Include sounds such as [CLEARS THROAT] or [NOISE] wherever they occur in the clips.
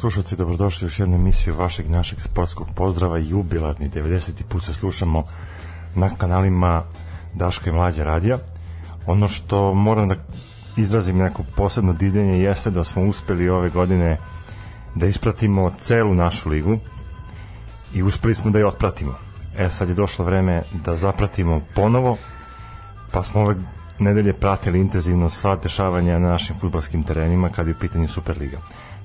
Slušalci, dobrodošli u još jednu emisiju vašeg našeg sportskog pozdrava, jubilarni 90. put se slušamo na kanalima Daška i Mlađa radija. Ono što moram da izrazim neko posebno divljenje jeste da smo uspeli ove godine da ispratimo celu našu ligu i uspeli smo da je otpratimo. E sad je došlo vreme da zapratimo ponovo, pa smo ove nedelje pratili intenzivno sva dešavanja na našim futbalskim terenima kada je u pitanju Superliga.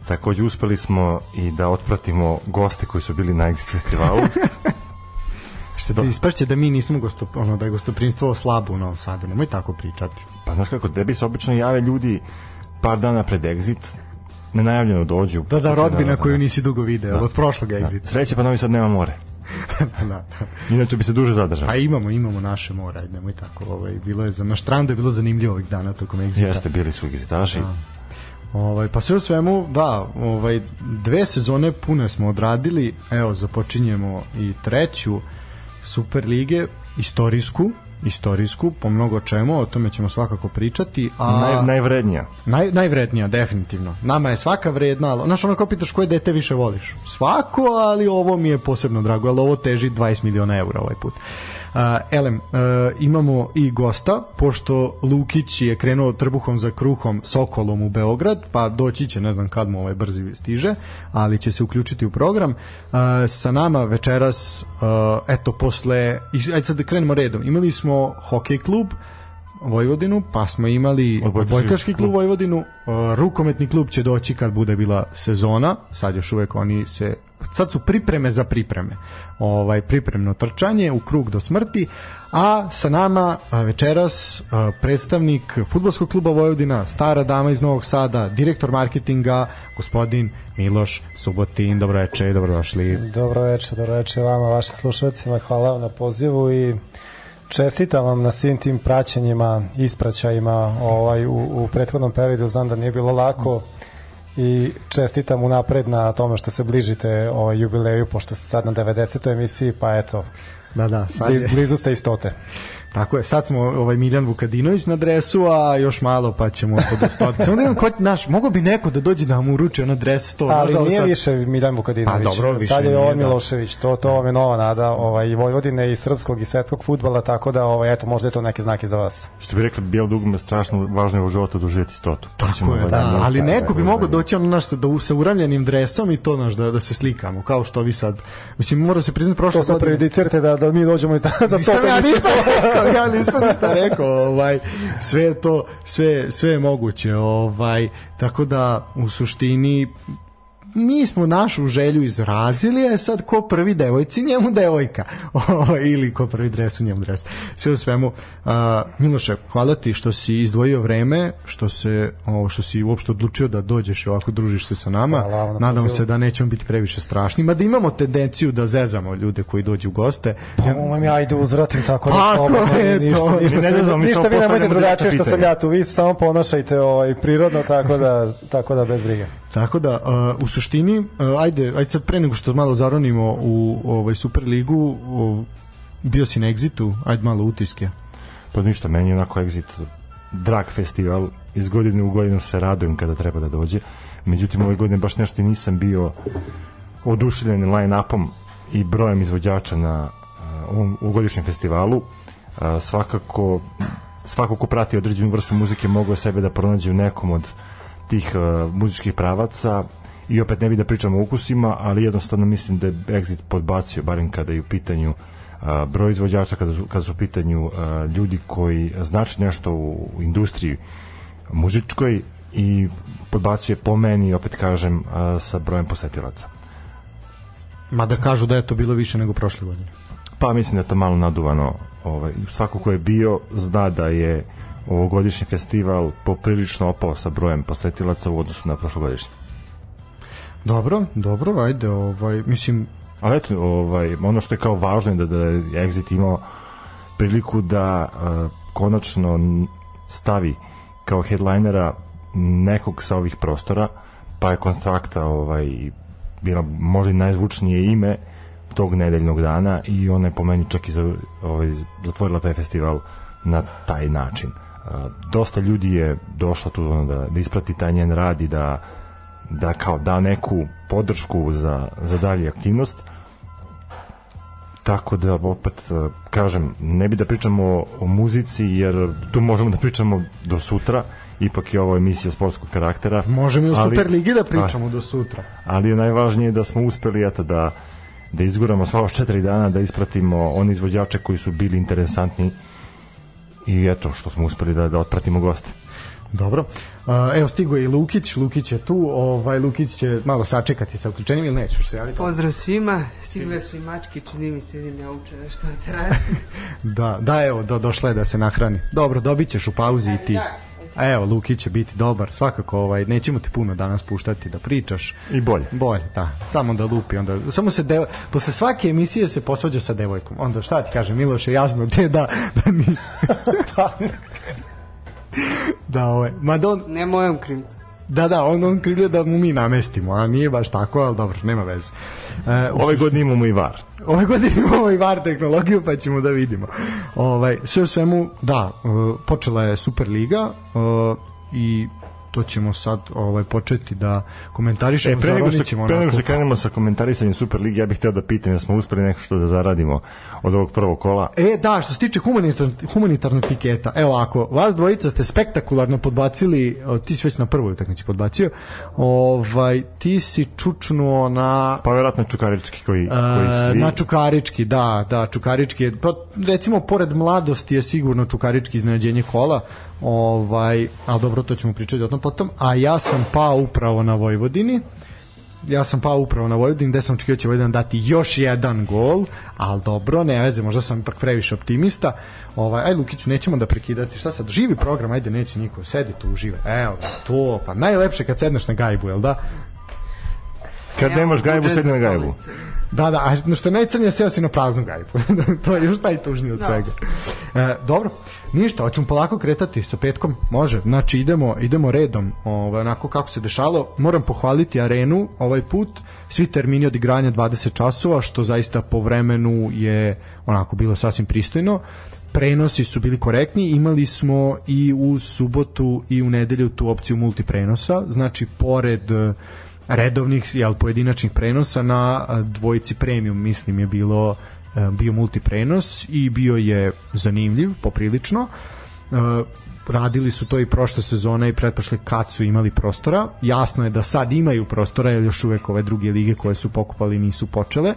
Takođe uspeli smo i da otpratimo goste koji su bili na Exit festivalu. [LAUGHS] Što ti ispašće da mi nismo gosto, ono, da je gostoprinstvo slabo u Novom Sadu, nemoj tako pričati. Pa znaš kako, tebi se obično jave ljudi par dana pred Exit, nenajavljeno dođu. Da, da, rodbina koju nisi dugo video, da. od prošlog Exit. Da. Sreće pa Novi Sad nema more. [LAUGHS] da. Inače bi se duže zadržao. A imamo, imamo naše more, ajde, nemoj tako. Ovaj, bilo je za, na štrandu je bilo zanimljivo ovih dana tokom Exita. Jeste, bili su egzitaši. Da. Ovaj, pa sve u svemu, da, ovaj, dve sezone pune smo odradili, evo, započinjemo i treću Super lige, istorijsku, istorijsku, po mnogo čemu, o tome ćemo svakako pričati. A, Naj, najvrednija. Naj, najvrednija, definitivno. Nama je svaka vredna, ali, znaš, ono kao pitaš koje dete više voliš? Svako, ali ovo mi je posebno drago, ali ovo teži 20 miliona eura ovaj put. Uh, elem, uh, imamo i gosta, pošto Lukić je krenuo trbuhom za kruhom Sokolom u Beograd, pa doći će, ne znam kad mu ovaj brzi stiže, ali će se uključiti u program. Uh, sa nama večeras, uh, eto, posle, ajde sad da krenemo redom, imali smo hokej klub, Vojvodinu, pa smo imali odbojkaški klub Vojvodinu, rukometni klub će doći kad bude bila sezona, sad još uvek oni se sad su pripreme za pripreme. Ovaj pripremno trčanje u krug do smrti, a sa nama večeras predstavnik fudbalskog kluba Vojvodina, stara dama iz Novog Sada, direktor marketinga, gospodin Miloš Subotin. Dobro večer, dobrodošli. Dobro večer, dobro večer vama, vašim slušalcima. Hvala vam na pozivu i čestitam vam na svim tim praćenjima, ispraćajima ovaj, u, u prethodnom periodu. Znam da nije bilo lako i čestitam unapred na tome što se bližite ovaj jubileju, pošto ste sad na 90. emisiji, pa eto, da, da, sad je. blizu ste istote. Tako je, sad smo ovaj Miljan Vukadinović na dresu, a još malo pa ćemo kod ostati. Samo da imam kod naš, mogo bi neko da dođe da mu uruči ono dres to. Ali nije sad... više Miljan Vukadinović. Pa dobro, više sad je on da. Milošević. To to vam je nova nada, ovaj i Vojvodine i srpskog i svetskog fudbala, tako da ovaj eto možda je to neki znak i za vas. Što bi rekli, bijel dugme strašno važno je u životu doživjeti stotu. Ćemo je, da, da, ali neko bi mogao doći on naš da sa uravljenim dresom i to naš da da se slikamo, kao što vi sad. Mislim mora se priznati prošle godine. da da mi dođemo za za stotu. Ja [LAUGHS] nisam šta rekao, ovaj, sve to, sve, sve je moguće, ovaj, tako da u suštini mi smo našu želju izrazili, a sad ko prvi devojci, njemu devojka. [LAUGHS] Ili ko prvi dres, njemu dres. Sve u svemu. Uh, Miloše, hvala ti što si izdvojio vreme, što se ovo što si uopšte odlučio da dođeš i ovako družiš se sa nama. Hvala, Nadam se da nećemo biti previše strašni, mada imamo tendenciju da zezamo ljude koji dođu u goste. Pa ja, vam ja ajde uzvratim tako da slobodno, ništa, ništa, ne znam, ništa vi nemojte drugačije što sam ja tu, vi samo ponašajte ovaj, prirodno, tako da, tako da bez brige. Tako da uh, u suštini uh, ajde ajde sad pre nego što malo zaronimo u ovaj Superligu uh, bio si na Exitu, ajde malo utiske. Pa ništa, meni je onako Exit drag festival, iz godine u godinu se radujem kada treba da dođe. Međutim, ove godine baš nešto nisam bio oduševljen line-upom i brojem izvođača na uh, ovom ugodišnjem festivalu. Uh, svakako svako ko prati određenu vrstu muzike mogu sebe da pronađe u nekom od tih uh, muzičkih pravaca i opet ne bi da pričamo o ukusima, ali jednostavno mislim da je Exit podbacio, barem kada je u pitanju uh, broj izvođača, kada su, kada su u pitanju uh, ljudi koji znači nešto u, u industriji muzičkoj i podbacio je po meni, opet kažem, uh, sa brojem posetilaca. Ma da kažu da je to bilo više nego prošle godine. Pa mislim da je to malo naduvano. Ovaj, svako ko je bio zna da je uh, ovogodišnji festival poprilično opao sa brojem posetilaca u odnosu na prošlogodišnji. Dobro, dobro, ajde, ovaj, mislim... Ali eto, ovaj, ono što je kao važno je da, da je Exit imao priliku da uh, konačno stavi kao headlinera nekog sa ovih prostora, pa je konstrakta ovaj, bila možda i najzvučnije ime tog nedeljnog dana i ona je po meni čak i za, ovaj, zatvorila taj festival na taj način dosta ljudi je došlo tu ono, da, da isprati taj njen rad i da da kao da neku podršku za, za dalje aktivnost. Tako da opet kažem ne bi da pričamo o, o muzici jer tu možemo da pričamo do sutra. Ipak je ovo emisija sportskog karaktera Možemo i o Superligi da pričamo do sutra. ali je najvažnije da smo uspeli eto da da izguramo sva ova četiri dana da ispratimo one izvođače koji su bili interesantni i eto što smo uspeli da, da otpratimo goste Dobro. Evo stigo je i Lukić, Lukić je tu, ovaj Lukić će malo sačekati sa uključenjem ili nećeš se javiti? Pozdrav svima, stigle su i mačke, čini mi se vidim ja uče nešto na terasi. [LAUGHS] Da, da evo, do, došla je da se nahrani. Dobro, dobit ćeš u pauzi i ti. A evo, Lukić će biti dobar, svakako ovaj, nećemo ti puno danas puštati da pričaš. i bolje Bolje, da. Samo da lupi, onda samo se devo, posle svake emisije se posvađa sa devojkom. Onda šta ti kaže Miloše, jasno te da da ni [LAUGHS] [LAUGHS] da, ovaj, ma da on, Ne mojom krivicom. Da, da, on, on krivlje da mu mi namestimo, a nije baš tako, ali dobro, nema veze. E, ove godine imamo i var Ove godine imamo i VAR tehnologiju pa ćemo da vidimo. Ovaj, sve u svemu, da, e, počela je Superliga e, i to ćemo sad ovaj početi da komentarišemo E, pre nego što, pre nego što krenemo sa komentarisanjem Super Ligi, ja bih hteo da pitam, da smo uspeli nešto da zaradimo od ovog prvog kola. E, da, što se tiče humanitar, humanitarnog tiketa, evo ako vas dvojica ste spektakularno podbacili, ti si već na prvoj utakmici podbacio, ovaj, ti si čučnuo na Pa vjerojatno Čukarički koji, koji E, svi... na Čukarički, da, da, Čukarički je, pa recimo pored mladosti je sigurno Čukarički iznenađenje kola, ovaj, ali dobro, to ćemo pričati o tom potom, a ja sam pao upravo na Vojvodini, ja sam pao upravo na Vojvodini gde sam očekivao da će Vojvodina dati još jedan gol, ali dobro, ne veze, možda sam ipak previše optimista. Ovaj, aj Lukiću, nećemo da prekidati. Šta sad, živi program, ajde, neće niko, sedi tu, uživa. Evo, to, pa najlepše kad sedneš na gajbu, jel da? Kad Ja nemaš gajbu, za na gajbu. stolice. Da, da, a što je najcrnije, seo si na praznu gajbu. [LAUGHS] to je još najtužnije od Da. svega. E, dobro, ništa, hoćemo polako kretati sa petkom, može. Znači, idemo, idemo redom, ovaj, onako kako se dešalo. Moram pohvaliti arenu ovaj put, svi termini od igranja 20 časova, što zaista po vremenu je onako bilo sasvim pristojno prenosi su bili korektni, imali smo i u subotu i u nedelju tu opciju multiprenosa, znači pored redovnih jel, pojedinačnih prenosa na dvojici premium mislim je bilo e, bio multiprenos i bio je zanimljiv poprilično. E, radili su to i prošle sezone i pretprošle kad su imali prostora. Jasno je da sad imaju prostora jer još uvek ove druge lige koje su pokupali nisu počele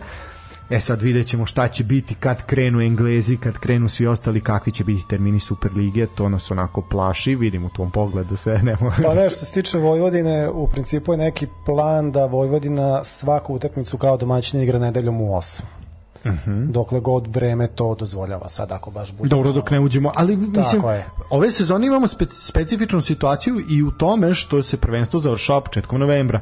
E sad vidjet ćemo šta će biti kad krenu Englezi, kad krenu svi ostali, kakvi će biti termini Superlige, to nas onako plaši, vidim u tvom pogledu sve, nemo. Pa ne, što se tiče Vojvodine, u principu je neki plan da Vojvodina svaku utakmicu kao domaćina igra nedeljom u 8. Uh -huh. Dokle god vreme to dozvoljava sad ako baš bude. Dobro, dok ne uđemo, ali mislim, je. ove sezone imamo spe, specifičnu situaciju i u tome što se prvenstvo završava početkom novembra.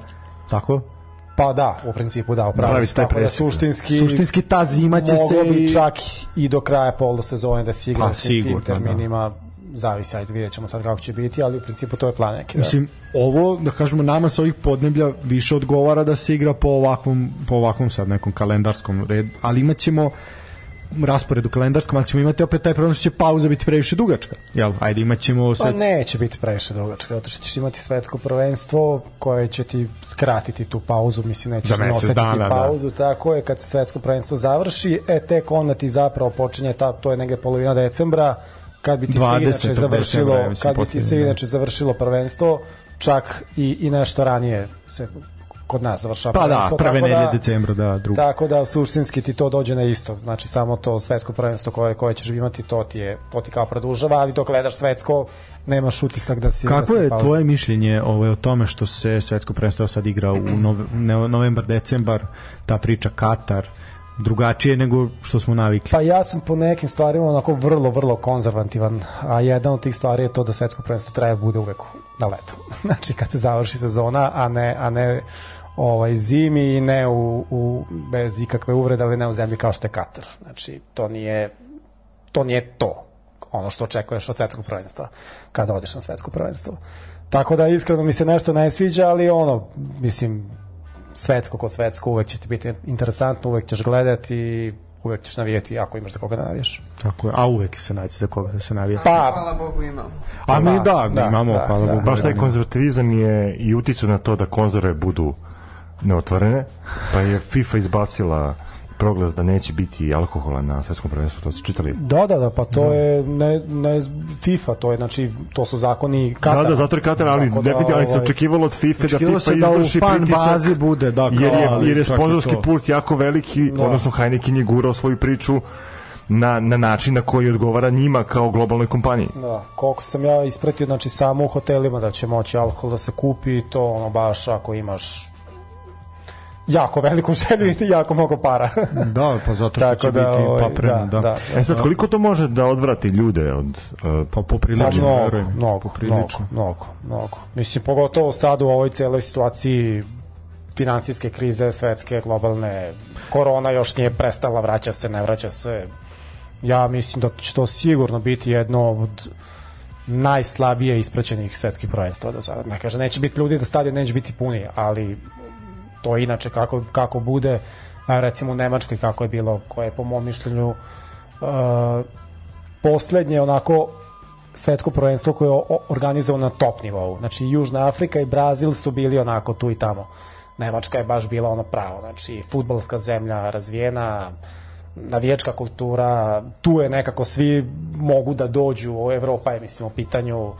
Tako? Pa da, u principu da, upravo Pravi si, ste tako da da. suštinski Suštinski ta zima će se moglo bi i- čak i do kraja polosezone da se igra Pa, sa tim sigurno, da. terminima zavisi, ajde vidjet ćemo sad kako će biti, ali u principu to je plan neki. Da. Mislim, ovo, da kažemo, nama sa ovih podneblja više odgovara da se igra po ovakvom, po ovakvom sad nekom kalendarskom redu, ali imat ćemo rasporedu kalendarskom, ali ćemo imati opet taj problem što će pauza biti previše dugačka. Jel, ajde, imat ćemo Pa neće biti previše dugačka, zato što ćeš imati svetsko prvenstvo koje će ti skratiti tu pauzu, mislim nećeš mesec osetiti dana, da. pauzu, tako je, kad se svetsko prvenstvo završi, e tek onda ti zapravo počinje, ta, to je negde polovina decembra, kad bi ti se 20. inače završilo, decembra, mislim, kad bi ti se da. inače završilo prvenstvo, čak i, i nešto ranije se kod nas završava Pa da, prvenstvo, prve tako nedelje decembra, da, drugo. Tako da suštinski ti to dođe na isto. Znači samo to svetsko prvenstvo koje koje ćeš imati to ti je to ti kao produžava, ali dok gledaš svetsko nemaš utisak da si Kako da si je pauza. tvoje mišljenje ovaj, o tome što se svetsko prvenstvo sad igra u nove, novembar, decembar, ta priča Katar, drugačije nego što smo navikli? Pa ja sam po nekim stvarima onako vrlo, vrlo konzervativan, a jedan od tih stvari je to da svetsko prvenstvo treba da bude uvek na letu. [LAUGHS] znači kad se završi sezona, a ne, a ne ovaj zimi i ne u, u bez ikakve uvrede, ali ne u zemlji kao što je Katar. Znači to nije to nije to ono što očekuješ od svetskog prvenstva kada odeš na svetsko prvenstvo. Tako da iskreno mi se nešto ne sviđa, ali ono, mislim, svetsko kod svetsko uvek će ti biti interesantno, uvek ćeš gledati, uvek ćeš navijeti ako imaš za koga da navijaš. Tako je, a uvek se naći za koga da se navija. Pa- Hvala Bogu imamo. A mi da, da, da, imamo, da, hvala da. Bogu. Baš taj konzervativizam je i uticao na to da konzerve budu neotvorene, pa je FIFA izbacila proglas da neće biti alkohola na svetskom prvenstvu, to ste čitali? Da, da, da, pa to je ne, ne FIFA, to je znači to su zakoni Katara. Da, da, zato je Katar, ali da, definitivno se ovaj, očekivalo od FIFA da FIFA se da u izvrši fan pritisak. bazi bude, da, kao, jer je, ali jer je sponzorski pult jako veliki, Da. odnosno Heineken je gurao svoju priču na, na način na koji odgovara njima kao globalnoj kompaniji. Da, koliko sam ja ispratio, znači samo u hotelima da će moći alkohol da se kupi, to ono baš ako imaš jako veliku želju i jako mnogo para. Da, pa zato što Tako će da, biti ovaj, papreno, da. da, E sad, koliko to može da odvrati ljude od... Uh, Pa poprilično, mnogo, verujem. mnogo, mnogo, Poprilično. mnogo, mnogo. Mislim, pogotovo sad u ovoj celoj situaciji finansijske krize, svetske, globalne, korona još nije prestala, vraća se, ne vraća se. Ja mislim da će to sigurno biti jedno od najslabije ispraćenih svetskih prvenstva do sada. Ne kaže, neće biti ljudi da stadion neće biti puni, ali to inače kako, kako bude, recimo u Nemačkoj kako je bilo, koje je po mom mišljenju uh, poslednje onako svetsko prvenstvo koje je organizovano na top nivou. Znači Južna Afrika i Brazil su bili onako tu i tamo. Nemačka je baš bila ono pravo. Znači futbalska zemlja razvijena, navijačka kultura, tu je nekako svi mogu da dođu, Evropa je mislim u pitanju,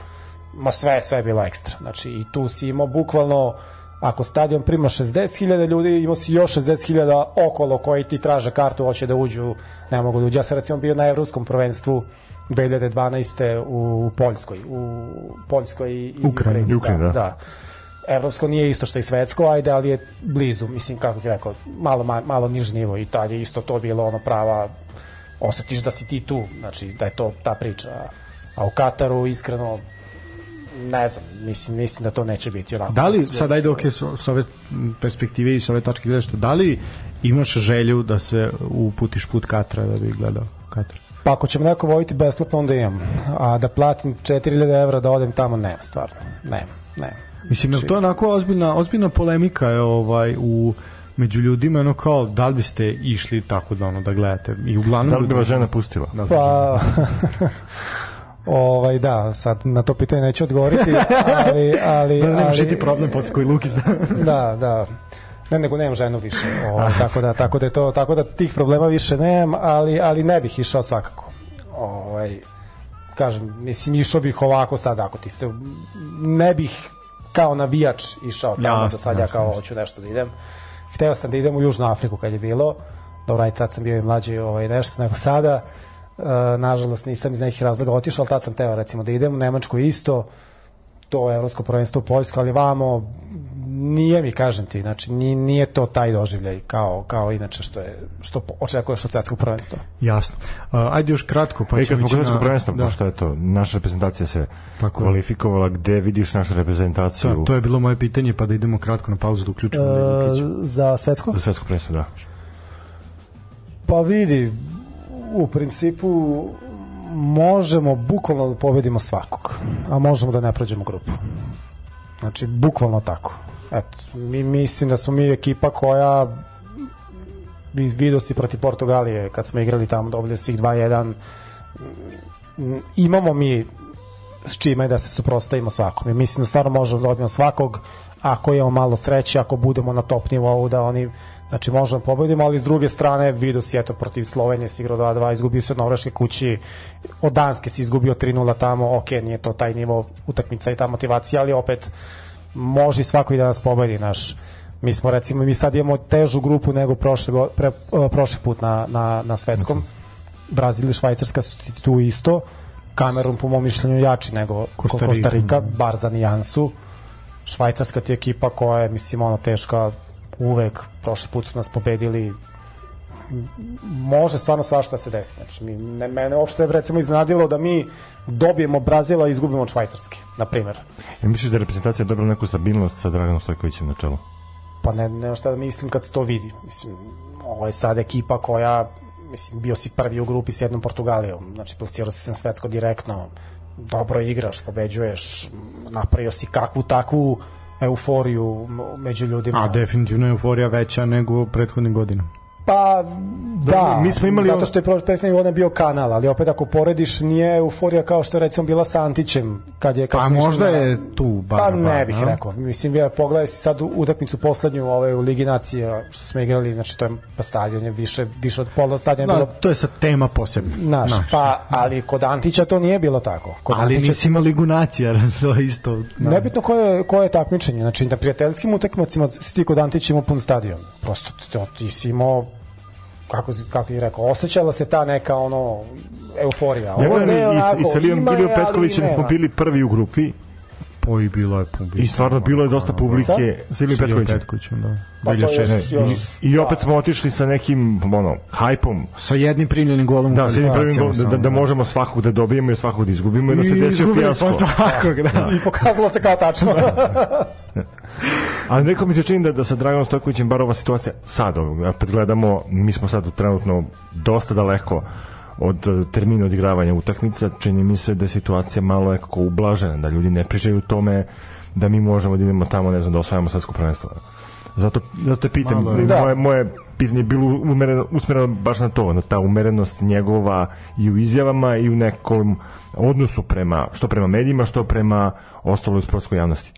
ma sve, sve je bilo ekstra. Znači i tu si imao bukvalno ako stadion prima 60.000 ljudi, imao si još 60.000 okolo koji ti traže kartu, hoće da uđu, ne mogu da uđu. Ja sam recimo bio na evropskom prvenstvu 2012. u Poljskoj, u Poljskoj i, Ukrajini. Ukrajini, da. da. Evropsko nije isto što i svetsko, ajde, ali je blizu, mislim, kako ti rekao, malo, ma- malo niži nivo i tad je isto to bilo ono prava, osetiš da si ti tu, znači da je to ta priča. A u Kataru, iskreno, ne znam, mislim, mislim da to neće biti onako. Da li, sad ajde ok, s, s ove perspektive i s ove tačke gledašta, da li imaš želju da se uputiš put Katra da bi gledao Katar? Pa ako će me neko vojiti besplatno, onda imam. A da platim 4000 evra da odem tamo, nema stvarno. Nema, nema. Mislim, je li to onako ozbiljna, ozbiljna polemika je ovaj, u među ljudima, ono kao, da li biste išli tako da ono da gledate? I uglavnom... da li bi vas žena pustila? Da, Pa, [LAUGHS] ovaj, da, sad na to pitanje neću odgovoriti, ali... ali, [LAUGHS] Da, ali ti problem posle koji Luki zna. [LAUGHS] da, da. Ne, nego nemam ženu više. Ovaj, tako da tako da je to tako da tih problema više nemam, ali ali ne bih išao svakako. Ovaj kažem, mislim išao bih ovako sad ako ti se ne bih kao navijač išao tamo Jasno, da sad ja kao hoću nešto da idem. Hteo sam da idem u Južnu Afriku kad je bilo. Dobro, aj tad sam bio i mlađi ovaj, nešto nego sada. E, nažalost nisam iz nekih razloga otišao, ali tad sam teo recimo da idem u Nemačku isto to evropsko prvenstvo u Poljsku, ali vamo nije mi kažem ti, znači ni- nije to taj doživljaj kao kao inače što je što očekuješ od svetskog prvenstva. Jasno. Uh, ajde još kratko, pa E, ćemo ići na- prvenstva, da. pošto je to, naša reprezentacija se Tako je. kvalifikovala, gde vidiš našu reprezentaciju Da, to je bilo moje pitanje, pa da idemo kratko na pauzu da uključimo E, Lukić. za svetsko? za svetsko prvenstvo, da. Pa vidi, u principu možemo bukvalno da pobedimo svakog, a možemo da ne prođemo grupu. Znači, bukvalno tako. Eto, mi mislim da smo mi ekipa koja vi- video si protiv Portugalije kad smo igrali tamo dobili svih 2-1 Mm, imamo mi s čime da se suprostavimo svakom i mislim da stvarno možemo da dobijemo svakog ako imamo malo sreće, ako budemo na top nivou da oni Znači možemo da pobedimo, ali s druge strane vidio si eto protiv Slovenije si igrao 2-2, izgubio se od Norveške kući, od Danske si izgubio 3-0 tamo, ok, nije to taj nivo utakmica i ta motivacija, ali opet može svako i da nas pobedi, naš. Mi smo recimo, mi sad imamo težu grupu nego prošle, pre, e, prošli put na, na, na svetskom. Brazil i Švajcarska su tu isto. Kamerun po mom mišljenju jači nego Kostarika. Kostarika, bar za nijansu. Švajcarska ti je ekipa koja je, mislim, ono teška uvek, prošli put su nas pobedili može stvarno svašta se desi. Znači, mi, ne, mene uopšte recimo iznadilo da mi dobijemo Brazila i izgubimo od Švajcarske, na primjer. Ja misliš da je reprezentacija dobila neku stabilnost sa Draganom Stojkovićem na čelu? Pa ne, nema šta da mislim kad se to vidi. Mislim, ovo je sad ekipa koja, mislim, bio si prvi u grupi s jednom Portugalijom, znači plasirao si se na svetsko direktno, dobro igraš, pobeđuješ, napravio si kakvu takvu euforiju među ljudima. A definitivno je euforija veća nego prethodnih godina. Pa da, mi smo imali zato što je prethodni godina bio kanal, ali opet ako porediš nije euforija kao što je recimo bila sa Antićem kad je kad Pa možda na- je tu bar. Pa ne bih a? rekao. Mislim, ja pogledaj si sad utakmicu poslednju ovaj, u Ligi nacija što smo igrali, znači to je pa stadion je više, više od pola stadiona Da, bilo to je sad tema posebna. Naš, Znaš. pa, ali kod Antića to nije bilo tako. Kod ali Antića nisi ima ligu nacija, [LAUGHS] to je isto. Da. Nebitno koje, koje je takmičenje, znači na prijateljskim utakmicama si ti kod Antića imao pun stadion. Prosto to, ti si imao kako, kako je rekao, osjećala se ta neka ono euforija. Ja Ovo gledam ne, i, onako, i sa Lijom ima je, Bilio ali Petkovićem smo bili prvi u grupi Po i bilo je publika. i stvarno bilo je dosta publike sa Ilijom Petkovićem. Petkovićem, da. Pa to 2006. još- još- I, I opet smo otišli sa nekim ono, hajpom Sa jednim primljenim golom Da, s jednim golom, da, da, samo, da možemo svakog da dobijemo i svakog da izgubimo i da se I desio izgubili smo fijasko. svakog, da. I pokazalo se kao tačno. Ali neko mi se čini da, da sa Draganom Stojkovićem bar ova situacija sad, opet gledamo, mi smo sad trenutno dosta daleko od eh, termina odigravanja utakmica, čini mi se da je situacija malo nekako ublažena, da ljudi ne pričaju tome da mi možemo da idemo tamo, ne znam, da osvajamo svetsko prvenstvo. Zato, zato te pitam, Malo je. Da. moje, moje pitanje je bilo umereno, usmereno baš na to, na ta umerenost njegova i u izjavama i u nekom odnosu prema, što prema medijima, što prema ostaloj sportskoj javnosti.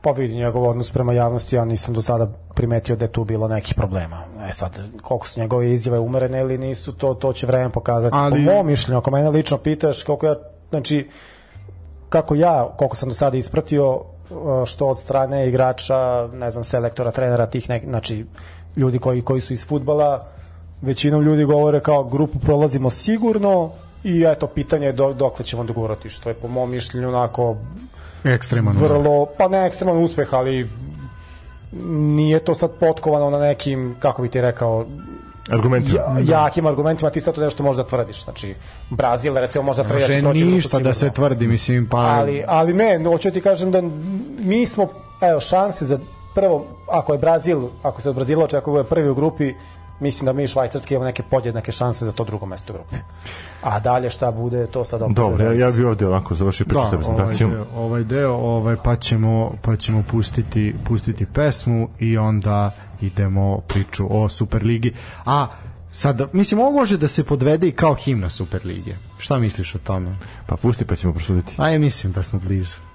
Pa vidi njegov odnos prema javnosti, ja nisam do sada primetio da je tu bilo nekih problema. E sad, koliko su njegove izjave umerene ili nisu, to, to će vreme pokazati. Ali-. Po mom mišljenju, ako mene lično pitaš, koliko ja, znači, kako ja, koliko sam do sada ispratio, uh, što od strane igrača, ne znam, selektora, trenera, tih nek, znači, ljudi koji, koji su iz futbala, većinom ljudi govore kao grupu prolazimo sigurno i eto, pitanje je do, dokle ćemo dogurati, što je po mom mišljenju onako Ekstreman. uspeh. vrlo, pa ne ekstreman uspeh, ali nije to sad potkovano na nekim, kako bi ti rekao, Argumenti. ja, jakim argumentima, ti sad to nešto možda tvrdiš. Znači, Brazil, recimo, možda tvrdi da će Može proći ništa da se tvrdi, mislim, pa... Ali, ali ne, no, hoću ti kažem da mi smo, evo, šanse za prvo, ako je Brazil, ako se od Brazila očekuje da prvi u grupi, mislim da mi i Švajcarski imamo neke podjednake šanse za to drugo mesto u grupi. A dalje šta bude, to sad opet Dobro, ja, ja bi ovde onako završio priču sa da, ovaj prezentacijom. deo, ovaj deo ovaj, pa ćemo, pa ćemo pustiti, pustiti pesmu i onda idemo priču o Superligi. A sad, mislim, ovo može da se podvede i kao himna Superlige. Šta misliš o tome? Pa pusti pa ćemo prosuditi. A ja mislim da smo blizu.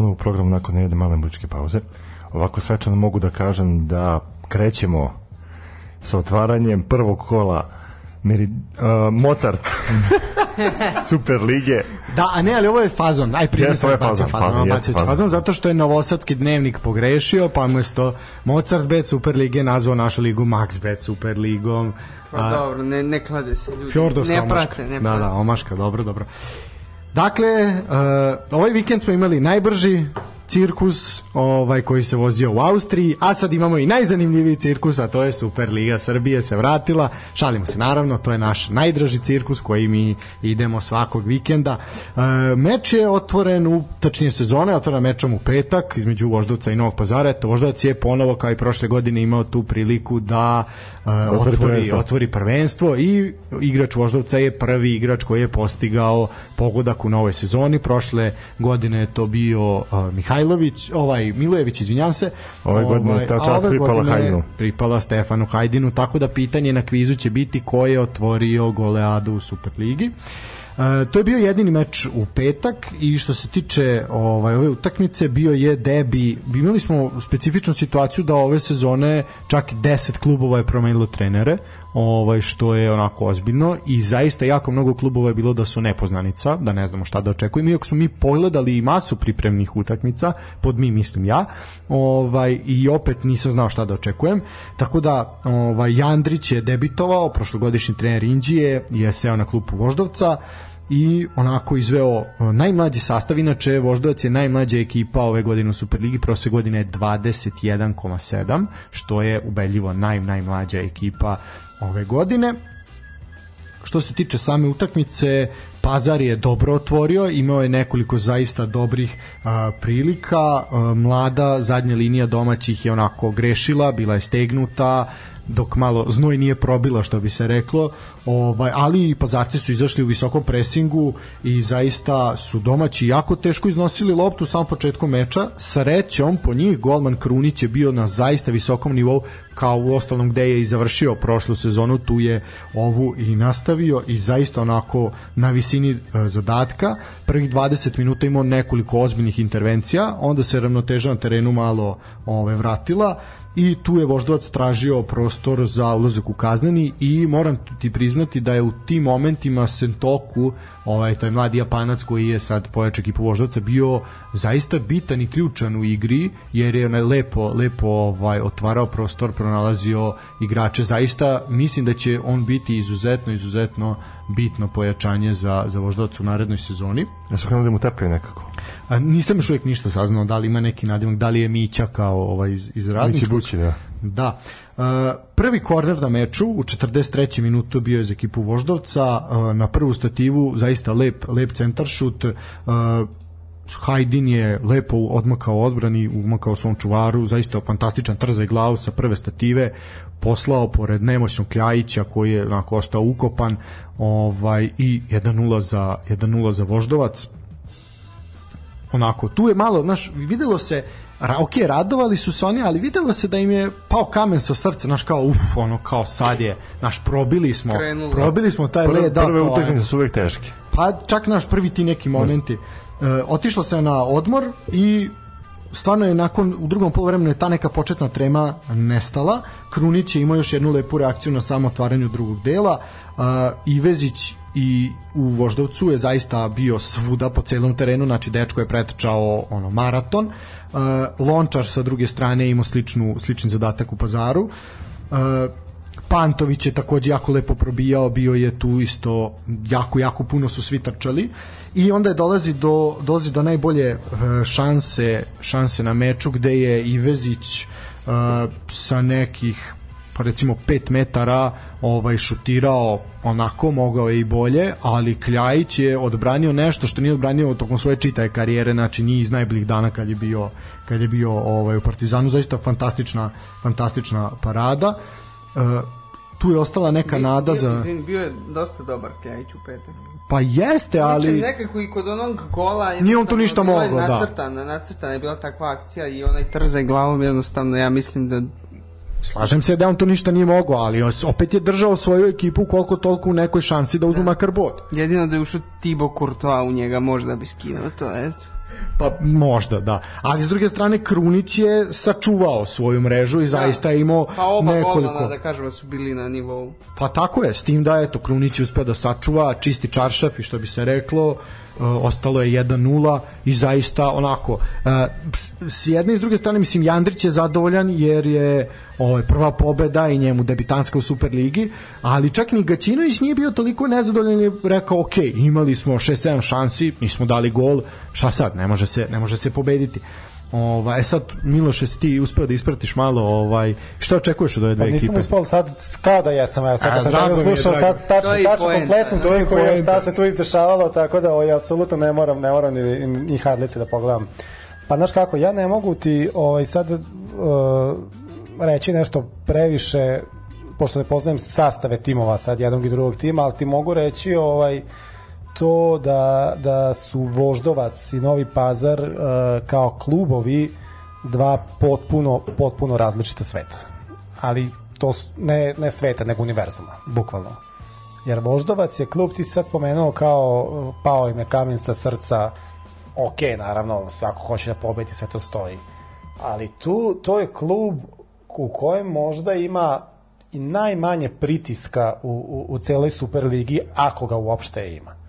Ponovo u programu nakon jedne male muzičke pauze. Ovako svečano mogu da kažem da krećemo sa otvaranjem prvog kola Meri, uh, Mozart [LAUGHS] Super lige. Da, a ne, ali ovo je fazon. Aj, priznaj ovo je bacio fazon, fazon. fazon, jeste se fazon. fazon, zato što je Novosadski dnevnik pogrešio, pa umesto Mozart Bet Super Lige nazvao našu ligu Max Bet Super ligom. Pa dobro, ne, ne klade se ljudi. Fjordovska ne omaška. prate, ne da, prate. da, omaška, dobro, dobro. Dakle, uh, ovaj vikend smo imali najbrži cirkus ovaj koji se vozio u Austriji, a sad imamo i najzanimljiviji cirkus, a to je Superliga Srbije se vratila. Šalimo se naravno, to je naš najdraži cirkus koji mi idemo svakog vikenda. E, meč je otvoren u tačnije sezone, otvoren mečom u petak između Voždovca i Novog Pazara. Eto, Voždovac je ponovo kao i prošle godine imao tu priliku da e, Otvori otvori, prvenstvo. otvori prvenstvo i igrač Voždovca je prvi igrač koji je postigao pogodak u novoj sezoni. Prošle godine je to bio uh, Mihajlović, ovaj Milojević, izvinjam se. Ove godine ta a čast pripala Hajdinu. Pripala Stefanu Hajdinu, tako da pitanje na kvizu će biti ko je otvorio goleadu u Superligi. E, to je bio jedini meč u petak i što se tiče ovaj ove utakmice bio je debi. Imali smo specifičnu situaciju da ove sezone čak 10 klubova je promenilo trenere, ovaj što je onako ozbiljno i zaista jako mnogo klubova je bilo da su nepoznanica, da ne znamo šta da očekujemo. Iako smo mi pogledali i masu pripremnih utakmica, pod mi mislim ja, ovaj i opet nisam znao šta da očekujem. Tako da ovaj Jandrić je debitovao, prošlogodišnji trener Indije je seo na klupu Voždovca i onako izveo e, najmlađi sastav, inače Voždovac je najmlađa ekipa ove godine u Superligi, prošle godine je 21,7, što je ubedljivo naj, najmlađa ekipa ove godine. Što se tiče same utakmice, Pazar je dobro otvorio, imao je nekoliko zaista dobrih a, prilika. A, mlada zadnja linija domaćih je onako grešila, bila je stegnuta, dok malo znoj nije probila što bi se reklo. Ovaj, ali i pazarci su izašli u visokom presingu i zaista su domaći jako teško iznosili loptu u samom početku meča. Srećom po njih golman Krunić je bio na zaista visokom nivou kao u ostalom gde je i završio prošlu sezonu tu je ovu i nastavio i zaista onako na visini e, zadatka. Prvih 20 minuta imao nekoliko ozbiljnih intervencija onda se ravnoteža na terenu malo ove, vratila i tu je Voždovac tražio prostor za ulazak u kazneni i moram ti priznati da je u tim momentima Sentoku, ovaj taj mladi Japanac koji je sad pojač ekipu Voždovca bio zaista bitan i ključan u igri jer je onaj lepo lepo ovaj otvarao prostor, pronalazio igrače. Zaista mislim da će on biti izuzetno izuzetno bitno pojačanje za za Voždovac u narednoj sezoni. Ja sam krenuo da mu tepaju nekako. A, nisam još uvijek ništa saznao da li ima neki nadimak, da li je Mića kao ovaj iz, iz Mići radničkog. Bući, da. Da. Uh, prvi korner na meču u 43. minutu bio je za ekipu Voždovca uh, na prvu stativu zaista lep lep centar šut uh, Hajdin je lepo odmakao odbrani, umakao svom čuvaru, zaista fantastičan trzaj glavu sa prve stative, poslao pored nemoćnog Kljajića koji je onako ostao ukopan ovaj, i 1-0 za, 1-0 za Voždovac onako, tu je malo, znaš, videlo se, ra, ok, radovali su se oni, ali videlo se da im je pao kamen sa srca, znaš, kao, uf, ono, kao sad je, znaš, probili smo, Krenulo. probili smo taj Prve, led, da, prve kao, utakmice su uvek teške. pa čak naš prvi ti neki momenti. E, otišlo se na odmor i stvarno je nakon u drugom poluvremenu je ta neka početna trema nestala. Krunić je imao još jednu lepu reakciju na samo otvaranju drugog dela. Uh, Ivezić i u Voždovcu je zaista bio svuda po celom terenu, znači dečko je pretrčao ono maraton. Uh, Lončar sa druge strane imao sličnu, slični zadatak u pazaru. Uh, Pantović je takođe jako lepo probijao, bio je tu isto jako, jako puno su svi trčali. I onda je dolazi do, dolazi do najbolje e, šanse, šanse na meču gde je Ivezić e, sa nekih pa recimo 5 metara ovaj šutirao onako mogao je i bolje ali Kljajić je odbranio nešto što nije odbranio tokom svoje čitaje karijere znači nije iz najboljih dana kad je bio kad je bio ovaj u Partizanu. Zaista fantastična fantastična parada. E, tu je ostala neka Bio- nada bio, za Izvini, bio je dosta dobar Kljajić u petak. pa jeste Mislim, ali nekako i kod onog gola... Nije on tu ništa je mogao, da. Nacrtana, nacrtana je bila takva akcija i onaj trzaj glavom jednostavno, ja mislim da slažem se da on to ništa nije mogao ali opet je držao svoju ekipu koliko toliko u nekoj šansi da uzmu makar bod jedino da je ušao Thibaut Courtois u njega možda bi skinuo to, eto. Pa možda, da. Ali s druge strane Krunić je sačuvao svoju mrežu i zaista je imao Pa oba nekoliko... golmana, da kažemo, su bili na nivou. Pa tako je, s tim da eto Krunić je uspeo da sačuva čisti čaršaf i što bi se reklo, ostalo je 1-0 i zaista onako e, s jedne i s druge strane mislim Jandrić je zadovoljan jer je ovaj prva pobeda i njemu debitanska u Superligi, ali čak ni Gaćinović nije bio toliko nezadovoljan je rekao ok, imali smo 6-7 šansi, nismo dali gol, šta sad, ne može se, ne može se pobediti. Ovaj, e sad, Miloše, si ti uspeo da ispratiš malo, ovaj, šta očekuješ od ove dve Pa nisam ekipe? uspao sad, kao da jesam, evo sad kad sam drago slušao, sad tačno, tačno kompletnu sliku je šta se tu izdešavalo, tako da ovaj, apsolutno ne moram, ne moram ni, ni Hadlice da pogledam. Pa znaš kako, ja ne mogu ti ovaj, sad uh, reći nešto previše, pošto ne poznajem sastave timova sad jednog i drugog tima, ali ti mogu reći ovaj, to da, da su Voždovac i Novi Pazar uh, kao klubovi dva potpuno, potpuno različita sveta. Ali to ne, ne sveta, nego univerzuma, bukvalno. Jer Voždovac je klub, ti sad spomenuo kao pao im je kamen sa srca, ok, naravno, svako hoće da pobedi, sve to stoji. Ali tu, to je klub u kojem možda ima i najmanje pritiska u, u, u celoj Superligi, ako ga uopšte ima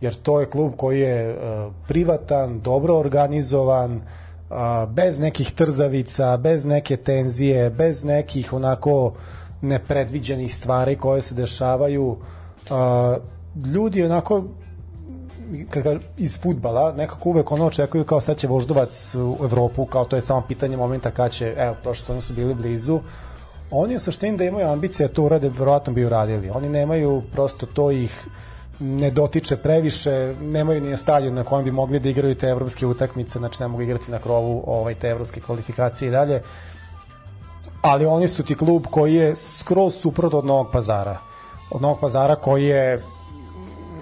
jer to je klub koji je uh, privatan, dobro organizovan, uh, bez nekih trzavica, bez neke tenzije, bez nekih onako nepredviđenih stvari koje se dešavaju. Uh, ljudi onako kada iz futbala nekako uvek ono očekuju kao sad će Voždovac u Evropu, kao to je samo pitanje momenta kad će, evo, prošle sezone su bili blizu, oni u suštini da imaju ambicije da to urade, verovatno bi uradili. Oni nemaju prosto to ih ne dotiče previše, nemaju ni stadion na kojem bi mogli da igraju te evropske utakmice, znači ne mogu igrati na krovu ovaj, te evropske kvalifikacije i dalje. Ali oni su ti klub koji je skroz suprot od Novog pazara. Od Novog pazara koji je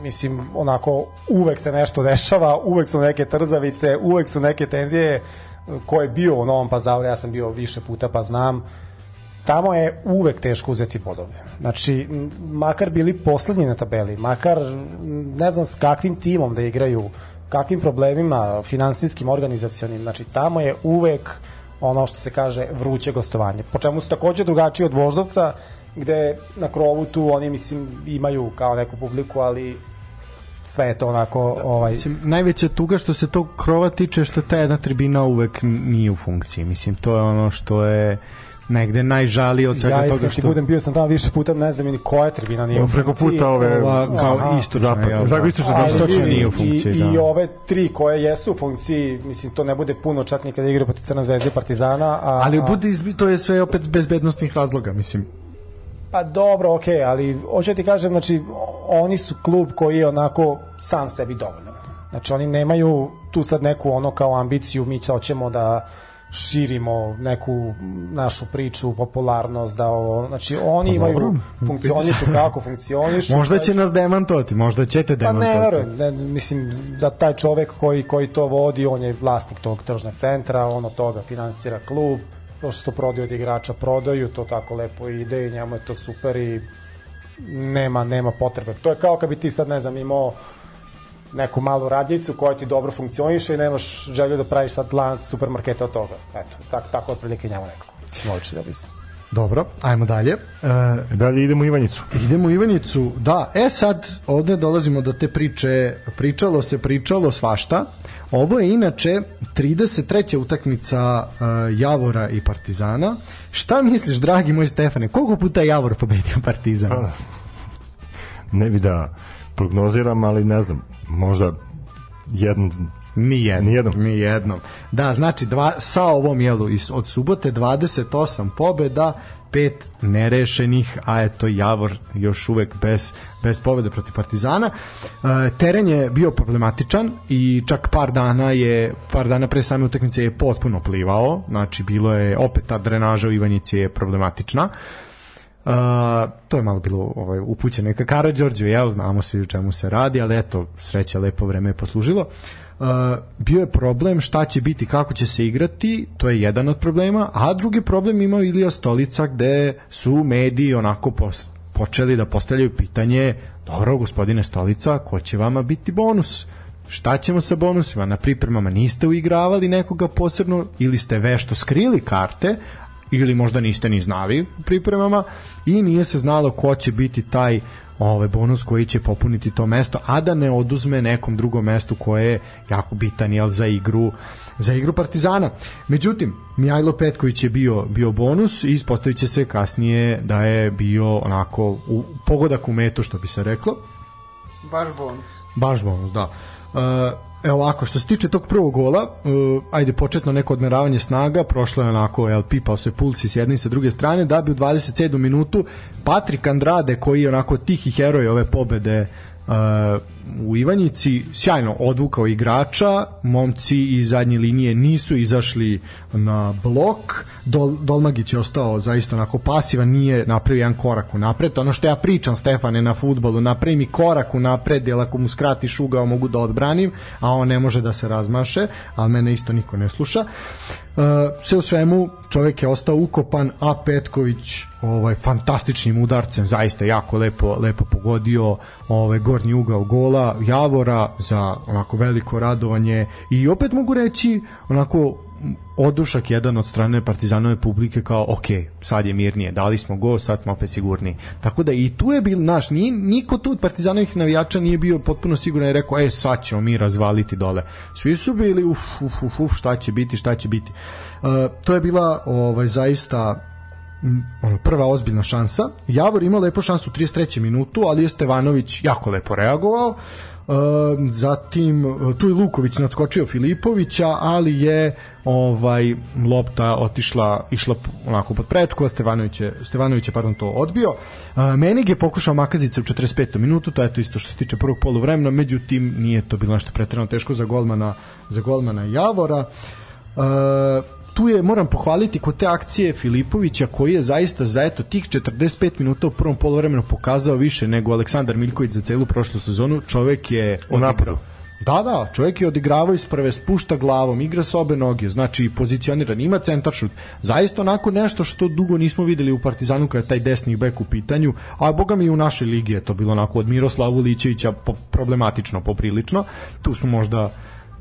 mislim, onako, uvek se nešto dešava, uvek su neke trzavice, uvek su neke tenzije ko je bio u Novom pazaru, ja sam bio više puta pa znam, tamo je uvek teško uzeti bodove. Znači, makar bili poslednji na tabeli, makar ne znam s kakvim timom da igraju, kakvim problemima finansijskim, organizacionim, znači tamo je uvek ono što se kaže vruće gostovanje. Po čemu su takođe drugačiji od Voždovca, gde na krovu tu oni mislim imaju kao neku publiku, ali sve je to onako ovaj Mislim, najveća tuga što se tog krova tiče što ta jedna tribina uvek nije u funkciji. Mislim, to je ono što je negde najžalije od svega ja toga što... budem bio sam tamo više puta ne znam ni koja tribina nije u Preko funkciji. puta ove- Ova, kao Aha. istočna, Zapad. jel? Tako, istočna, Ali istočna nije u funkciji, i, da. I ove tri koje jesu u funkciji, mislim, to ne bude puno čak ni kada igraju protiv Crna zvezda i Partizana. A, Ali bude, izbi- to je sve opet bezbednostnih razloga, mislim. Pa dobro, okej, ali hoću da ti kažem, znači, oni su klub koji je onako sam sebi dovoljan. Znači, oni nemaju tu sad neku ono kao ambiciju, mi hoćemo da širimo neku našu priču, popularnost, da ovo, znači oni Pa imaju, dobro. funkcionišu kako funkcionišu. Možda znači- će nas demantovati, možda ćete Pa ne demantovati. verujem, ne, mislim, za taj čovek koji, koji to vodi, on je vlasnik tog tržnog centra, on od toga finansira klub, to što prodaju od igrača prodaju, to tako lepo ide i njemu je to super i nema, nema potrebe. To je kao kad bi ti sad, ne znam, imao neku malu radnicu koja ti dobro funkcioniše i nemaš želju da praviš sad lanac supermarketa od toga. Eto, tak, tako otprilike njemu nekako. Moći da mislim. Dobro, ajmo dalje. E, Dalje idemo u Ivanjicu. Idemo u Ivanicu, da, e sad ovde dolazimo do te priče, pričalo se, pričalo svašta. Ovo je inače 33. utakmica uh, Javora i Partizana. Šta misliš, dragi moj Stefane, koliko puta je Javor pobedio Partizan? Pa, Ne bi da prognoziram, ali ne znam, možda jedan Nijednom. Nijednom. Nijednom. Da, znači dva, sa ovom jelu iz, od subote 28 pobeda, pet nerešenih, a eto Javor još uvek bez, bez pobede protiv Partizana. E, teren je bio problematičan i čak par dana je par dana pre same utakmice je potpuno plivao, znači bilo je opet ta drenaža u Ivanjici je problematična. Uh, to je malo bilo ovaj, upućeno i ka Karadžorđu, jel, znamo svi u čemu se radi, ali eto, sreća, lepo vreme je poslužilo. Uh, bio je problem šta će biti, kako će se igrati, to je jedan od problema, a drugi problem imao Ilija Stolica gde su mediji onako počeli da postavljaju pitanje, dobro, gospodine Stolica, ko će vama biti bonus? šta ćemo sa bonusima? Na pripremama niste uigravali nekoga posebno ili ste vešto skrili karte, ili možda niste ni znali u pripremama i nije se znalo ko će biti taj ovaj bonus koji će popuniti to mesto, a da ne oduzme nekom drugom mestu koje je jako bitan jel, za igru za igru Partizana. Međutim, Mijajlo Petković je bio bio bonus i ispostavit će se kasnije da je bio onako u pogodak u metu što bi se reklo. Baš bonus. Baš bonus, da. Uh, evo ovako, što se tiče tog prvog gola, uh, ajde početno neko odmeravanje snaga, prošlo je onako, jel, pipao se pulsi s jedne i sa druge strane, da bi u 27. minutu Patrik Andrade, koji je onako tihi heroj ove pobede uh, u Ivanjici sjajno odvukao igrača, momci iz zadnje linije nisu izašli na blok, Dol, Dolmagić je ostao zaista onako pasivan, nije napravio jedan korak u napred, ono što ja pričam Stefane na futbolu, napravi mi korak u napred, jer ako mu skratiš ugao mogu da odbranim, a on ne može da se razmaše, ali mene isto niko ne sluša. Uh, sve u svemu čovjek je ostao ukopan, a Petković ovaj fantastičnim udarcem zaista jako lepo lepo pogodio ovaj gornji ugao gola Javora za onako veliko radovanje i opet mogu reći onako odušak jedan od strane Partizanove publike kao ok, sad je mirnije, dali smo go, sad smo opet sigurni. Tako da i tu je bil naš, ni, niko tu od Partizanovih navijača nije bio potpuno siguran i rekao, e sad ćemo mi razvaliti dole. Svi su bili uf, uf, uf, uf šta će biti, šta će biti. Uh, to je bila ovaj zaista ono, prva ozbiljna šansa. Javor ima lepo šansu u 33. minutu, ali je Stevanović jako lepo reagovao. Uh, zatim tu je Luković nadskočio Filipovića, ali je ovaj lopta otišla išla onako pod prečku, a Stevanović je Stevanović je pardon to odbio. Uh, Menig je pokušao Makazica u 45. minutu, to je to isto što se tiče prvog poluvremena, međutim nije to bilo nešto preterano teško za golmana za golmana Javora. Uh, tu je, moram pohvaliti kod te akcije Filipovića koji je zaista za eto tih 45 minuta u prvom poluvremenu pokazao više nego Aleksandar Miljković za celu prošlu sezonu. Čovek je u napadu. Da, da, čovjek je odigravao iz prve, spušta glavom, igra sa obe noge, znači pozicioniran, ima centar šut. Zaista onako nešto što dugo nismo videli u Partizanu kada je taj desni bek u pitanju, a boga mi i u našoj ligi je to bilo onako od Miroslava Lićevića po, problematično, poprilično. Tu smo možda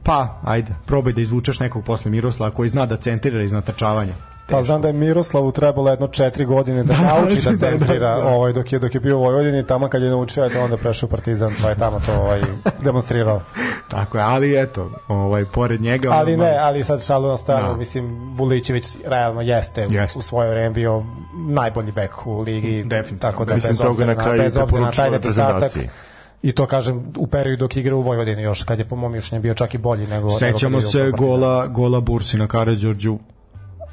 Pa, ajde, probaj da izvučeš nekog posle Miroslava koji zna da centrira iz natrčavanja. Pa znam da je Miroslavu trebalo jedno četiri godine da, [LAUGHS] da nauči da, da centrira da, da. ovaj, dok, je, dok je bio u Vojvodini, tamo kad je naučio, je onda prešao Partizan, pa je tamo to ovaj, [LAUGHS] demonstrirao. Tako je, ali eto, ovaj, pored njega... Ali ovaj, ne, ali sad šalu na stranu, da. mislim, Bulićević realno jeste, jeste. u svoje vreme bio najbolji bek u ligi, Definitivno. tako da mislim, bez obzira na, bez obzira na taj nedostatak, i to kažem u periodu dok igra u Vojvodini još kad je po mom mišljenju bio čak i bolji nego Sećamo nego se gola gola Bursi na Karađorđu.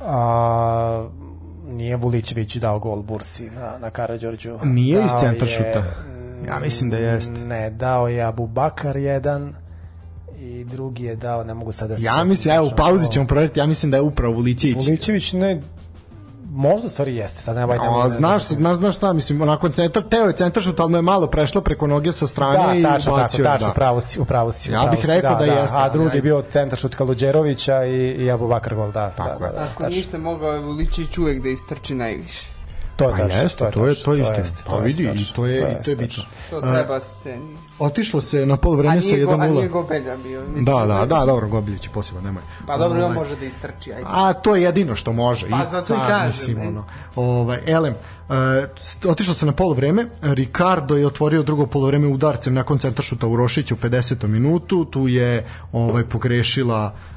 A nije Vulićević dao gol Bursi na na Karađorđu. Nije dao iz centra šuta. Ja mislim da jeste. Ne, dao je Abu Bakar jedan i drugi je dao, ne mogu sada Ja mislim, evo u pauzi ćemo proveriti, ja mislim da je upravo Vulićević. Vulićević ne, možda stvari jeste, sad nema ajde. A znaš, znaš, znaš šta, mislim, onako centar, teo je centar šut, ali mu je malo prešlo preko noge sa strane da, i tačno, bacio. Da, tačno, da. pravo si, upravo si. Ja bih rekao da, da, da, jeste. A drugi je bio centar šut Kaluđerovića i, i Abu Bakar gol, da. Tako da, je. Da, da, Ako ništa mogao je Vuličić uvek da istrči najviše. To je pa tačno, jeste, to je to je isto. To, to vidi i to je i to je bitno. To treba se ceni. Otišlo se na poluvreme sa 1:0. A nije Gobelja bio, mislim. Da, da, da, dobro, Gobeljić je poseban, nemoj. Pa dobro, on ovaj, može da istrči, ajde. A to je jedino što može. Pa zato i kažem. Mislim, ono, ovaj, Elem, uh, otišlo se na poluvreme, Ricardo je otvorio drugo poluvreme udarcem nakon centaršuta u Rošiću u 50. minutu, tu je ovaj pogrešila uh,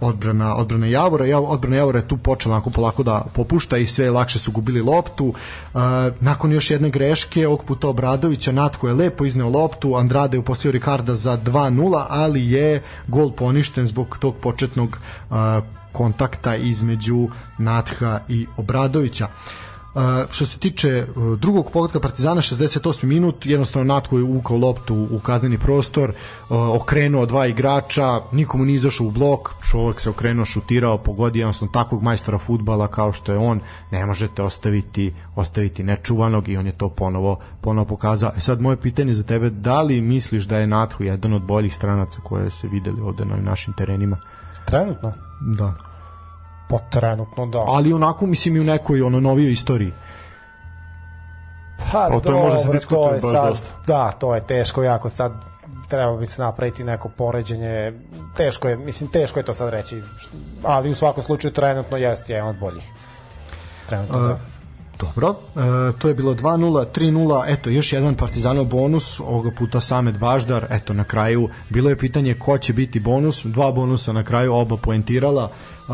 odbrana odbrana Javora. Ja, odbrana Javora je tu počela onako polako da popušta i sve lakše su gubili loptu. Uh, nakon još jedne greške, ovog puta Obradovića, Natko je lepo izneo loptu, Andrade je upostio Ricarda za 2-0, ali je gol poništen zbog tog početnog uh, kontakta između Natha i Obradovića. Uh, Uh, što se tiče uh, drugog pogotka Partizana 68. minut jednostavno Natko je uvukao loptu u kazneni prostor uh, okrenuo dva igrača nikomu nije izašao u blok čovjek se okrenuo šutirao pogodio jednostavno takvog majstora futbala kao što je on ne možete ostaviti ostaviti nečuvanog i on je to ponovo ponovo pokazao. E sad moje pitanje za tebe da li misliš da je Natko jedan od boljih stranaca koje se videli ovde na našim terenima? Trenutno? Da Pa trenutno da. Ali onako mislim i u nekoj ono novijoj istoriji. Pa, pa to, može se to je sad, dosta. da, to je teško jako sad treba bi se napraviti neko poređenje, teško je, mislim, teško je to sad reći, ali u svakom slučaju trenutno jeste jedan od boljih. Trenutno da. Dobro, e, to je bilo 2-0, 3-0, eto još jedan Partizanov bonus, ovoga puta Samet Baždar, eto na kraju bilo je pitanje ko će biti bonus, dva bonusa na kraju, oba poentirala, e,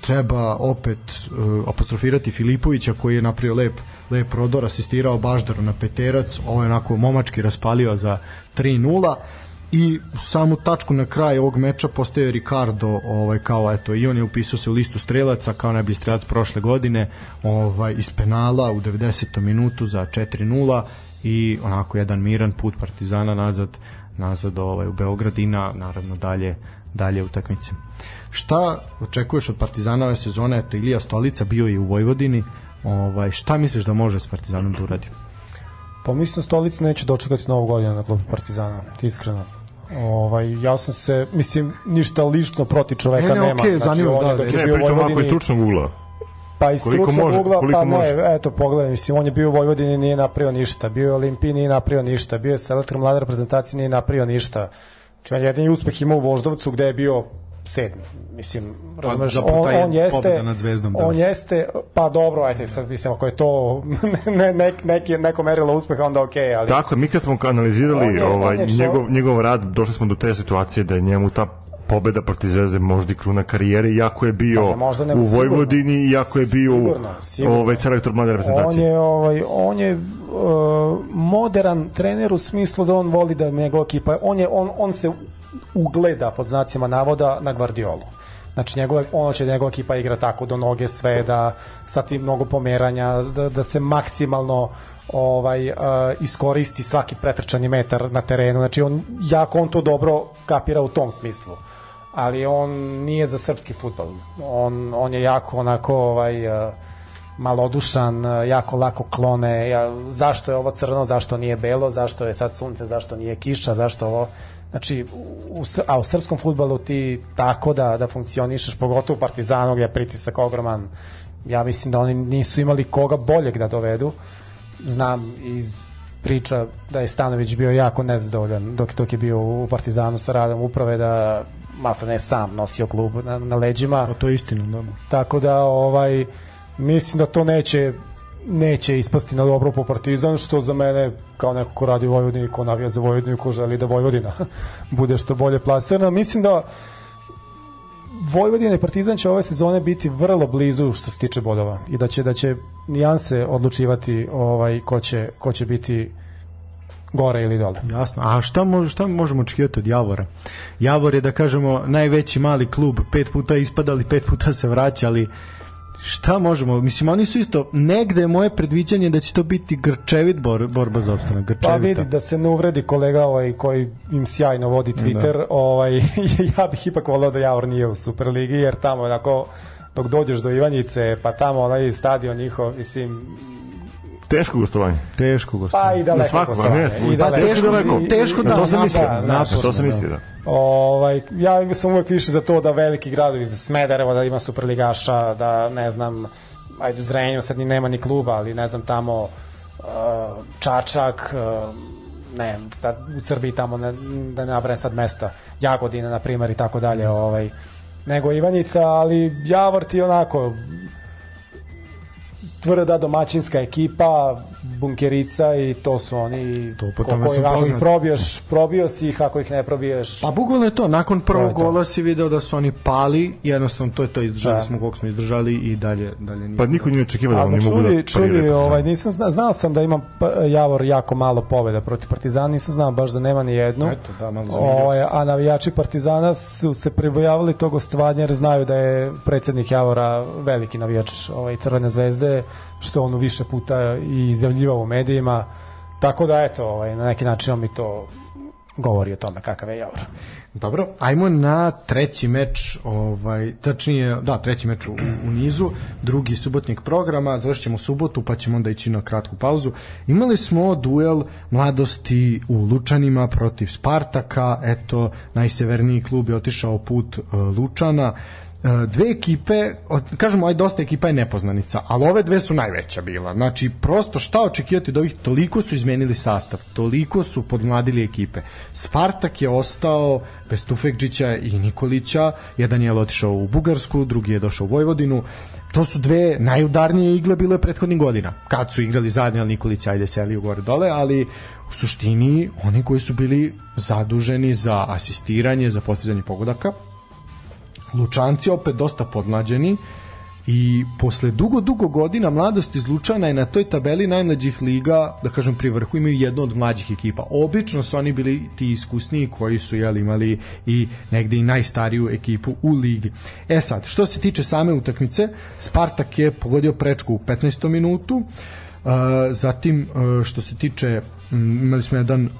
treba opet e, apostrofirati Filipovića koji je napravio lep, lep prodor, asistirao Baždaru na peterac, ovo je onako momački raspalio za 3-0, i samu tačku na kraj ovog meča postaje Ricardo ovaj kao eto i on je upisao se u listu strelaca kao najbolji strelac prošle godine ovaj iz penala u 90. minutu za 4:0 i onako jedan miran put Partizana nazad nazad ovaj u Beograd naravno dalje dalje utakmice. Šta očekuješ od Partizana ove sezone? Eto Ilija Stolica bio je u Vojvodini. Ovaj šta misliš da može s Partizanom da uradi? Pa mislim Stolica neće dočekati novu godinu na klubu Partizana, iskreno Ovaj, ja sam se, mislim, ništa lično protiv čoveka ne, ne, nema. Okay, znači, zanima, da, da, ne, pričam ovako iz stručnog ugla. Pa iz stručnog može, ugla, pa može. ne, eto, pogledaj, mislim, on je bio u Vojvodini, nije napravio ništa, bio je u Olimpiji, nije napravio ništa, bio je selektor mlade reprezentacije, nije napravio ništa. Znači, jedini uspeh imao u Voždovcu gde je bio sedmi. Mislim, pa, razumeš, da, on, on jeste, nad zvezdom, da. on jeste, pa dobro, ajte, sad mislim, ako je to [LAUGHS] ne, ne, neki, neko merilo uspeha, onda okej, okay, ali... Tako, mi kad smo analizirali on je, ovaj, on je što... njegov, njegov rad, došli smo do te situacije da je njemu ta pobeda protiv Zvezde možda i kruna karijere, iako je bio pa, ne, u Vojvodini, sigurno, iako je bio sigurno, sigurno. ovaj selektor mlade reprezentacije. On je ovaj on je uh, modern trener u smislu da on voli da njegova ekipa, on je on on se ugleda pod znacima navoda na Guardiolu. Znači njegove, ono će njegova ekipa igra tako do noge sve da sa tim mnogo pomeranja da, da se maksimalno ovaj uh, iskoristi svaki pretrčani metar na terenu. Znači on jako on to dobro kapira u tom smislu. Ali on nije za srpski fudbal. On on je jako onako ovaj uh, malodušan, jako lako klone. Ja, zašto je ovo crno, zašto nije belo, zašto je sad sunce, zašto nije kiša, zašto ovo Znači, u, a u srpskom futbalu ti tako da, da funkcionišeš, pogotovo u Partizanu gde je pritisak ogroman, ja mislim da oni nisu imali koga boljeg da dovedu. Znam iz priča da je Stanović bio jako nezadovoljan dok, dok je bio u Partizanu sa radom uprave da malta ne sam nosio klub na, na leđima. A to je istina, da. Tako da ovaj mislim da to neće neće ispasti na dobro po Partizan, što za mene kao neko ko radi u Vojvodini, ko navija za Vojvodinu, ko želi da Vojvodina [LAUGHS] bude što bolje plasirana. Mislim da Vojvodina i Partizan će ove sezone biti vrlo blizu što se tiče bodova i da će da će nijanse odlučivati ovaj ko će ko će biti gore ili dole. Jasno. A šta, može, šta možemo očekivati od Javora? Javor je, da kažemo, najveći mali klub, pet puta ispadali, pet puta se vraćali, šta možemo, mislim oni su isto negde je moje predviđanje da će to biti grčevit bor, borba za opstanak, grčevita. Pa vidi da se ne uvredi kolega ovaj koji im sjajno vodi Twitter, da. ovaj [LAUGHS] ja bih ipak voleo da Javor nije u Superligi jer tamo onako dok dođeš do Ivanjice, pa tamo onaj stadion njihov, mislim, Teško gostovanje. Teško gostovanje. Pa i daleko svako, gostovanje. Ne, I pa daleko, teško, daleko. teško da, to sam mislio. Da, to sam mislio, da. Ovaj, ja sam uvek više za to da veliki gradovi, za Smederevo, da ima superligaša, da ne znam, ajde u Zrenju sad ni nema ni kluba, ali ne znam tamo uh, Čačak, uh, ne, sad u Srbiji tamo ne, da ne nabrajem sad mesta, Jagodina na primer i tako dalje, ovaj, nego Ivanjica, ali Javor ti onako tvrda domaćinska ekipa, bunkerica i to su oni to po tome su ako ih probiješ, probio si ih, ako ih ne probiješ. Pa bukvalno je to, nakon prvog to gola si video da su oni pali, jednostavno to je to, izdržali da. smo koliko smo izdržali i dalje dalje nije. Pa niko nije očekivao da oni mogu da čuli, ovaj nisam znao, znao sam da ima Javor jako malo pobeda protiv Partizana, nisam znao baš da nema ni jednu. Eto, da, malo ovaj, a navijači Partizana su se pribojavali tog gostovanja jer znaju da je predsednik Javora veliki navijač ovaj Crvene zvezde što on više puta i izjavljivao u medijima. Tako da, eto, ovaj, na neki način on mi to govori o tome kakav je Javor. Dobro, ajmo na treći meč, ovaj, tačnije, da, treći meč u, u nizu, drugi subotnik programa, završćemo subotu, pa ćemo onda ići na kratku pauzu. Imali smo duel mladosti u Lučanima protiv Spartaka, eto, najseverniji klub je otišao put uh, Lučana, E, dve ekipe, kažemo, aj dosta ekipa je nepoznanica, ali ove dve su najveća bila. Znači, prosto šta očekivati od ovih, toliko su izmenili sastav, toliko su podmladili ekipe. Spartak je ostao bez Tufekđića i Nikolića, jedan je otišao u Bugarsku, drugi je došao u Vojvodinu, to su dve najudarnije igle bile prethodnih godina. Kad su igrali zajedno, Nikolić ajde selio gore dole, ali u suštini oni koji su bili zaduženi za asistiranje, za postizanje pogodaka, Lučanci opet dosta podmlađeni i posle dugo, dugo godina mladost iz Lučana je na toj tabeli najmlađih liga, da kažem pri vrhu, imaju jednu od mlađih ekipa. Obično su oni bili ti iskusniji koji su jel, imali i negde i najstariju ekipu u ligi. E sad, što se tiče same utakmice, Spartak je pogodio prečku u 15. minutu, uh, zatim što se tiče imali smo jedan uh,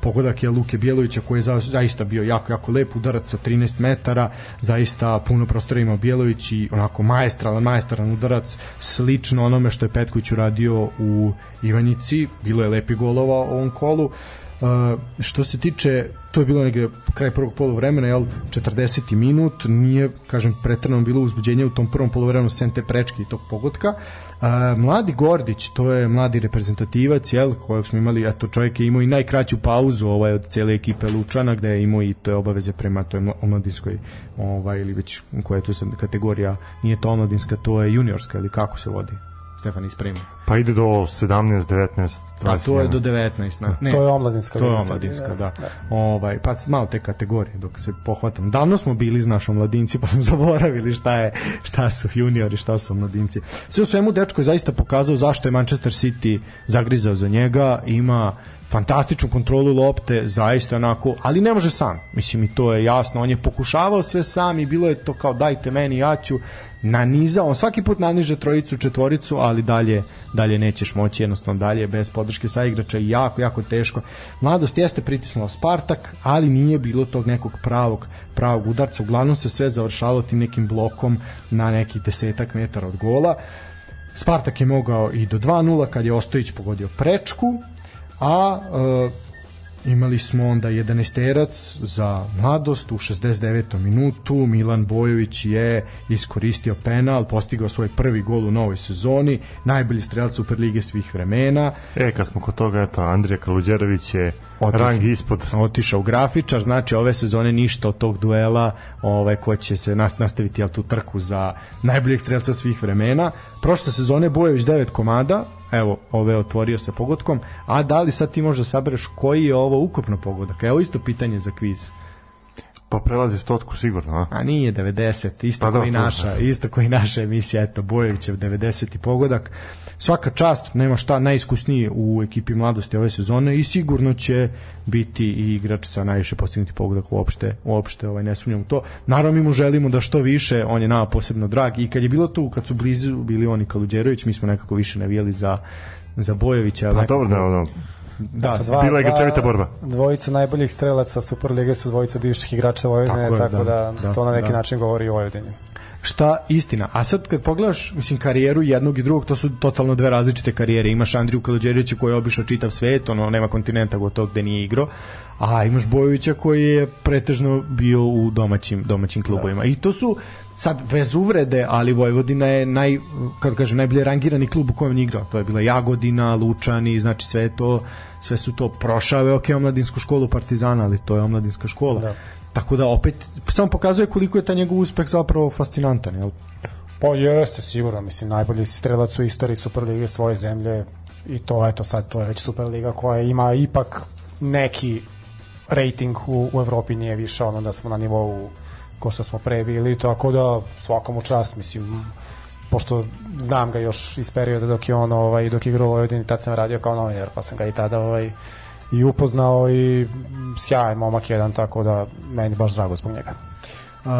pogodak je Luke Bjelovića koji je za, zaista bio jako, jako lep udarac sa 13 metara, zaista puno prostora imao Bjelović i onako maestralan, maestralan udarac, slično onome što je Petković uradio u Ivanjici, bilo je lepi golova u ovom kolu. Uh, što se tiče to je bilo negde kraj prvog poluvremena, jel, 40. minut, nije, kažem, pretrano bilo uzbuđenje u tom prvom poluvremenu sem te prečke i tog pogotka. A, mladi Gordić, to je mladi reprezentativac, jel, kojeg smo imali, eto čovjek je imao i najkraću pauzu ovaj, od cele ekipe Lučana, gde je imao i to je obaveze prema toj omladinskoj, ovaj, ili već koja je tu sad kategorija, nije to omladinska, to je juniorska, ili kako se vodi? Stefan ispremi. Pa ide do 17, 19, 20. Pa to je do 19, na, ne. To je omladinska. To je omladinska, da. da. Ovaj pa malo te kategorije dok se pohvatam. Davno smo bili znaš omladinci, pa smo [LAUGHS] zaboravili šta je šta su juniori, šta su omladinci. Sve u svemu dečko je zaista pokazao zašto je Manchester City zagrizao za njega, ima fantastičnu kontrolu lopte, zaista onako, ali ne može sam. Mislim i to je jasno, on je pokušavao sve sam i bilo je to kao dajte meni ja ću nanizao, on svaki put naniže trojicu, četvoricu, ali dalje dalje nećeš moći jednostavno dalje bez podrške sa igrača i jako, jako teško. Mladost jeste pritisnula Spartak, ali nije bilo tog nekog pravog, pravog udarca. Uglavnom se sve završalo tim nekim blokom na nekih desetak metara od gola. Spartak je mogao i do 2-0 kad je Ostojić pogodio prečku, a e, imali smo onda 11 za mladost u 69. minutu Milan Bojović je iskoristio penal postigao svoj prvi gol u novoj sezoni najbolji strelac Superlige svih vremena E, kad smo kod toga, eto, Andrija Kaluđerović je Otišao. rang ispod. otišao grafičar, znači ove sezone ništa od tog duela ovaj, ko će se nas, nastaviti jel, tu trku za najboljeg strelca svih vremena. Prošle sezone Bojević 9 komada, evo, ove otvorio sa pogodkom, a da li sad ti možda sabereš koji je ovo ukupno pogodak? Evo isto pitanje za kviz. Pa prelazi stotku sigurno, a? A nije 90, isto Pa koji dobro, to- naša, isto koji naša emisija, eto Bojevićev 90 pogodak. Svaka čast, nema šta, najiskusniji u ekipi mladosti ove sezone i sigurno će biti i igrač sa najviše postignuti pogodak uopšte, uopšte ovaj, ne sumnjam u to. Naravno mi mu želimo da što više, on je nama posebno drag i kad je bilo tu, kad su blizu bili oni Kaluđerović, mi smo nekako više navijali za za Bojevića. Pa nekako- dobro, ne, ono, da, Eto, dva- bila je grčevita borba. Dvojica najboljih strelaca Superlige su dvojica bivših igrača Vojvodine, Tako tako, je, da, da, da, to na neki da. način govori o Vojvodini. šta istina. A sad kad pogledaš, mislim, karijeru jednog i drugog, to su totalno dve različite karijere. Imaš Andriju Kaluđerića koji je obišao čitav svet, ono, nema kontinenta gotovo gde nije igrao, a imaš Bojovića koji je pretežno bio u domaćim, domaćim klubovima. I to su sad bez uvrede, ali Vojvodina je naj, kako kažem, najbolje rangirani klub u kojem je igrao. To je bila Jagodina, Lučani, znači sve to sve su to prošao je ok omladinsku školu Partizana, ali to je omladinska škola. Da. Tako da opet samo pokazuje koliko je taj njegov uspeh zapravo fascinantan, jel? Pa jeste sigurno, mislim, najbolji strelac u istoriji Superlige svoje zemlje i to, eto sad, to je već Superliga koja ima ipak neki rating u, u Evropi nije više ono da smo na nivou ko što smo pre bili, tako da svakom u čast, mislim, pošto znam ga još iz perioda dok je on ovaj, dok je igrao u Vojvodini, tad sam radio kao novinar, pa sam ga i tada ovaj, i upoznao i sjajan momak jedan, tako da meni baš drago zbog njega. Uh,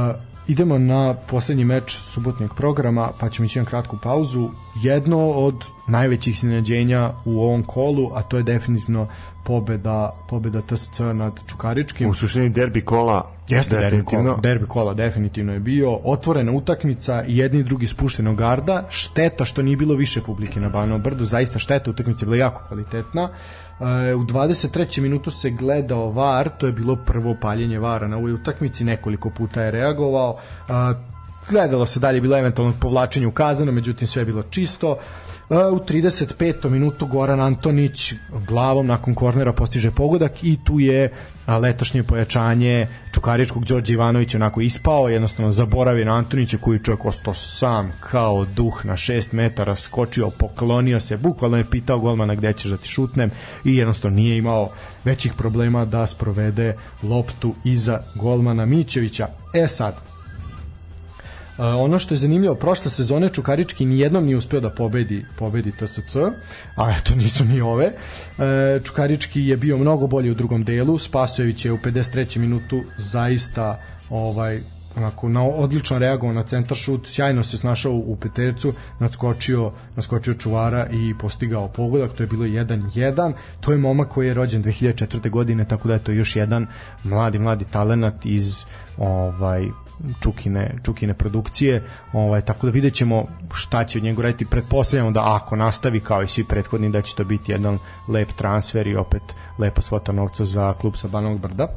idemo na poslednji meč subotnjeg programa, pa ćemo ići na kratku pauzu. Jedno od najvećih iznenađenja u ovom kolu, a to je definitivno pobeda, pobeda TSC nad Čukaričkim. U suštini derbi kola Jeste derbi definitivno. kola, derbi kola definitivno je bio otvorena utakmica i jedni i drugi spušteno garda šteta što nije bilo više publike na Banovom brdu zaista šteta, utakmica je bila jako kvalitetna E, u 23. minutu se gledao VAR, to je bilo prvo paljenje VARa na ovoj utakmici, nekoliko puta je reagovao. E, gledalo se dalje, bilo eventualno povlačenje u kazano, međutim sve je bilo čisto. E, U 35. minutu Goran Antonić glavom nakon kornera postiže pogodak i tu je letošnje pojačanje Čukaričkog Đorđe Ivanović onako ispao, jednostavno zaboravio na Antonića koji je čovjek ostao sam kao duh na 6 metara, skočio, poklonio se, bukvalno je pitao golmana gde ćeš da ti šutnem i jednostavno nije imao većih problema da sprovede loptu iza golmana Mićevića. E sad, ono što je zanimljivo, prošle sezone Čukarički nijednom nije uspeo da pobedi, pobedi TSC, a eto nisu ni ove. Uh, Čukarički je bio mnogo bolji u drugom delu, Spasojević je u 53. minutu zaista ovaj onako na odlično reagovao na centar šut, sjajno se snašao u petercu, nadskočio, nadskočio čuvara i postigao pogodak, to je bilo 1-1. To je momak koji je rođen 2004. godine, tako da je to još jedan mladi mladi talenat iz ovaj Čukine, Čukine produkcije, ovaj, tako da vidjet ćemo šta će od njega raditi. Pretpostavljamo da ako nastavi kao i svi prethodni da će to biti jedan lep transfer i opet lepa svota novca za klub sa Banovog brda.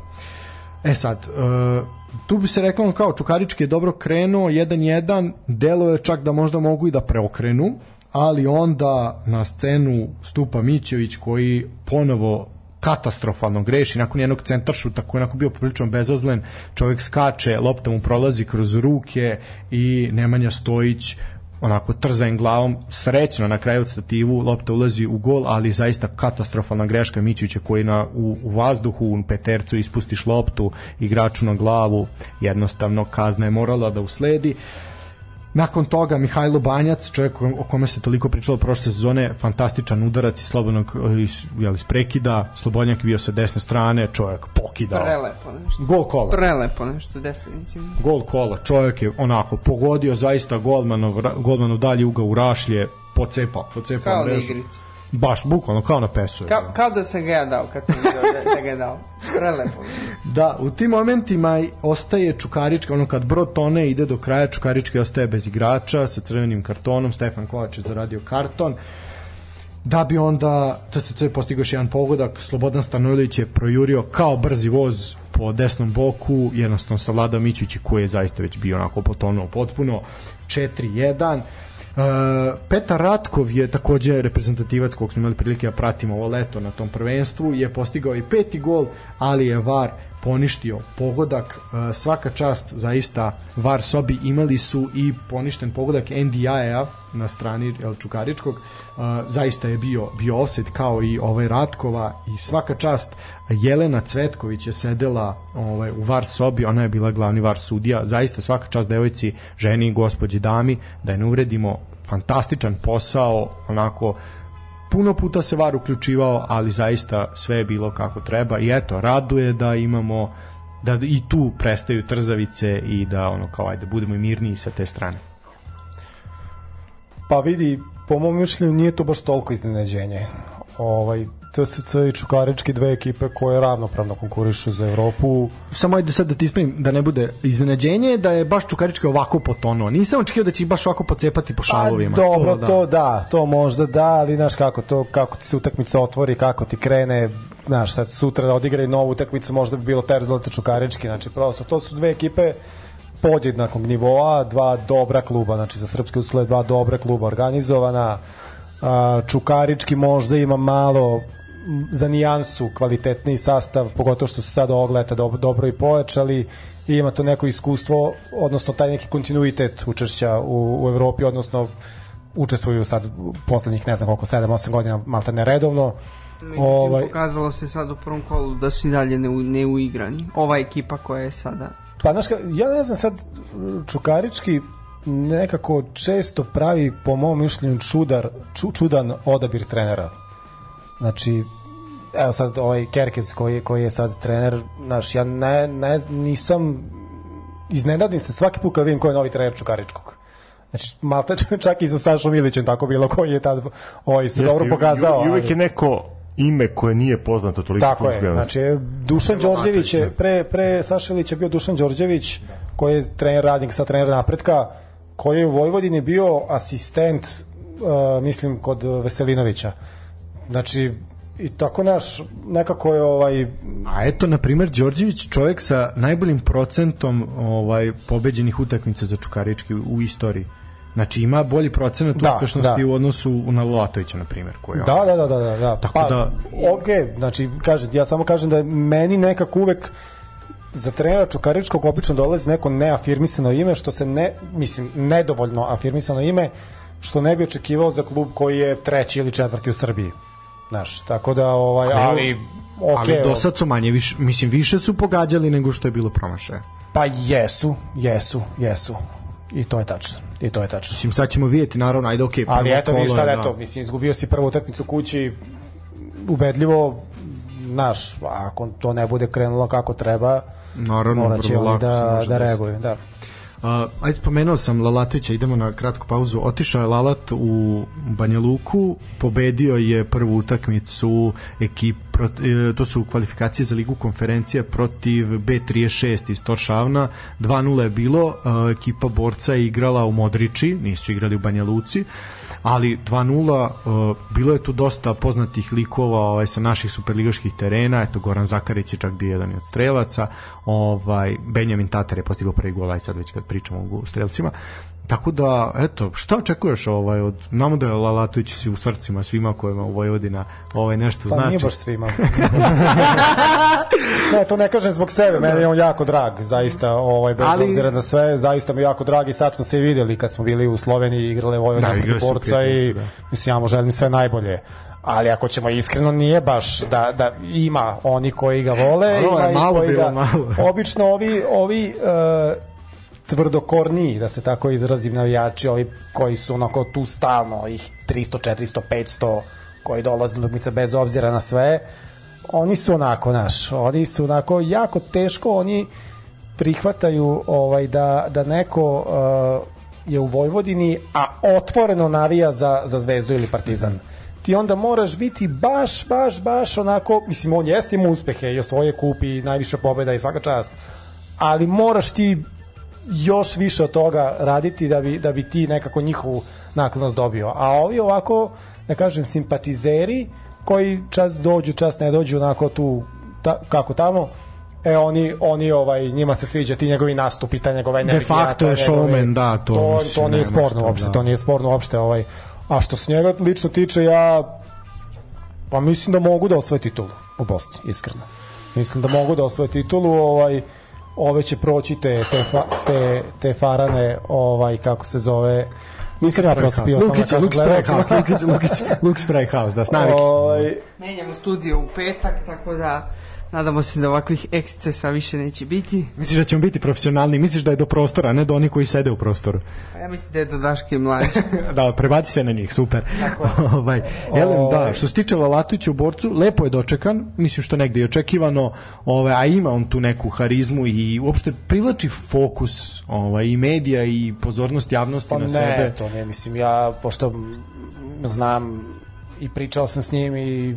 E sad, uh, tu bi se reklo kao Čukarički je dobro krenuo 1-1, delo je čak da možda mogu i da preokrenu, ali onda na scenu stupa Mićević koji ponovo katastrofalno greši nakon jednog centaršuta koji je onako bio poprilično bezazlen čovjek skače, lopta mu prolazi kroz ruke i Nemanja Stojić onako trzajem glavom srećno na kraju stativu lopta ulazi u gol ali zaista katastrofalna greška Mićića koji na, u, u vazduhu u petercu ispustiš loptu igraču na glavu jednostavno kazna je morala da usledi Nakon toga Mihajlo Banjac, čovjek o kome se toliko pričalo prošle sezone, fantastičan udarac iz slobodnog jel, iz prekida, Slobodnjak bio sa desne strane, čovjek pokidao. Prelepo nešto. Gol kola. Prelepo nešto, definitivno. Gol kola, čovjek je onako pogodio zaista golmanov, golmanov dalji uga u rašlje, pocepao, pocepao Kao mrežu. igrici. Baš, bukvalno, kao na pesu. Kao, kao da sam ga ja dao kad sam vidio da, da ga je dao. Prelepo. Da, u tim momentima ostaje Čukarička, ono kad brod tone ide do kraja, Čukarička ostaje bez igrača sa crvenim kartonom, Stefan Kovač je zaradio karton, da bi onda TSC postigao još jedan pogodak, Slobodan Stanojlić je projurio kao brzi voz po desnom boku, jednostavno savladao Mićić koji je zaista već bio onako potonuo potpuno, 4-1. Uh, Petar Ratkov je takođe reprezentativac kog smo imali prilike da pratimo ovo leto na tom prvenstvu, je postigao i peti gol, ali je VAR poništio pogodak, uh, svaka čast zaista VAR sobi. Imali su i poništen pogodak NDI-a na strani El Čukaričkog, uh, zaista je bio, bio offset kao i ovaj Ratkova i svaka čast Jelena Cvetković je sedela ovaj, u VAR sobi, ona je bila glavni VAR sudija, zaista svaka čast devojci, ženi, gospođi, dami, da je ne uvredimo, fantastičan posao, onako puno puta se VAR uključivao, ali zaista sve je bilo kako treba i eto, raduje da imamo da i tu prestaju trzavice i da ono kao ajde budemo i mirniji sa te strane. Pa vidi, po mom mišljenju nije to baš toliko iznenađenje. Ovaj, TSC i Čukarički dve ekipe koje ravnopravno konkurišu za Evropu. Samo ajde sad da ti ispravim da ne bude iznenađenje da je baš Čukarička ovako potonuo. Nisam očekivao da će ih baš ovako pocepati po šalovima. Pa, dobro, to da. to da, to možda da, ali znaš kako to, kako ti se utakmica otvori, kako ti krene, znaš, sad sutra da odigraju novu utakmicu, možda bi bilo taj rezultat Čukarički, znači prosto, to su dve ekipe podjednakog nivoa, dva dobra kluba, znači za srpske uslove dva dobra kluba organizovana, a, Čukarički možda ima malo za nijansu kvalitetniji sastav, pogotovo što su sad ovog leta dobro, dobro i pojačali i ima to neko iskustvo, odnosno taj neki kontinuitet učešća u, u Evropi, odnosno učestvuju sad poslednjih ne znam koliko 7-8 godina malta neredovno Ovaj... Pokazalo se sad u prvom kolu da su i dalje ne, ne uigrani. Ova ekipa koja je sada Pa znaš, ja ne znam sad Čukarički nekako često pravi po mom mišljenju čudar, ču, čudan odabir trenera. Znači, evo sad ovaj Kerkez koji, koji je sad trener, znaš, ja ne, ne, nisam iznenadim se svaki put kad vidim ko je novi trener Čukaričkog. Znači, malta čak i sa Sašom Ilićem tako bilo koji je tad ovaj, se dobro pokazao. I, uvek je neko ime koje nije poznato toliko Tako je, znači Dušan Đorđević je, pre, pre Saša Ilića bio Dušan Đorđević, koji je trener radnik sa trener napretka, koji je u Vojvodini bio asistent, uh, mislim, kod Veselinovića. Znači, i tako naš, nekako je ovaj, A eto, na primer, Đorđević, čovjek sa najboljim procentom ovaj pobeđenih utakmica za Čukarički u istoriji. Znači ima bolji procenat Da, uspešnosti da. u odnosu na Latovića, na primjer, koji je Da, da, da, da, da. da. Tako pa, da- Ok, znači, kažem, ja samo kažem da meni nekako uvek za trenera Čukaričkog obično dolazi neko neafirmisano ime, što se ne, mislim, nedovoljno afirmisano ime, što ne bi očekivao za klub koji je treći ili četvrti u Srbiji. Znaš, tako da, ovaj, Ali- ali, ok, Ali do sad su manje, više, mislim, više su pogađali nego što je bilo promašaja. pa jesu, jesu, jesu. I to je tačno. I to je tačno. Mislim, sad ćemo vidjeti, naravno, ajde, okej. Ali prvo eto, sad, je, da. eto, mislim, izgubio si prvu utakmicu kući, ubedljivo, znaš, ako to ne bude krenulo kako treba, Naravno, morat će vrlo oni da, da desiti. reaguju. Da. A, ajde spomenuo sam Lalatovića, idemo na kratku pauzu. Otišao je Lalat u Banja Luku, pobedio je prvu utakmicu ekip, prot, e, to su kvalifikacije za ligu konferencija protiv B36 iz Toršavna. 2-0 je bilo, a, ekipa borca je igrala u Modriči, nisu igrali u Banja Luci ali 2-0 uh, bilo je tu dosta poznatih likova ovaj, sa naših superligaških terena eto Goran Zakarić je čak bio jedan od strelaca ovaj, Benjamin Tatar je postigao prvi gol aj sad već kad pričamo o strelcima Tako da, eto, šta očekuješ ovaj od namo da je Lalatović si u srcima svima kojima u Vojvodina ovaj nešto Pa znači. nije baš svima. [LAUGHS] ne, to ne kažem zbog sebe, meni je on jako drag, zaista, ovaj, bez Ali- obzira na sve, zaista mi je jako drag i sad smo se i videli kad smo bili u Sloveniji, igrale Vojvodina Da, borca i da. mislim, ja mu želim sve najbolje. Ali ako ćemo iskreno, nije baš da, da ima oni koji ga vole, Malo je malo koji bilo, ga... malo. Obično ovi, ovi uh, tvrdokorniji, da se tako izrazim, navijači, ovi koji su onako tu stalno, ih 300, 400, 500, koji dolaze na utakmice bez obzira na sve, oni su onako, naš, oni su onako jako teško, oni prihvataju ovaj da, da neko uh, je u Vojvodini, a otvoreno navija za, za Zvezdu ili Partizan. Ti onda moraš biti baš, baš, baš onako, mislim, on jeste ima uspehe i osvoje kupi najviše pobjeda i svaka čast, ali moraš ti još više od toga raditi da bi, da bi ti nekako njihovu naklonost dobio. A ovi ovako, da kažem, simpatizeri koji čas dođu, čas ne dođu onako tu, ta, kako tamo, e oni oni ovaj njima se sviđa ti njegovi nastupi ta njegova energija facto ta je showman, da, to to, mislim, to nije sporno šta, uopšte da. to nije sporno uopšte ovaj a što se njega lično tiče ja pa mislim da mogu da osvoje titulu u Bosni iskreno mislim da mogu da osvoje titulu ovaj ove će proći te, te, fa, te, te farane ovaj kako se zove nisam ja samo da Lukić, Lukić. Sprayhouse, Lukić, Lukić, Lukić Sprayhouse, da, s navikić smo. Ovaj, Menjamo studio u petak, tako da nadamo se da ovakvih ekscesa više neće biti. Misliš da ćemo biti profesionalni? Misliš da je do prostora, a ne do onih koji sede u prostoru? A ja mislim da je do Daške mlađe. [LAUGHS] da, prebaci se na njih, super. [LAUGHS] ovaj, Elem, da, Ovaj. što se tiče Lalatovića u borcu, lepo je dočekan, mislim što negde je očekivano, ovaj, a ima on tu neku harizmu i uopšte privlači fokus ovaj, i medija i pozornost javnosti Pa na ne, sebe. to ne, mislim, ja, pošto znam i pričao sam s njim i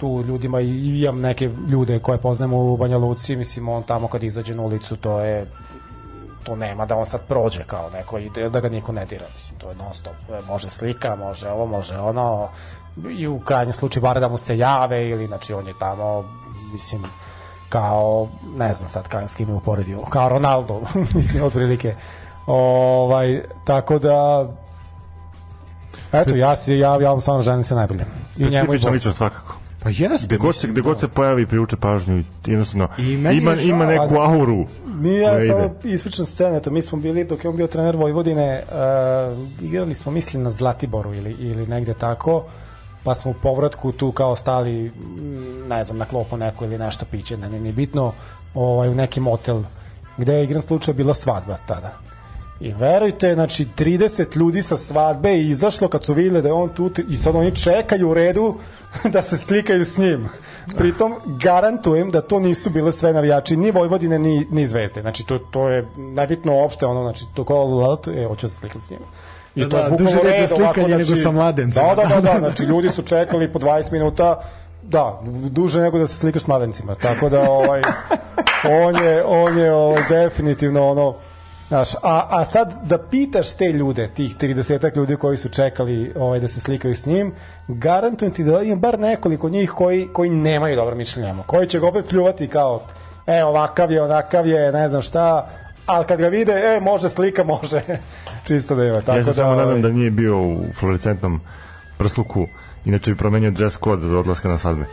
tu ljudima i imam neke ljude koje poznajem u Banja Luci, mislim, on tamo kad izađe na ulicu, to je to nema da on sad prođe kao neko i da, da ga niko ne dira, mislim, to je non stop, može slika, može ovo, može ono, i u krajnjem slučaju bar da mu se jave ili, znači, on je tamo, mislim, kao, ne znam sad kao s kim je uporedio, kao Ronaldo, [LAUGHS] mislim, otprilike. Ovaj, tako da, eto, ja, si, ja, ja mu stvarno želim se najbolje. I njemu i borcu. ličnost svakako. Pa jeste. Gde god se, gde god se pojavi privuče pažnju jednostavno I ima, je žao, ima neku auru. Nije ja ide. samo ispričan scene, to mi smo bili dok je on bio trener Vojvodine, uh, igrali smo mislim na Zlatiboru ili, ili negde tako, pa smo u povratku tu kao stali, mm, ne znam, na klopu neko ili nešto piće, ne, ne, ne bitno, ovaj, u neki motel, gde je igran slučaj bila svadba tada. I verujte, znači 30 ljudi sa svadbe je izašlo kad su vidjeli da je on tu i sad oni čekaju u redu [LAUGHS] da se slikaju s njim. Pritom garantujem da to nisu bile sve navijači ni Vojvodine ni, ni Zvezde. Znači to, to je nebitno uopšte ono, znači to kao e, hoću da se slikam s njim. I Da, to je da, bukvalno duže red red, ovako, slikanje nego sa mladencima. Da, da, da, da, [LAUGHS] znači ljudi su čekali po 20 minuta da, duže nego da se slikaš s mladencima, tako da ovaj, on je, on je ovaj, definitivno ono, Znaš, a, a sad da pitaš te ljude, tih 30 ljudi koji su čekali ovaj, da se slikaju s njim, garantujem ti da ima bar nekoliko njih koji, koji nemaju dobro mišljenje koji će ga opet pljuvati kao e, ovakav je, onakav je, ne znam šta, ali kad ga vide, e, može slika, može. [LAUGHS] Čisto da ima. Tako ja se da, samo nadam ovaj, da nije bio u fluorescentnom prsluku, inače bi promenio dress kod za odlaska na svadbe.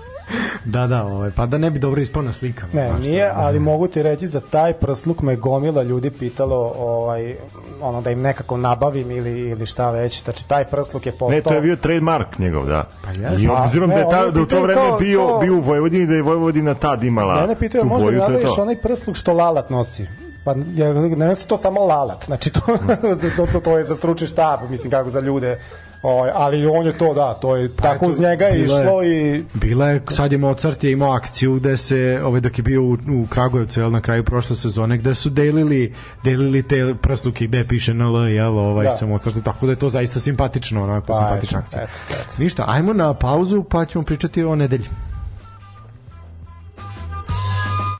Da, da, ovaj, pa da ne bi dobro ispao na slikama. Ne, baš nije, to, ali mogu ti reći za taj prsluk me gomila ljudi pitalo ovaj, ono da im nekako nabavim ili, ili šta već. Znači, taj prsluk je postao... Ne, to je bio trademark njegov, da. Pa jeste. I obzirom da ne, je ta, da u to vreme kao- bio, kao- bio u Vojvodini, da je Vojvodina tad imala Mene pitaju, tu možda boju, da to je nabaviš to. onaj prsluk što Lalat nosi. Pa ja, ne su to samo Lalat, znači to, [LAUGHS] to, to, to je za stručni štab, mislim kako za ljude, ovaj, ali on je to, da, to je, tako eto, uz njega je išlo i Bila je, sad je Mozart je imao akciju gde se, ovaj, dok je bio u, u Kragujevcu, jel, na kraju prošle sezone, gde su delili, delili te prsluke gde piše NL, jel, ovaj, Da. sa Mozartom, tako da je to zaista simpatično, onako, Pa, simpatična eto, akcija. eto, eto. Ništa, ajmo na pauzu, pa ćemo pričati o nedelji.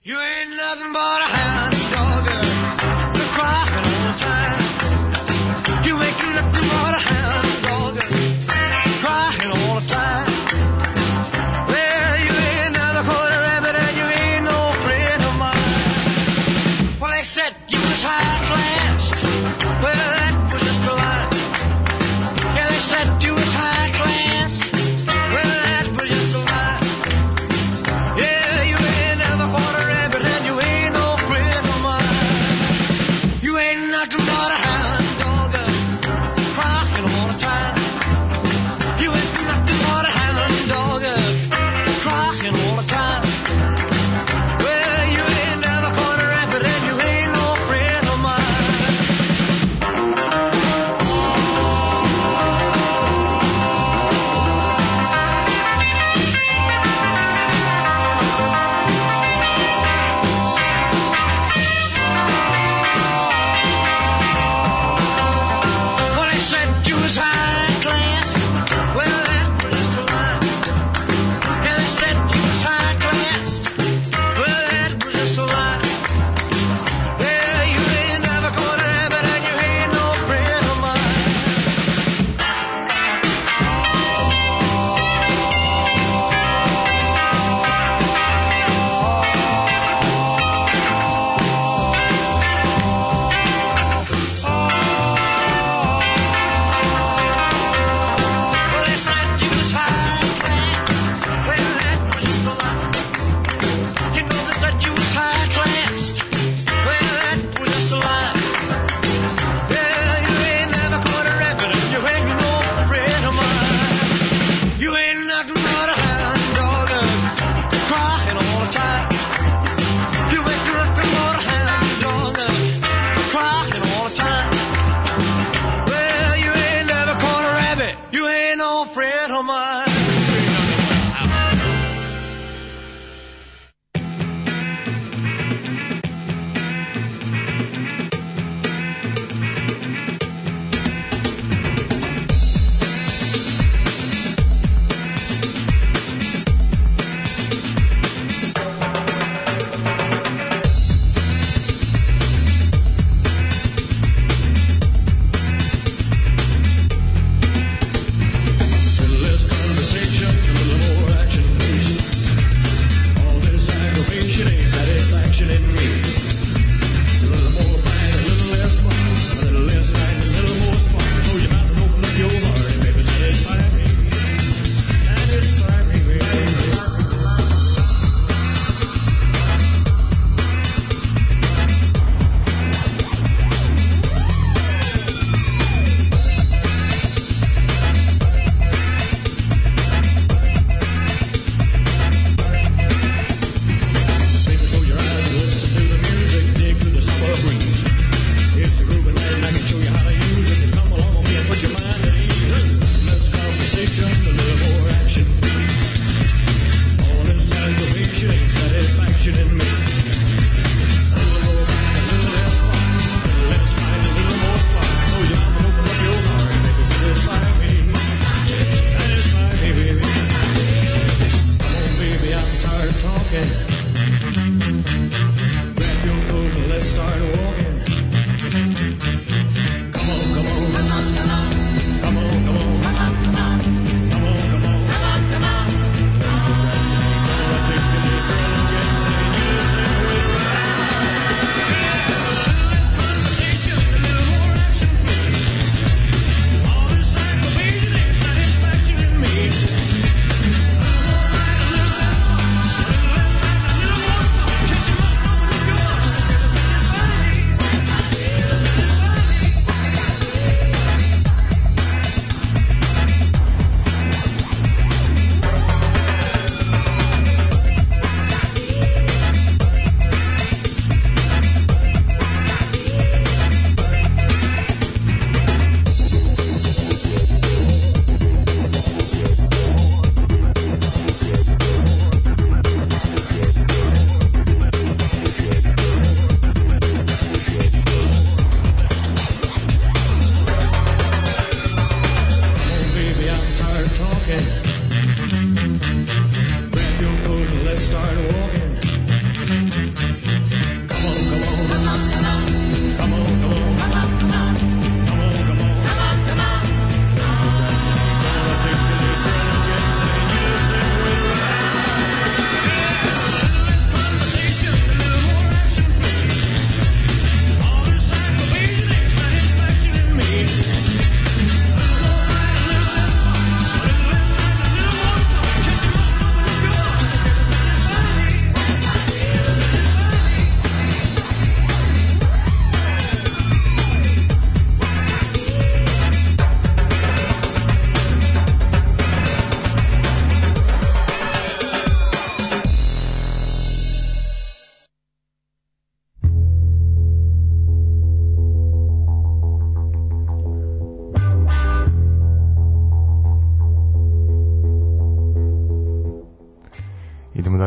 You ain't nothing but a hound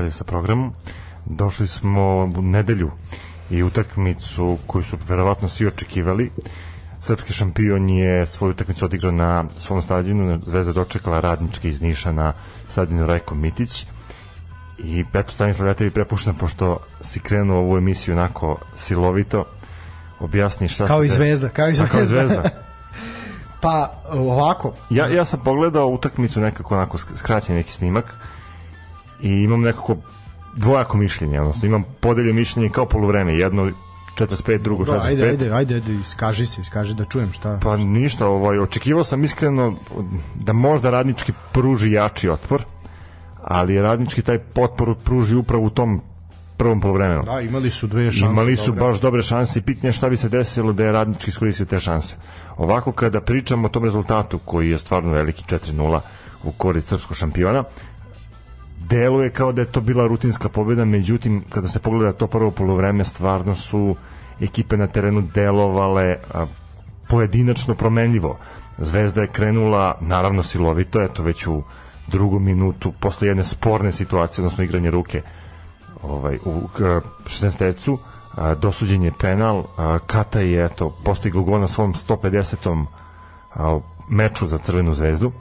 dalje sa programom. Došli smo u nedelju i utakmicu koju su verovatno svi očekivali. Srpski šampion je svoju utakmicu odigrao na svom stadionu. Zvezda dočekala radnički iz Niša na stadionu Rajko Mitić. I eto, Stanislav, ja tebi prepuštam, pošto si krenuo ovu emisiju onako silovito, objasniš šta Kao se i Zvezda, kao i Pa, kao i Zvezda. zvezda. [LAUGHS] Pa ovako, Ja, ja sam pogledao utakmicu nekako onako sk- skraćen neki snimak i imam nekako dvojako mišljenje, odnosno imam podelje mišljenje kao poluvreme, jedno 45, drugo 45. da, ajde, ajde, ajde, ajde, iskaži se, iskaži da čujem šta. Pa ništa, ovaj, očekivao sam iskreno da možda radnički pruži jači otpor, ali radnički taj potpor pruži upravo u tom prvom poluvremenu. Da, imali su dve šanse. Imali su dobre. baš dobre šanse i pitanje je šta bi se desilo da je radnički iskoristio te šanse. Ovako kada pričamo o tom rezultatu koji je stvarno veliki 4-0 u korist srpskog šampiona, deluje kao da je to bila rutinska pobjeda, međutim kada se pogleda to prvo polovreme stvarno su ekipe na terenu delovale a, pojedinačno promenljivo. Zvezda je krenula naravno silovito, eto već u drugom minutu posle jedne sporne situacije, odnosno igranje ruke ovaj, u k- 16. a, dosuđen je penal, a, Kata je eto, postigao gol na svom 150. a, meču za Crvenu zvezdu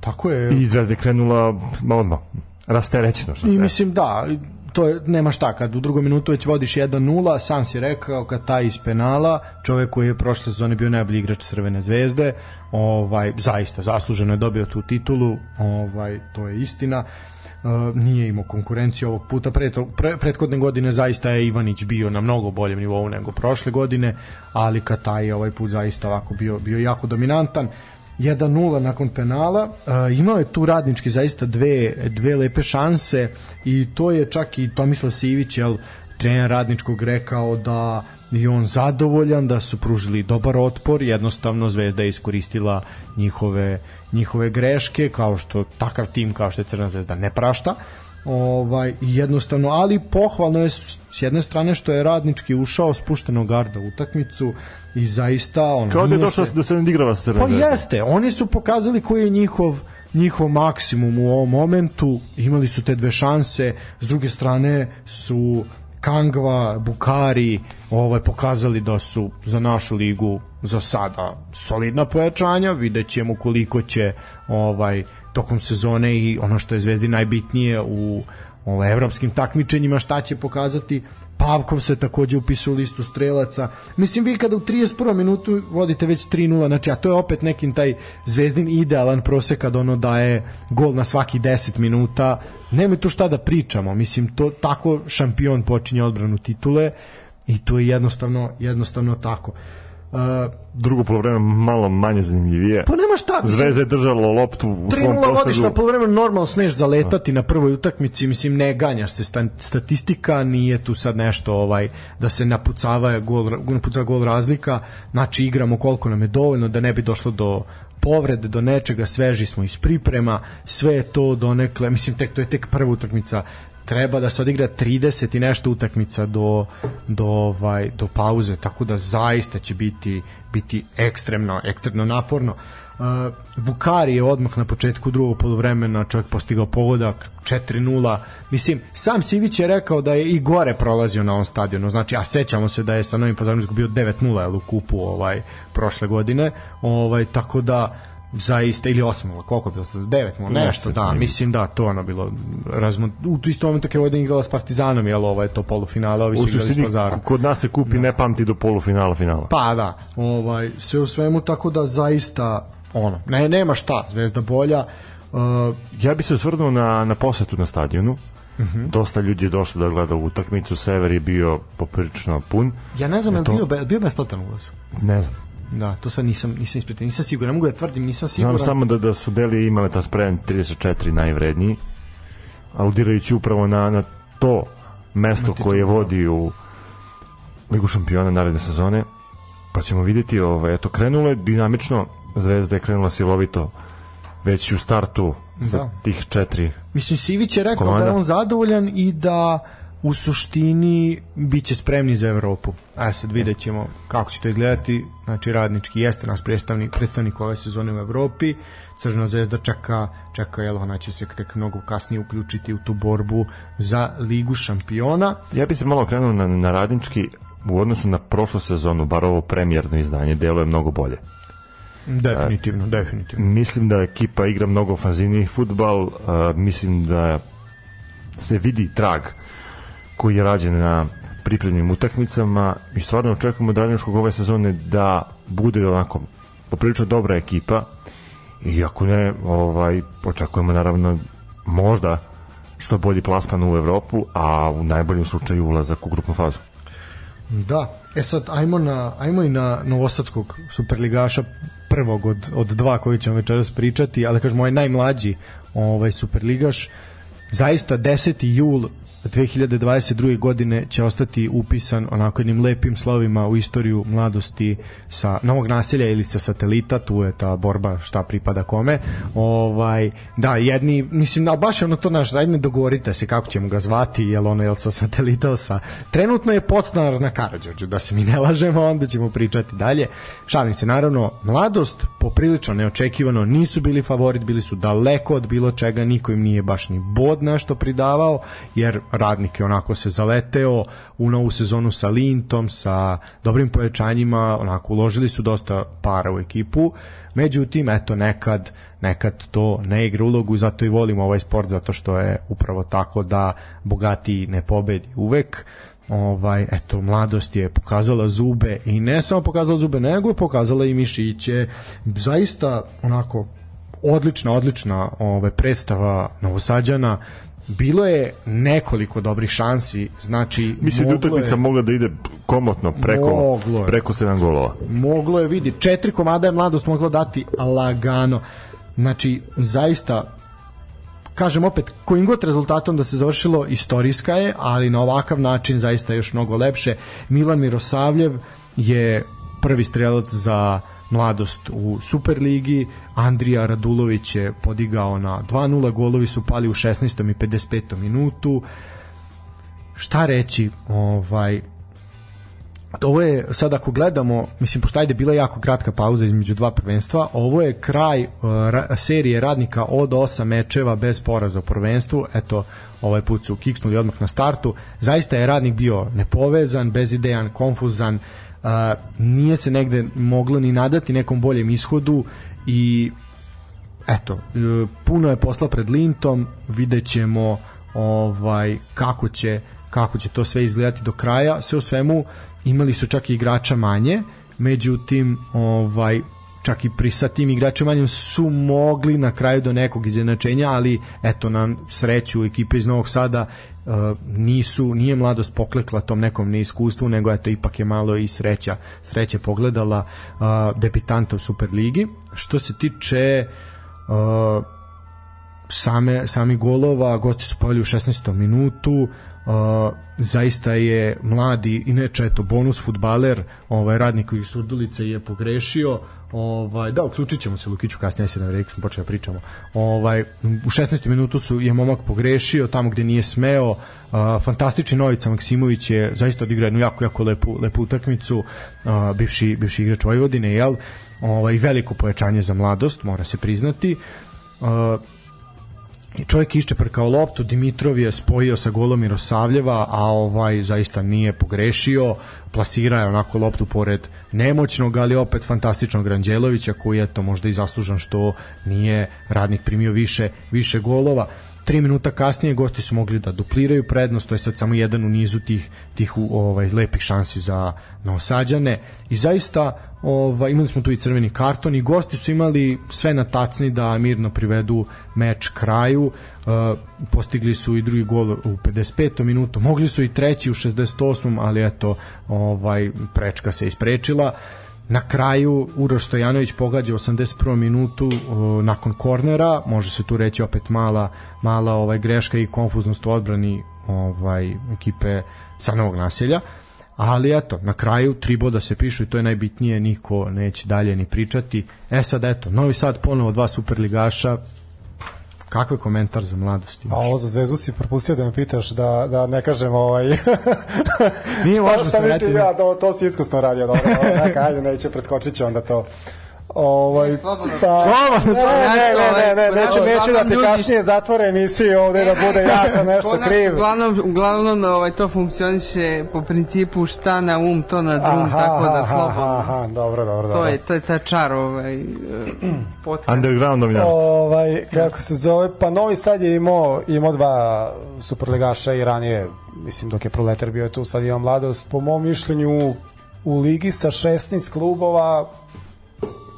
Tako je. i Zvezda je krenula ma, odmah rasterećeno što I se mislim da, to je, nema šta, kad u drugom minutu već vodiš 1-0, sam si rekao kad taj iz penala, čovek koji je prošle sezone bio najbolji igrač Crvene zvezde, ovaj, zaista zasluženo je dobio tu titulu, ovaj, to je istina. Uh, nije imao konkurenciju ovog puta pre, to, pre, prethodne godine zaista je Ivanić bio na mnogo boljem nivou nego prošle godine ali Kataj je ovaj put zaista ovako bio, bio jako dominantan 1-0 nakon penala. Uh, imao je tu radnički zaista dve, dve lepe šanse i to je čak i Tomislav Sivić jel, trener radničkog rekao da je on zadovoljan da su pružili dobar otpor jednostavno Zvezda je iskoristila njihove njihove greške kao što takav tim kao što je Crna zvezda ne prašta ovaj jednostavno ali pohvalno je s jedne strane što je radnički ušao spuštenog garda u utakmicu i zaista on kao da je došao se- da se ne igrava sa Pa jeste, oni su pokazali koji je njihov njihov maksimum u ovom momentu, imali su te dve šanse, s druge strane su Kangva, Bukari ovaj, pokazali da su za našu ligu za sada solidna pojačanja, vidjet ćemo koliko će ovaj, tokom sezone i ono što je Zvezdi najbitnije u ovaj, evropskim takmičenjima šta će pokazati Pavkov se takođe upisao u listu strelaca. Mislim, vi kada u 31. minutu vodite već 3-0, znači, a to je opet nekim taj zvezdin idealan prosek kad ono daje gol na svaki 10 minuta. Nema tu šta da pričamo. Mislim, to tako šampion počinje odbranu titule i to je jednostavno, jednostavno tako. Uh, Drugo polovreme malo manje zanimljivije. pa nema šta. mislim, Zvezda je držalo loptu u svom 3-0 vodiš posledu. na polovremenu normalno smeš zaletati na prvoj utakmici, mislim ne ganjaš se sta- statistika, nije tu sad nešto ovaj da se napucava gol napucava gol razlika, znači igramo koliko nam je dovoljno da ne bi došlo do povrede, do nečega, sveži smo iz priprema, sve je to donekle, mislim tek to je tek prva utakmica treba da se odigra 30 i nešto utakmica do do ovaj do pauze tako da zaista će biti biti ekstremno ekstremno naporno. Uh, Bukari je odmah na početku drugog poluvremena čovjek postigao pogodak 4-0 mislim sam Sivić je rekao da je i gore prolazio na ovom stadionu znači a sećamo se da je sa Novim Pazarom izgubio 9-0 jel, u kupu ovaj prošle godine ovaj tako da zaista ili 8 koliko je bilo sad 9 nešto, Nešto, da mislim da to ono bilo razmo u isto momentu kad je Vojvodina igrala s Partizanom jel ovo je to polufinale ovi su igrali s Pazarom kod nas se kupi ne pamti do polufinala finala. Pa da, ovaj, sve u svemu tako da zaista ono, ne, nema šta, Zvezda bolja uh, Ja bi se osvrnuo na, na posetu na stadionu. Mhm. Dosta ljudi je došlo da gleda utakmicu, Sever je bio poprilično pun. ja ne znam je li to- bio, bio besplatan ulaz Ne znam. Da, to sad nisam, nisam ispitao, nisam siguran, mogu da tvrdim, nisam Znam siguran samo da, da su Delije imale ta sprejan 34 najvredniji, aludirajući upravo na, na to mesto koje vodi u Ligu šampiona naredne sezone. Pa ćemo vidjeti, ovaj, eto, krenulo je dinamično, Zvezda je krenula silovito već u startu sa Da. tih četiri Mislim, Sivić je rekao Komanda. da je on zadovoljan i da u suštini bit će spremni za Evropu. A sad vidjet ćemo kako će to izgledati. Znači, radnički jeste naš predstavnik, predstavnik ove sezone u Evropi. Crvena zvezda čeka, čeka jel, ona će se tek mnogo kasnije uključiti u tu borbu za Ligu šampiona. Ja bi se malo krenuo na, na radnički u odnosu na prošlu sezonu, bar ovo premijerno izdanje, delo je mnogo bolje. Definitivno, definitivno. Mislim da ekipa igra mnogo ofanzivniji futbal, uh, mislim da se vidi trag koji je rađen na pripremnim utakmicama i stvarno očekujemo od Radničkog ove sezone da bude onako poprilično dobra ekipa i ako ne, ovaj, očekujemo naravno možda što bolji plasman u Evropu, a u najboljem slučaju ulazak u grupnu fazu. Da, e sad ajmo, na, ajmo i na novosadskog superligaša prvog od, od dva koji ćemo večeras pričati, ali kažemo ovaj najmlađi ovaj superligaš zaista 10. jul 2022. godine će ostati upisan onako jednim lepim slovima u istoriju mladosti sa novog naselja ili sa satelita, tu je ta borba šta pripada kome. Ovaj, da, jedni, mislim, da, baš je ono to naš, zajedno dogovorite se kako ćemo ga zvati, jel ono, jel sa satelita, sa... Trenutno je podstanar na Karadžođu, da se mi ne lažemo, onda ćemo pričati dalje. Šalim se, naravno, mladost, poprilično neočekivano, nisu bili favorit, bili su daleko od bilo čega, niko im nije baš ni bod nešto pridavao, jer radnik je onako se zaleteo u novu sezonu sa Lintom, sa dobrim povećanjima, onako uložili su dosta para u ekipu, međutim, eto, nekad nekad to ne igra ulogu zato i volim ovaj sport zato što je upravo tako da bogatiji ne pobedi uvek. Ovaj eto mladost je pokazala zube i ne samo pokazala zube nego je pokazala i mišiće. Zaista onako odlična odlična ovaj predstava Novosađana bilo je nekoliko dobrih šansi znači Mislim da je utakmica mogla da ide komotno preko, Moglo je. preko 7 golova. moglo je vidi četiri komada je mladost mogla dati lagano znači zaista kažem opet kojim god rezultatom da se završilo istorijska je ali na ovakav način zaista je još mnogo lepše Milan Mirosavljev je prvi strelac za mladost u Superligi Andrija Radulović je podigao na 2-0 golovi su pali u 16. i 55. minutu šta reći ovaj ovo je sad ako gledamo, mislim pošto ajde bila jako kratka pauza između dva prvenstva, ovo je kraj uh, ra, serije radnika od osam mečeva bez poraza u prvenstvu, eto ovaj put su kiksnuli odmah na startu, zaista je radnik bio nepovezan, bezidejan, konfuzan, uh, nije se negde moglo ni nadati nekom boljem ishodu i eto, e, puno je posla pred Lintom, vidjet ćemo ovaj, kako će kako će to sve izgledati do kraja. Sve u svemu imali su čak i igrača manje, međutim ovaj čak i pri sa tim igračima manjim su mogli na kraju do nekog izjednačenja, ali eto na sreću ekipe iz Novog Sada nisu nije mladost poklekla tom nekom neiskustvu, nego eto ipak je malo i sreća sreće pogledala uh, debitanta u Superligi. Što se tiče uh, same, sami golova, gosti su pojeli u 16. minutu, uh, zaista je mladi, inače eto bonus futbaler, ovaj radnik iz Surdulice je pogrešio, ovaj da uključit ćemo se Lukiću kasnije se na rekli smo počeli da pričamo. Ovaj u 16. minutu su je momak pogrešio tamo gde nije smeo. Uh, fantastični Novica Maksimović je zaista odigrao jednu jako jako lepu lepu utakmicu. Uh, bivši bivši igrač Vojvodine, jel? Ovaj veliko pojačanje za mladost, mora se priznati. Čovjek iščeprkao loptu, Dimitrov je spojio sa golom Mirosavljeva, a ovaj zaista nije pogrešio, plasirao je onako loptu pored nemoćnog, ali opet fantastičnog Ranđelovića, koji je to možda i zaslužan što nije radnik primio više, više golova. 3 minuta kasnije gosti su mogli da dupliraju prednost, to je sad samo jedan u nizu tih, tih ovaj, lepih šansi za Novosađane i zaista ovaj, imali smo tu i crveni karton i gosti su imali sve na tacni da mirno privedu meč kraju uh, postigli su i drugi gol u 55. minutu mogli su i treći u 68. ali eto ovaj, prečka se isprečila Na kraju Uroš Stojanović pogađa u 81. minutu uh, nakon kornera, može se tu reći opet mala mala ovaj greška i konfuznost u odbrani ovaj ekipe sa Novog naselja. Ali eto, na kraju tri boda se pišu i to je najbitnije, niko neće dalje ni pričati. E sad eto, Novi Sad ponovo dva superligaša, Kakav je komentar za mladost A imaš? ovo za Zvezdu si propustio da me pitaš da, da ne kažem ovaj... [LAUGHS] Nije važno šta se vratiti. ja, to, to si iskusno radio, dobro, dobro, neka, ajde, neću, preskočit ću onda to. Ovaj, Ne, slobodno. pa, Slobodno, ne, ne, ne, ne, ne, Znači, neću, neću da ljudi- kasnije zatvore emisiju ovde da bude ja sam nešto kriv. Uglavnom, uglavnom ovaj, to funkcioniše po principu šta na um, to na drum, tako da slobodno. aha, dobro, dobro, To dobro. je, to je ta čar ovaj, eh, podcast. Underground novinarstvo. Ovaj, kako se zove, pa Novi Sad je imao, imao dva superligaša i ranije, mislim dok je Proletar bio tu, sad ima mladost. Po mom mišljenju u ligi sa 16 klubova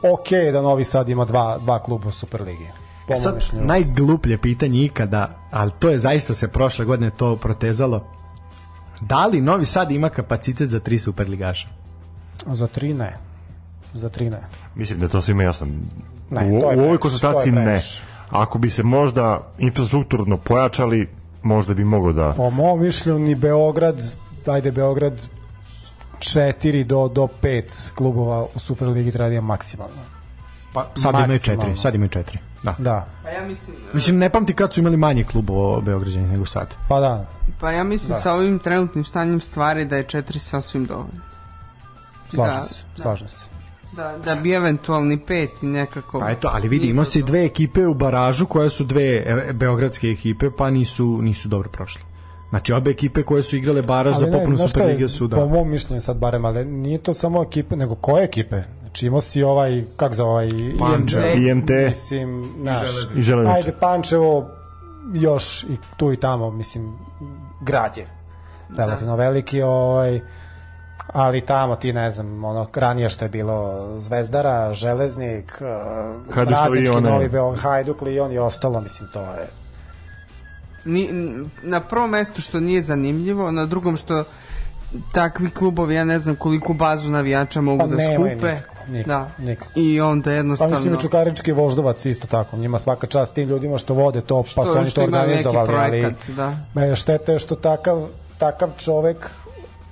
ok da Novi Sad ima dva, dva kluba u Superligi. Po mom Sad, mišljenju. najgluplje pitanje ikada, ali to je zaista se prošle godine to protezalo. Da li Novi Sad ima kapacitet za tri superligaša? Za tri ne. Za tri ne. Mislim da to svima jasno. Ne, u, to je u ovoj je ne. Ako bi se možda infrastrukturno pojačali, možda bi mogo da... Po mom mišljenju ni Beograd, ajde Beograd 4 do, do 5 klubova u Superligi treba da ima maksimalno. Pa sad imaju Maksimalno. četiri, sad imaju četiri. Da. Da, Pa ja mislim, Mislim, ne pamti kad su imali manje klubova Beograđani nego sad. pa da. pa ja mislim sa ovim trenutnim stanjem stvari da je četiri sasvim dovoljno. Slažem Da, se, da. slažem se. Da, da bi eventualni pet i nekako... Pa eto, ali vidi, ima se dve ekipe u baražu koje su dve e, beogradske ekipe, pa nisu nisu dobro prošle. Znači, obe ekipe koje su igrale baraž za Ali popunu Superlige su da. Po mom mišljenju sad barem, ali nije to samo ekipe, nego koje ekipe? Znači imao si ovaj, kako zove ovaj, Pančevo. IMT, IMT. mislim, naš, I Železničar. ajde Pančevo, još i tu i tamo, mislim, grad je relativno veliki, ovaj, ali tamo ti ne znam, ono ranije što je bilo Zvezdara, Železnik, uh, Hajduk, Radnički, Lion, Novi. Beograd, Hajduk, Lion i ostalo, mislim, to je Ni, na prvom mestu što nije zanimljivo, na drugom što takvi klubovi, ja ne znam koliko bazu navijača mogu Pa da skupe. nikako, da. I onda Pa jednostavno... mislim i Čukarički voždovac isto tako, njima svaka čast tim ljudima što vode to, pa su oni to organizovali, ali projekat, da. me štete je što takav, takav čovek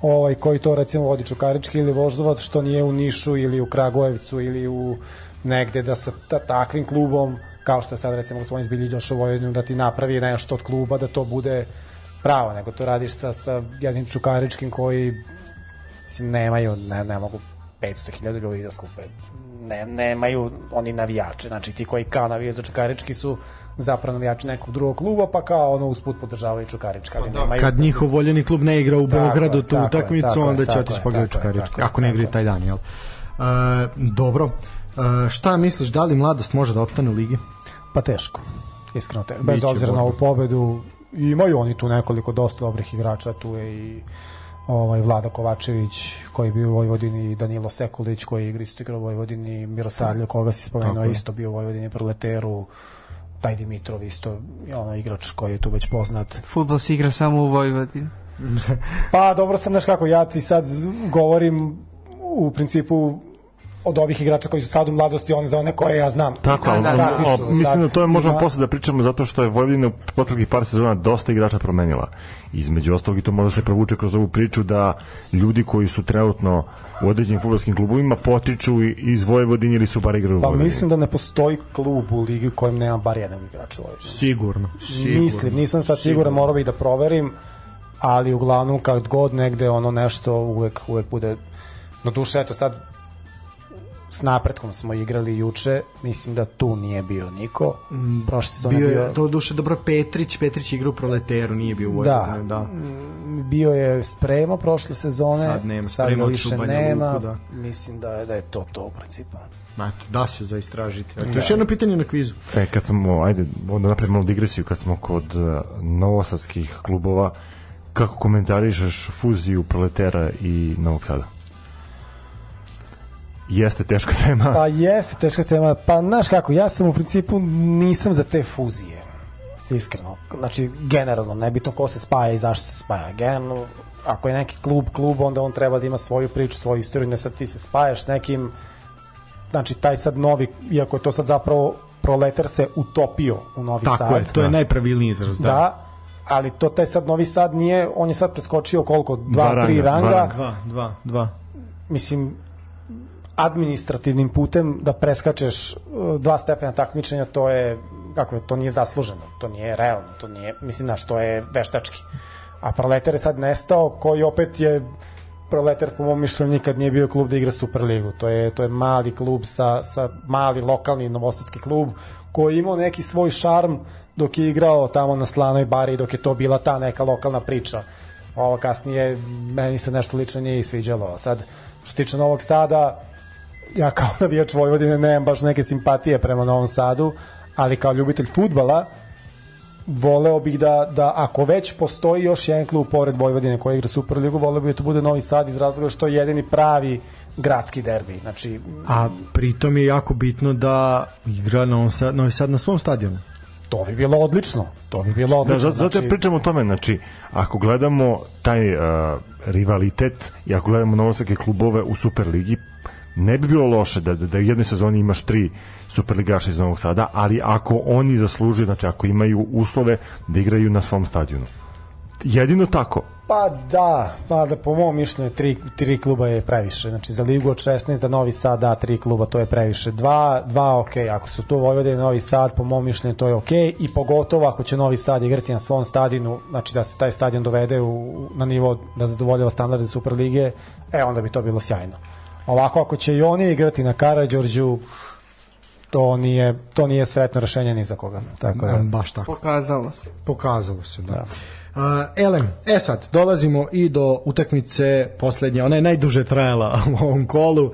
ovaj koji to recimo vodi Čukarički ili Voždovac što nije u Nišu ili u Kragujevcu ili u negde da sa ta, takvim klubom kao što je sad recimo gospodin Zbiljić došao u Vojvodinu da ti napravi nešto od kluba da to bude pravo, nego to radiš sa, sa jednim Čukaričkim koji mislim, nemaju, ne, ne mogu 500.000 ljudi da skupe. Ne, nemaju oni navijače. Znači, ti koji kao navijaju za Čukarički su zapravo navijači nekog drugog kluba, pa kao ono usput podržavaju Čukarička. Ali nemaju... Kad njihov voljeni klub ne igra u Tako Beogradu tu utakmicu, onda će otići pogledati Čukarički, ako ne igra taj dan, jel? E, dobro. E, šta misliš, da li mladost može da opstane u ligi? Pa teško. Iskreno teško. Bez Biće obzira na borba. ovu pobedu, imaju oni tu nekoliko dosta dobrih igrača, tu je i ovaj Vlada Kovačević koji je bio u Vojvodini, Danilo Sekulić koji igra isto igra u Vojvodini, Mirosavljev koga si spomenuo je. isto bio u Vojvodini Proleteru, taj Dimitrov isto je ono igrač koji je tu već poznat. Futbol se igra samo u Vojvodini. [LAUGHS] Pa dobro sam, znaš kako, ja ti sad govorim u principu od ovih igrača koji su sad u mladosti, on za one koje ja znam. Tako, Da, da, da. Su mislim da to je možemo ima- posle da pričamo zato što je Vojvodina u proteklih par sezona dosta igrača promenila. Između ostalog i to može se provuče kroz ovu priču da ljudi koji su trenutno u određenim futbolskim klubovima potiču iz Vojvodine ili su bar igrali u Pa Vojvodini. mislim da ne postoji klub u ligi u kojem nema bar jedan igrač u Vojvodini. Sigurno. Sigurno. Mislim, nisam sad siguran, morao bih da proverim, ali uglavnom kad god negde ono nešto uvek, uvek bude no duše, eto sad s napretkom smo igrali juče, mislim da tu nije bio niko. Prošle sezone Bio bio, je, to duše dobro Petrić, Petrić igra u Proleteru, nije bio u da, Vojvodini, da. mm, bio je spremo prošle sezone, Sad nema, sad otišao više nema, Luku, da. mislim da je, da je to to u principu. Ma, da se za istražiti. Eto, još jedno pitanje na kvizu. E, kad smo, ajde, onda napravimo malu digresiju, kad smo kod uh, novosadskih klubova, kako komentarišeš fuziju Proletera i Novog Sada? Jeste teška tema. Pa jeste teška tema. Pa znaš kako, ja sam u principu nisam za te fuzije. Iskreno. Znači, generalno, nebitno ko se spaja i zašto se spaja. Generalno, ako je neki klub, klub, onda on treba da ima svoju priču, svoju istoriju, ne sad ti se spajaš s nekim, znači taj sad novi, iako je to sad zapravo proletar se utopio u Novi Tako Sad. je, to je najpravilniji izraz. Da. Da, ali to taj sad Novi Sad nije, on je sad preskočio koliko, dva, Dva tri ranga, dva ranga. Dva, dva, dva. mislim administrativnim putem da preskačeš uh, dva stepena takmičenja to je kako je to nije zasluženo to nije realno to nije mislim znaš to je veštački. A Proletar je sad nestao koji opet je Proletar po mom mišljenju nikad nije bio klub da igra Superligu. To je to je mali klub sa, sa mali lokalni novosadski klub koji je imao neki svoj šarm dok je igrao tamo na Slanoj bari dok je to bila ta neka lokalna priča. Ovo kasnije meni se nešto lično nije sviđalo. Sad što se tiče Novog Sada ja kao navijač Vojvodine nemam baš neke simpatije prema Novom Sadu ali kao ljubitelj futbala voleo bih da, da ako već postoji još jedan klub pored Vojvodine koji igra Superligu, voleo bih da to bude Novi Sad iz razloga što je jedini pravi gradski derbi. Znači, A pritom je jako bitno da igra Novi Sad, Novi Sad na svom stadionu. to bi bilo odlično. To bi bilo Da, odlično. zato, zato znači, pričamo o tome, znači, ako gledamo taj uh, rivalitet i ako gledamo novosadske klubove u Superligi, ne bi bilo loše da, da, da u jednoj sezoni imaš tri superligaša iz Novog Sada, ali ako oni zaslužuju, znači ako imaju uslove da igraju na svom stadionu. Jedino tako. Pa da, pa da po mom mišljenju tri, tri kluba je previše. Znači za ligu od 16 za Novi Sad da tri kluba to je previše. Dva, dva ok, ako su to Vojvodina i Novi Sad po mom mišljenju to je ok i pogotovo ako će Novi Sad igrati na svom stadionu, znači da se taj stadion dovede u, na nivo da zadovoljava standarde Superlige, e onda bi to bilo sjajno. Ovako ako će i oni igrati na Karađorđu, to nije, to nije sretno rešenje ni za koga. Tako da. Baš tako. Pokazalo se. Pokazalo se, da. Uh, elem, e sad, dolazimo i do utakmice poslednje, ona je najduže trajala [LAUGHS] u ovom kolu, uh,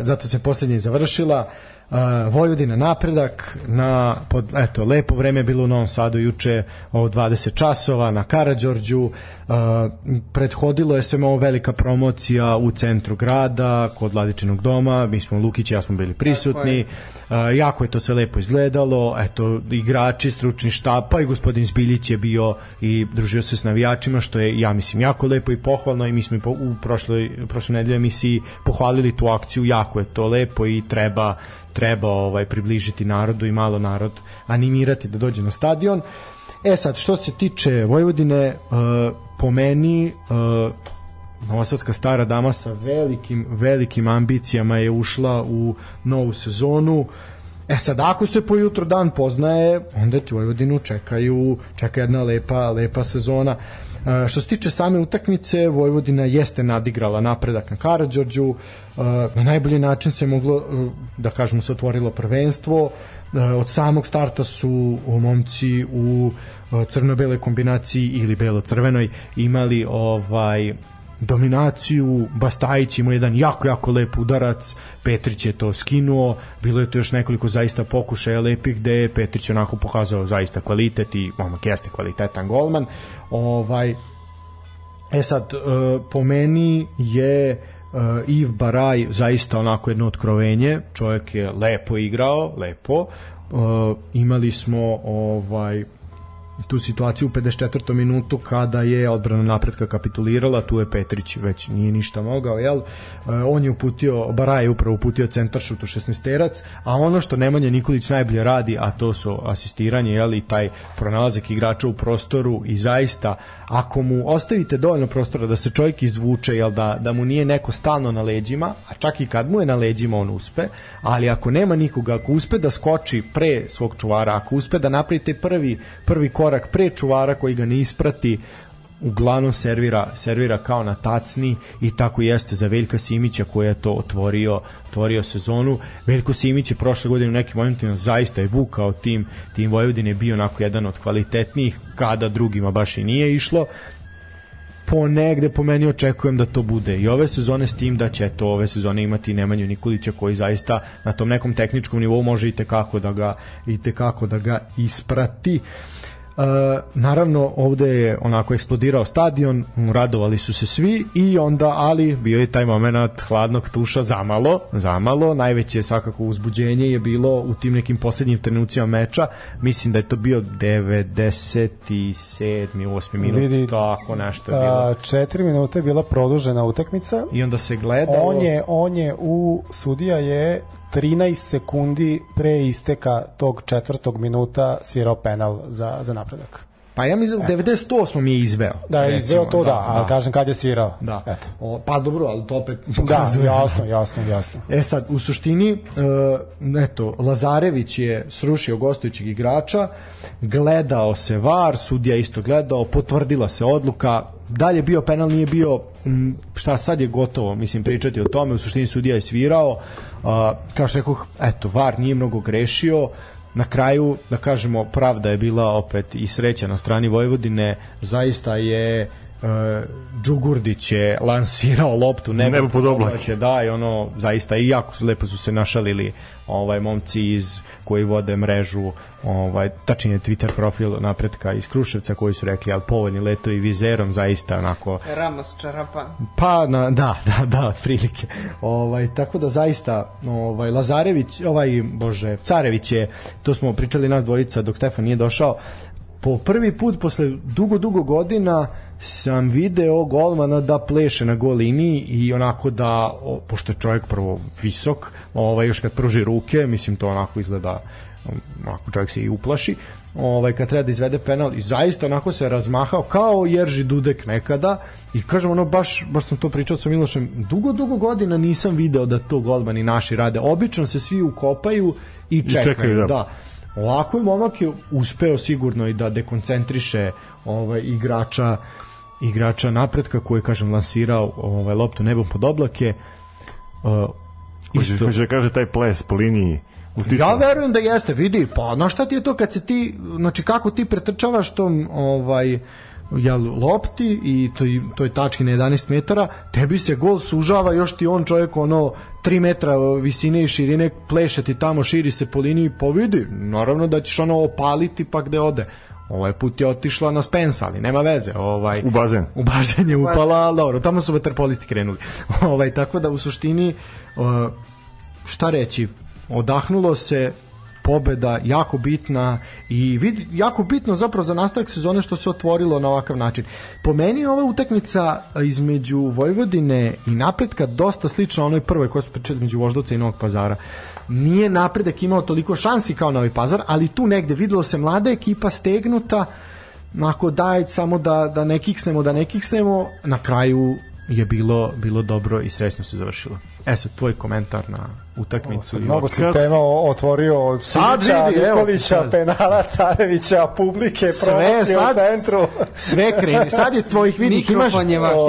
zato se poslednje i završila. Uh, Vojvodina napredak na pod, eto lepo vreme je bilo u Novom Sadu juče o 20 časova na Karađorđu. Uh, prethodilo je svema ovo velika promocija u centru grada kod Vladičinog doma. Mi smo Lukić i ja smo bili prisutni. Uh, jako je to sve lepo izgledalo. Eto igrači stručni štab pa i gospodin Zbiljić je bio i družio se s navijačima što je ja mislim jako lepo i pohvalno. I mi smo i po, u prošloj prošloj nedelji emisiji pohvalili tu akciju. Jako je to lepo i treba treba ovaj približiti narodu i malo narod animirati da dođe na stadion. E sad, što se tiče Vojvodine, uh, po meni uh, Novosadska stara dama sa velikim, velikim ambicijama je ušla u novu sezonu. E sad, ako se po jutro dan poznaje, onda ti Vojvodinu čekaju, čeka jedna lepa, lepa sezona. E, što se tiče same utakmice, Vojvodina jeste nadigrala napredak na Karadžorđu, e, na najbolji način se moglo, e, da kažemo, se otvorilo prvenstvo, E, od samog starta su momci u e, crno-bele kombinaciji ili belo-crvenoj imali ovaj dominaciju, Bastajić imao jedan jako, jako lep udarac, Petrić je to skinuo, bilo je to još nekoliko zaista pokušaja lepih gde je Petrić onako pokazao zaista kvalitet i momak jeste kvalitetan golman. Ovaj, E sad, e, po meni je Iv Baraj zaista onako jedno otkrovenje, čovjek je lepo igrao, lepo. Uh, imali smo ovaj tu situaciju u 54. minutu kada je odbrana napretka kapitulirala, tu je Petrić već nije ništa mogao, jel? E, on je uputio, Baraj je upravo uputio centaršut u 16-terac, a ono što Nemanja Nikolić najbolje radi, a to su asistiranje, jel? I taj pronalazak igrača u prostoru i zaista, ako mu ostavite dovoljno prostora da se čovjek izvuče, jel? Da, da mu nije neko stalno na leđima, a čak i kad mu je na leđima on uspe, ali ako nema nikoga, ako uspe da skoči pre svog čuvara, ako uspe da napravi taj prvi, prvi pre čuvara koji ga ne isprati, uglavnom servira, servira kao na tacni i tako jeste za Veljka Simića koji je to otvorio, otvorio sezonu. Veljko Simić je prošle godine u nekim momentima zaista je vukao tim, tim Vojvodine je bio onako jedan od kvalitetnijih kada drugima baš i nije išlo po negde po meni očekujem da to bude i ove sezone s tim da će to ove sezone imati Nemanju Nikolića koji zaista na tom nekom tehničkom nivou može i tekako da ga i tekako da ga isprati. Uh, naravno ovde je onako eksplodirao stadion, radovali su se svi i onda ali bio je taj moment hladnog tuša zamalo, zamalo, najveće svakako uzbuđenje je bilo u tim nekim poslednjim trenucima meča, mislim da je to bio 97. 8. minut, Vidi, tako nešto je bilo. A, četiri minuta je bila produžena utakmica. I onda se gledalo... On je, on je u sudija je 13 sekundi pre isteka tog četvrtog minuta svirao penal za, za napredak. Pa ja mislim da 98. mi je izveo. Da je recimo, izveo to, da, da, ali kažem kad je svirao. Da. Eto. O, pa dobro, ali to opet Da, jasno, jasno, jasno. E sad, u suštini, uh, eto, Lazarević je srušio gostujućeg igrača, gledao se VAR, sudija isto gledao, potvrdila se odluka, dalje bio penal, nije bio, m, šta sad je gotovo, mislim, pričati o tome, u suštini sudija je svirao, uh, kao što rekoh, eto, VAR nije mnogo grešio, na kraju, da kažemo, pravda je bila opet i sreća na strani Vojvodine, zaista je uh, Džugurdić je lansirao loptu nebo, Nebo pod oblake. da i ono zaista i jako su lepo su se našalili ovaj momci iz koji vode mrežu ovaj tačnije Twitter profil napretka iz Kruševca koji su rekli al povoljni letovi vizerom zaista onako Ramos čarapa. Pa na, da, [LAUGHS] da, da, prilike. Ovaj tako da zaista ovaj Lazarević, ovaj bože, Carević je, to smo pričali nas dvojica dok Stefan nije došao, po prvi put posle dugo dugo godina sam video golmana da pleše na gol liniji i onako da o, pošto je čovjek prvo visok, ovaj još kad pruži ruke, mislim to onako izgleda onako čovjek se i uplaši ovaj kad treba da izvede penal i zaista onako se razmahao kao Jerži Dudek nekada i kažem ono baš baš sam to pričao sa Milošem dugo dugo godina nisam video da to golmani naši rade obično se svi ukopaju i čekaju, čekaju, da. da. Ovako je momak je uspeo sigurno i da dekoncentriše ovaj igrača igrača napretka koji je kažem lansirao ovaj loptu nebom pod oblake. Uh, Hoće, hoće da kaže taj ples po liniji. Ja verujem da jeste, vidi, pa na šta ti je to kad se ti, znači kako ti pretrčavaš tom ovaj jel, lopti i toj, toj tački na 11 metara, tebi se gol sužava, još ti on čovjek ono 3 metra visine i širine pleše ti tamo, širi se po liniji, pa vidi, naravno da ćeš ono opaliti pa gde ode. Ovaj put je otišla na Spens, ali nema veze. Ovaj, U bazen. u bazen je upala, ali dobro, tamo su vaterpolisti krenuli. [LAUGHS] ovaj, tako da u suštini, uh, šta reći, odahnulo se pobeda jako bitna i vidi, jako bitno zapravo za nastavak sezone što se otvorilo na ovakav način. Po meni je ova utakmica između Vojvodine i napretka dosta slična onoj prvoj koja smo pričali između Voždovca i Novog pazara. Nije napredak imao toliko šansi kao Novi pazar, ali tu negde videlo se mlada ekipa stegnuta, ako daj samo da, da ne kiksnemo, da ne kiksnemo, na kraju je bilo bilo dobro i srećno se završilo. E sad, tvoj komentar na utakmicu. i Mnogo si tema otvorio od evo, Nikolića, penala, Carevića, publike, sve sad u centru. sve kreni sad je tvojih vidik imaš,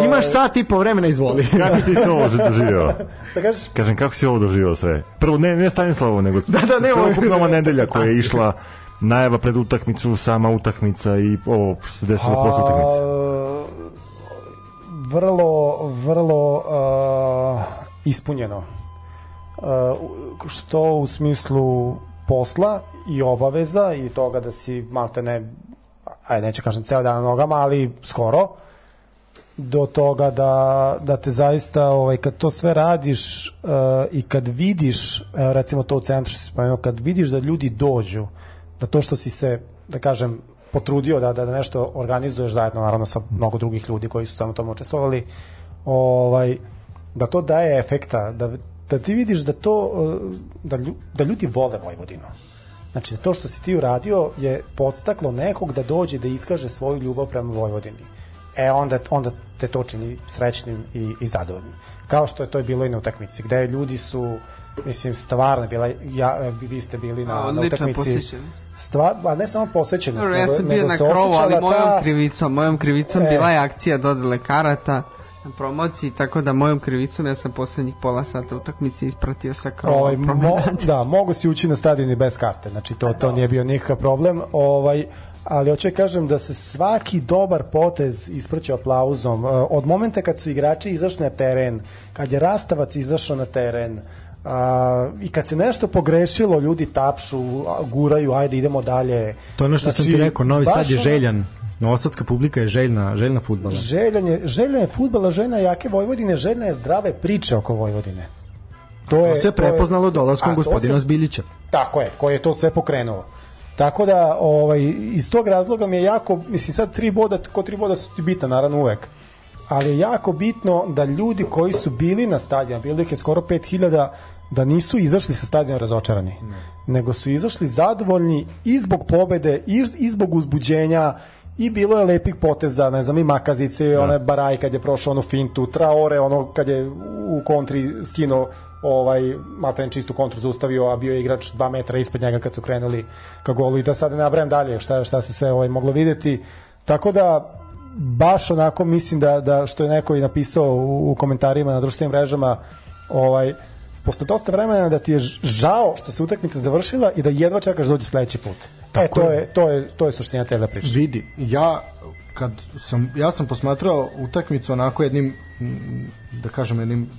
imaš sat i po vremena izvoli Kako ti to doživio? [LAUGHS] Da kažeš? Kažem, kako si ovo doživio sve? Prvo, ne, ne Stanislavo, nego Da, da, ne, ovo- celokupna nedelja koja je [LAUGHS] išla najava pred utakmicu, sama utakmica i ovo što se desilo posle utakmice. A, vrlo, vrlo a, ispunjeno. A, u- što u smislu posla i obaveza i toga da si malte ne ajde neću kažem ceo dan na nogama, ali skoro do toga da, da te zaista ovaj, kad to sve radiš uh, i kad vidiš evo, recimo to u centru što si spomenuo, kad vidiš da ljudi dođu da to što si se da kažem potrudio da, da, da nešto organizuješ zajedno naravno sa mnogo drugih ljudi koji su samo tome učestvovali ovaj, da to daje efekta da, da ti vidiš da to uh, da, lju, da ljudi vole Vojvodinu Znači, to što si ti uradio je podstaklo nekog da dođe da iskaže svoju ljubav prema Vojvodini. E, onda, onda te to čini srećnim i, i zadovoljnim. Kao što je to je bilo i na utakmici, gde ljudi su Mislim, stvarno bila, ja, vi ste bili na, A, na utakmici. Stvar, a ne samo posvećenost, Dobro, ja sam bio na krovu, ali mojom ta- krivicom, mojom krivicom E. bila je akcija dodele karata na promociji, tako da mojom krivicom ja sam poslednjih pola sata utakmice ispratio sa krova ovaj, mo, da, mogu si ući na stadion i bez karte, znači to, to nije bio nikakav problem, ovaj, ali hoću da kažem da se svaki dobar potez ispraća aplauzom. E, Od momenta kad su igrači izašli na teren, kad je Rastavac izašao na teren, a, i kad se nešto pogrešilo, ljudi tapšu, guraju, ajde idemo dalje. To je ono što sam ti rekao, Novi Sad je željan. Novosadska publika je željna, željna futbala. Željan je, željan je futbala, željna je jake Vojvodine, željna je zdrave priče oko Vojvodine. To je To se je- prepoznalo A, dolaskom gospodina se- Zbiljića. Tako je, koji je to sve pokrenuo. Tako da, ovaj, iz tog razloga mi je jako, mislim sad tri boda, ko tri boda su ti bitna, naravno uvek, ali je jako bitno da ljudi koji su bili na stadionu, bilo ih je skoro 5000, da nisu izašli sa stadiona razočarani, nego su izašli zadovoljni i zbog pobede, i, i zbog uzbuđenja, i bilo je lepih poteza, ne znam, i Makazice, da. one Baraj kad je prošao onu fintu, Traore, ono kad je u kontri skinuo ovaj Malten čistu kontru zaustavio, a bio je igrač 2 metra ispred njega kad su krenuli ka golu i da sad ne nabrajam dalje šta, šta se sve ovaj, moglo videti. Tako da baš onako mislim da, da što je neko i napisao u, u komentarima na društvenim mrežama ovaj, posle dosta vremena da ti je žao što se utakmica završila i da jedva čekaš da dođe sledeći put. e, to je, to je, to je suština cele priče. Vidi, ja kad sam ja sam posmatrao utakmicu onako jednim da kažem jednim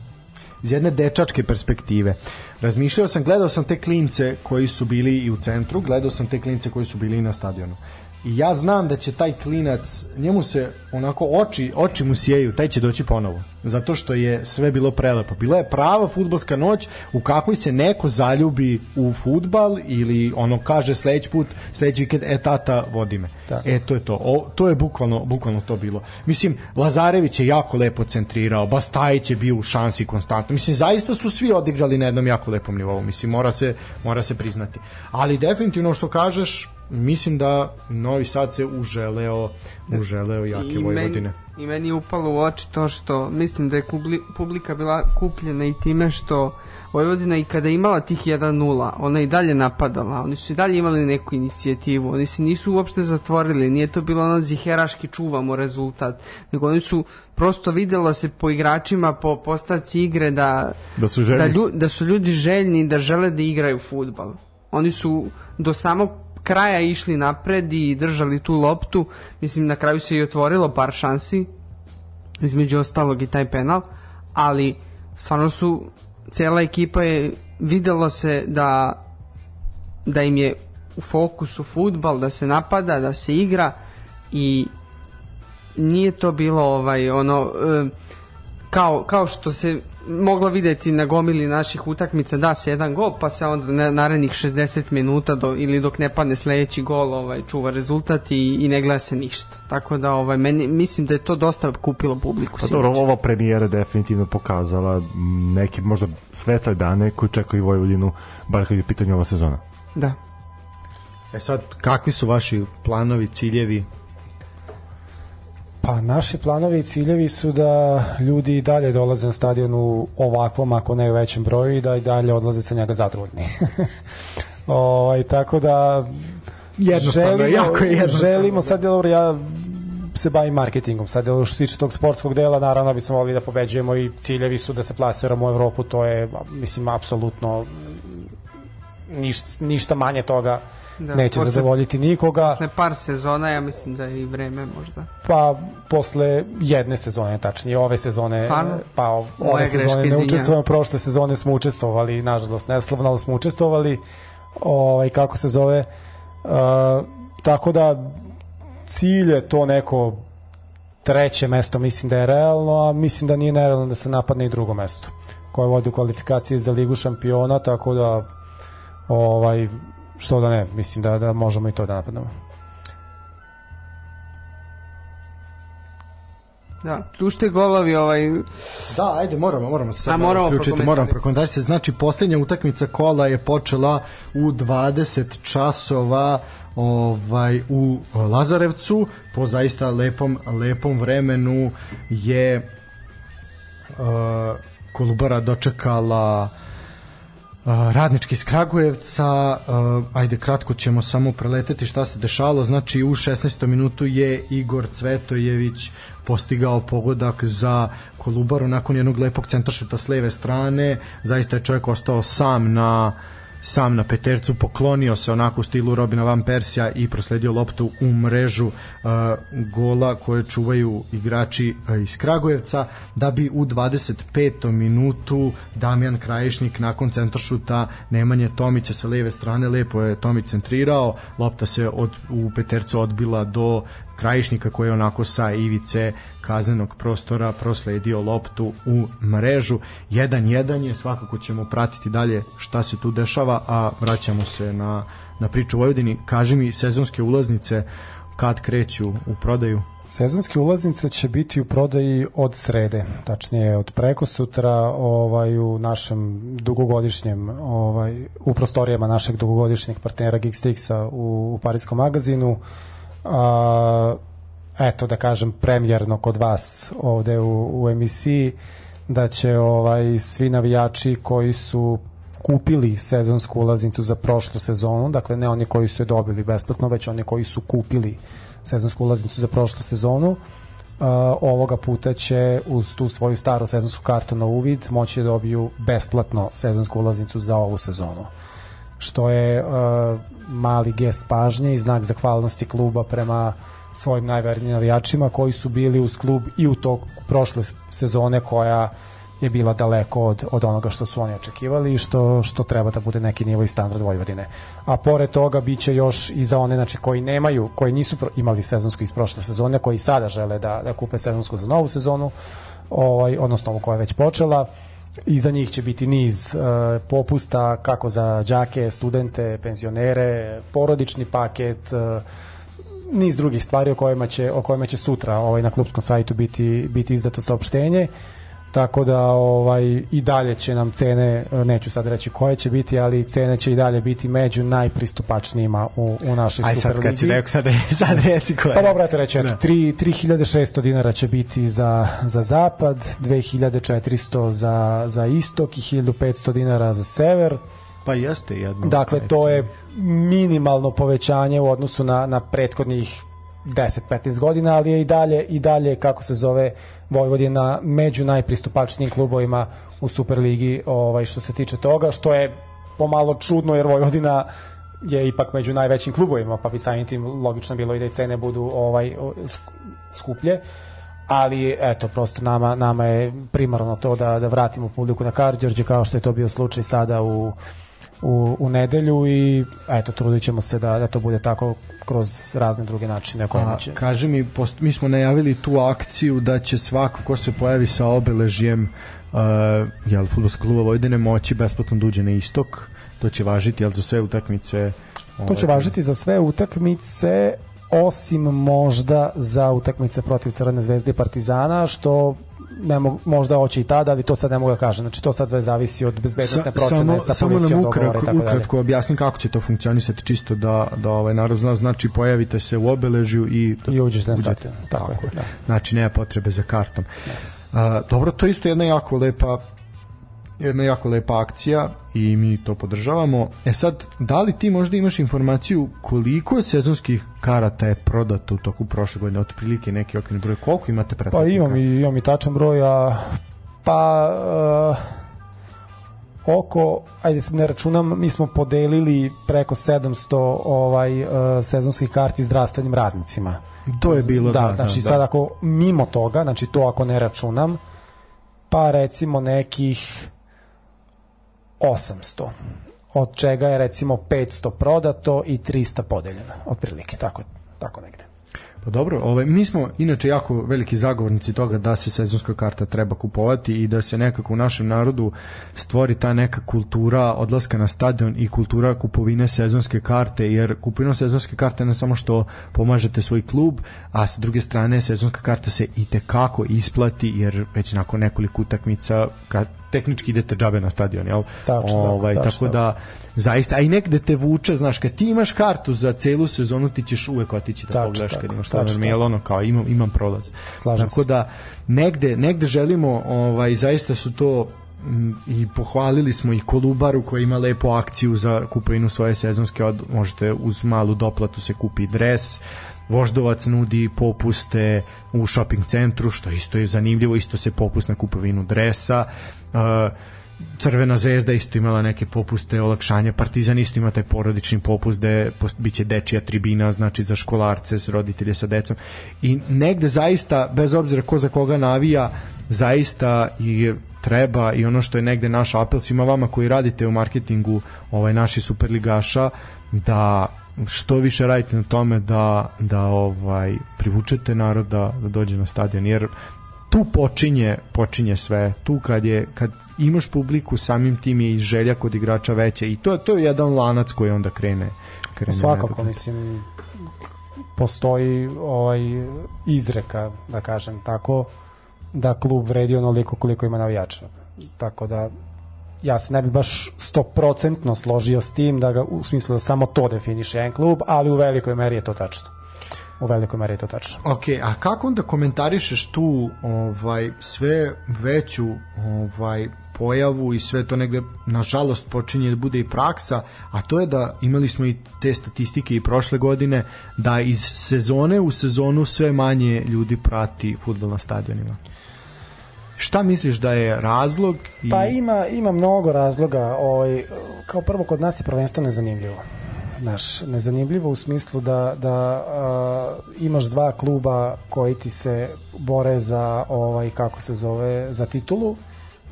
iz jedne dečačke perspektive. Razmišljao sam, gledao sam te klince koji su bili i u centru, gledao sam te klince koji su bili i na stadionu. I ja znam da će taj klinac, njemu se onako oči, oči mu sijeju, taj će doći ponovo. Zato što je sve bilo prelepo. Bila je prava futbalska noć u kakvoj se neko zaljubi u futbal ili ono kaže sledeći put, sledeći vikend, e tata vodi me. Tako. E to je to. O, to je bukvalno, bukvalno to bilo. Mislim, Lazarević je jako lepo centrirao, Bastajić je bio u šansi konstantno. Mislim, zaista su svi odigrali na jednom jako lepom nivou. Mislim, mora se, mora se priznati. Ali definitivno što kažeš, mislim da Novi Sad se uželeo, uželeo jake I Vojvodine. meni, I meni je upalo u oči to što mislim da je kubli, publika bila kupljena i time što Vojvodina i kada je imala tih 1-0, ona je i dalje napadala, oni su i dalje imali neku inicijativu, oni se nisu uopšte zatvorili, nije to bilo ono ziheraški čuvamo rezultat, nego oni su prosto videlo se po igračima, po postavci igre da, Da su željni. da, lju, da su ljudi željni da žele da igraju futbal. Oni su do samog kraja išli napred i držali tu loptu. Mislim, na kraju se i otvorilo par šansi, između ostalog i taj penal, ali stvarno su, cela ekipa je, videlo se da, da im je u fokusu futbal, da se napada, da se igra i nije to bilo ovaj ono e, kao, kao što se moglo videti na gomili naših utakmica da se jedan gol pa se onda na narednih 60 minuta do, ili dok ne padne sledeći gol ovaj čuva rezultat i, i ne gleda se ništa tako da ovaj meni mislim da je to dosta kupilo publiku Pa dobro, ova premijera definitivno pokazala neke možda svetle dane koji čekaju Vojvodinu, bar kad je u pitanju ova sezona. da E sad, kakvi su vaši planovi, ciljevi? Pa naši planovi i ciljevi su da ljudi i dalje dolaze na stadion u ovakvom, ako ne u većem broju i da i dalje odlaze sa njega zadovoljni. [LAUGHS] ovaj, tako da Jednostavno, jako je jednostavno. Želimo sad, dobro, ja se bavim marketingom. Sad, što se tiče tog sportskog dela, naravno bismo volili da pobeđujemo i ciljevi su da se plasiramo u Evropu, to je, mislim, apsolutno ništa, ništa manje toga Da, neće posle- zadovoljiti nikoga. posle par sezona ja mislim da je i vreme možda Pa posle jedne sezone, tačnije ove sezone, Stvarno? pa ove Moja sezone ne učestvujemo, prošle sezone smo učestvovali, nažalost neslovno, ali smo učestvovali, ovaj, kako se zove, uh, tako da cilj je to neko treće mesto, mislim da je realno, a mislim da nije nerealno da se napadne i drugo mesto koje vodi u kvalifikaciji za ligu šampiona, tako da ovaj, što da ne, mislim da, da možemo i to da napadnemo. da, tušte golovi ovaj Da, ajde, moramo, moramo se sad moramo uključiti, moramo prokomentarisati. Znači, posljednja utakmica kola je počela u 20 časova ovaj u Lazarevcu po zaista lepom lepom vremenu je uh, Kolubara dočekala radnički iz Kragujevca, uh, ajde kratko ćemo samo preleteti šta se dešalo, znači u 16. minutu je Igor Cvetojević postigao pogodak za Kolubaru nakon jednog lepog centaršuta s leve strane, zaista je čovjek ostao sam na sam na petercu poklonio se onako u stilu Robina Van Persija i prosledio loptu u mrežu uh, gola koje čuvaju igrači uh, iz Kragujevca da bi u 25. minutu Damjan Krajišnik nakon centaršuta Nemanje Tomića sa leve strane lepo je Tomić centrirao lopta se od, u petercu odbila do Krajišnika koji je onako sa ivice kaznenog prostora prosledio loptu u mrežu. 1-1 je, svakako ćemo pratiti dalje šta se tu dešava a vraćamo se na, na priču Vojvodini. Kaži mi sezonske ulaznice kad kreću u prodaju? Sezonske ulaznice će biti u prodaji od srede, tačnije od preko sutra ovaj, u našem dugogodišnjem, ovaj, u prostorijama našeg dugogodišnjeg partnera Geekstixa u, u Parijskom magazinu. A, eto da kažem premjerno kod vas ovde u, u emisiji da će ovaj svi navijači koji su kupili sezonsku ulaznicu za prošlu sezonu, dakle ne oni koji su je dobili besplatno, već oni koji su kupili sezonsku ulaznicu za prošlu sezonu, uh, ovoga puta će uz tu svoju staru sezonsku kartu na uvid moći da dobiju besplatno sezonsku ulaznicu za ovu sezonu. Što je uh, mali gest pažnje i znak zahvalnosti kluba prema svojim najvernijim navijačima koji su bili uz klub i u tog prošle sezone koja je bila daleko od, od onoga što su oni očekivali i što, što treba da bude neki nivo i standard Vojvodine. A pored toga biće još i za one znači, koji nemaju, koji nisu imali sezonsku iz prošle sezone, koji sada žele da, da kupe sezonsku za novu sezonu, ovaj, odnosno ovu koja je već počela, i za njih će biti niz uh, popusta kako za đake, studente, penzionere, porodični paket, uh, niz drugih stvari o kojima će o kojima će sutra ovaj na klubskom sajtu biti biti izdato saopštenje tako da ovaj i dalje će nam cene neću sad reći koje će biti ali cene će i dalje biti među najpristupačnijima u, u našoj Aj Superligi. sad kad si rekao sad, [LAUGHS] sad reci koje. Pa dobro, eto reći, eto, Da. 3, 3600 dinara će biti za, za zapad, 2400 za, za istok i 1500 dinara za sever. Pa jeste jedno. Dakle, to je minimalno povećanje u odnosu na, na prethodnih 10-15 godina, ali je i dalje, i dalje, kako se zove, Vojvodina među najpristupačnijim klubovima u Superligi ovaj, što se tiče toga, što je pomalo čudno jer Vojvodina je ipak među najvećim klubovima, pa bi samim tim logično bilo i da i cene budu ovaj skuplje. Ali eto prosto nama nama je primarno to da da vratimo publiku na Karađorđe kao što je to bio slučaj sada u u, u nedelju i eto trudit ćemo se da, da to bude tako kroz razne druge načine A, će kaži mi, post, mi smo najavili tu akciju da će svako ko se pojavi sa obeležjem uh, jel, futbolskog kluba Vojvodine moći besplatno da uđe na istok. To će važiti jel, za sve utakmice. To će ovaj, važiti za sve utakmice osim možda za utakmice protiv Crvene zvezde i Partizana što ne mogu, možda hoće i tada, ali to sad ne mogu da kažem. Znači to sad sve zavisi od bezbednostne procene sa samo nam policijom dogovora i ukratko, tako ukratko objasnim kako će to funkcionisati čisto da, da ovaj narod zna, znači pojavite se u obeležju i, I uđete na stadion. Tako, je. Da. Znači nema potrebe za kartom. A, dobro, to je isto jedna jako lepa jedna jako lepa akcija i mi to podržavamo. E sad, da li ti možda imaš informaciju koliko sezonskih karata je prodato u toku prošle godine, otprilike neki okvirni broj, koliko imate Pa pretplatnika? imam i, imam i tačan broj, a pa uh, oko, ajde sad ne računam, mi smo podelili preko 700 ovaj uh, sezonskih karti zdravstvenim radnicima. To je bilo, da, da, da, znači da. sad ako mimo toga, znači to ako ne računam, pa recimo nekih 800 od čega je recimo 500 prodato i 300 podeljeno otprilike tako tako negde. Pa dobro, ovaj, mi smo inače jako veliki zagovornici toga da se sezonska karta treba kupovati i da se nekako u našem narodu stvori ta neka kultura odlaska na stadion i kultura kupovine sezonske karte, jer kupovina sezonske karte ne samo što pomažete svoj klub, a sa druge strane sezonska karta se i tekako isplati, jer već nakon nekoliko utakmica kad tehnički idete džabe na stadion, jel? Tačno ovaj, tačno tako da zaista, a i negde te vuče, znaš, kad ti imaš kartu za celu sezonu, ti ćeš uvek otići da Tačno pogledaš kad imaš stadion, jel ono kao imam, imam prolaz. Slažem tako se. da negde, negde želimo, ovaj, zaista su to i pohvalili smo i Kolubaru koja ima lepu akciju za kupovinu svoje sezonske od, možete uz malu doplatu se kupi dres Voždovac nudi popuste u shopping centru što isto je zanimljivo isto se popust na kupovinu dresa uh, Crvena zvezda isto imala neke popuste, olakšanje, Partizan isto ima taj porodični popust gde biće dečija tribina, znači za školarce, s roditelje sa decom. I negde zaista, bez obzira ko za koga navija, zaista i treba i ono što je negde naš apel svima vama koji radite u marketingu ovaj naši superligaša da što više radite na tome da da ovaj privučete narod da, da dođe na stadion jer tu počinje počinje sve tu kad je kad imaš publiku samim tim je i želja kod igrača veća i to to je jedan lanac koji onda krene krene Svakako, nedogled. mislim, postoji ovaj izreka, da kažem tako, da klub vredi onoliko koliko ima navijača. Tako da ja se ne bi baš 100% složio s tim da ga u smislu da samo to definiše jedan klub, ali u velikoj meri je to tačno. U velikoj meri je to tačno. Ok, a kako onda komentarišeš tu ovaj sve veću ovaj pojavu i sve to negde nažalost počinje da bude i praksa, a to je da imali smo i te statistike i prošle godine da iz sezone u sezonu sve manje ljudi prati fudbal na stadionima. Šta misliš da je razlog? I... Pa ima, ima mnogo razloga. Ovaj, kao prvo, kod nas je prvenstvo nezanimljivo. Znaš, nezanimljivo u smislu da, da a, imaš dva kluba koji ti se bore za, ovaj, kako se zove, za titulu.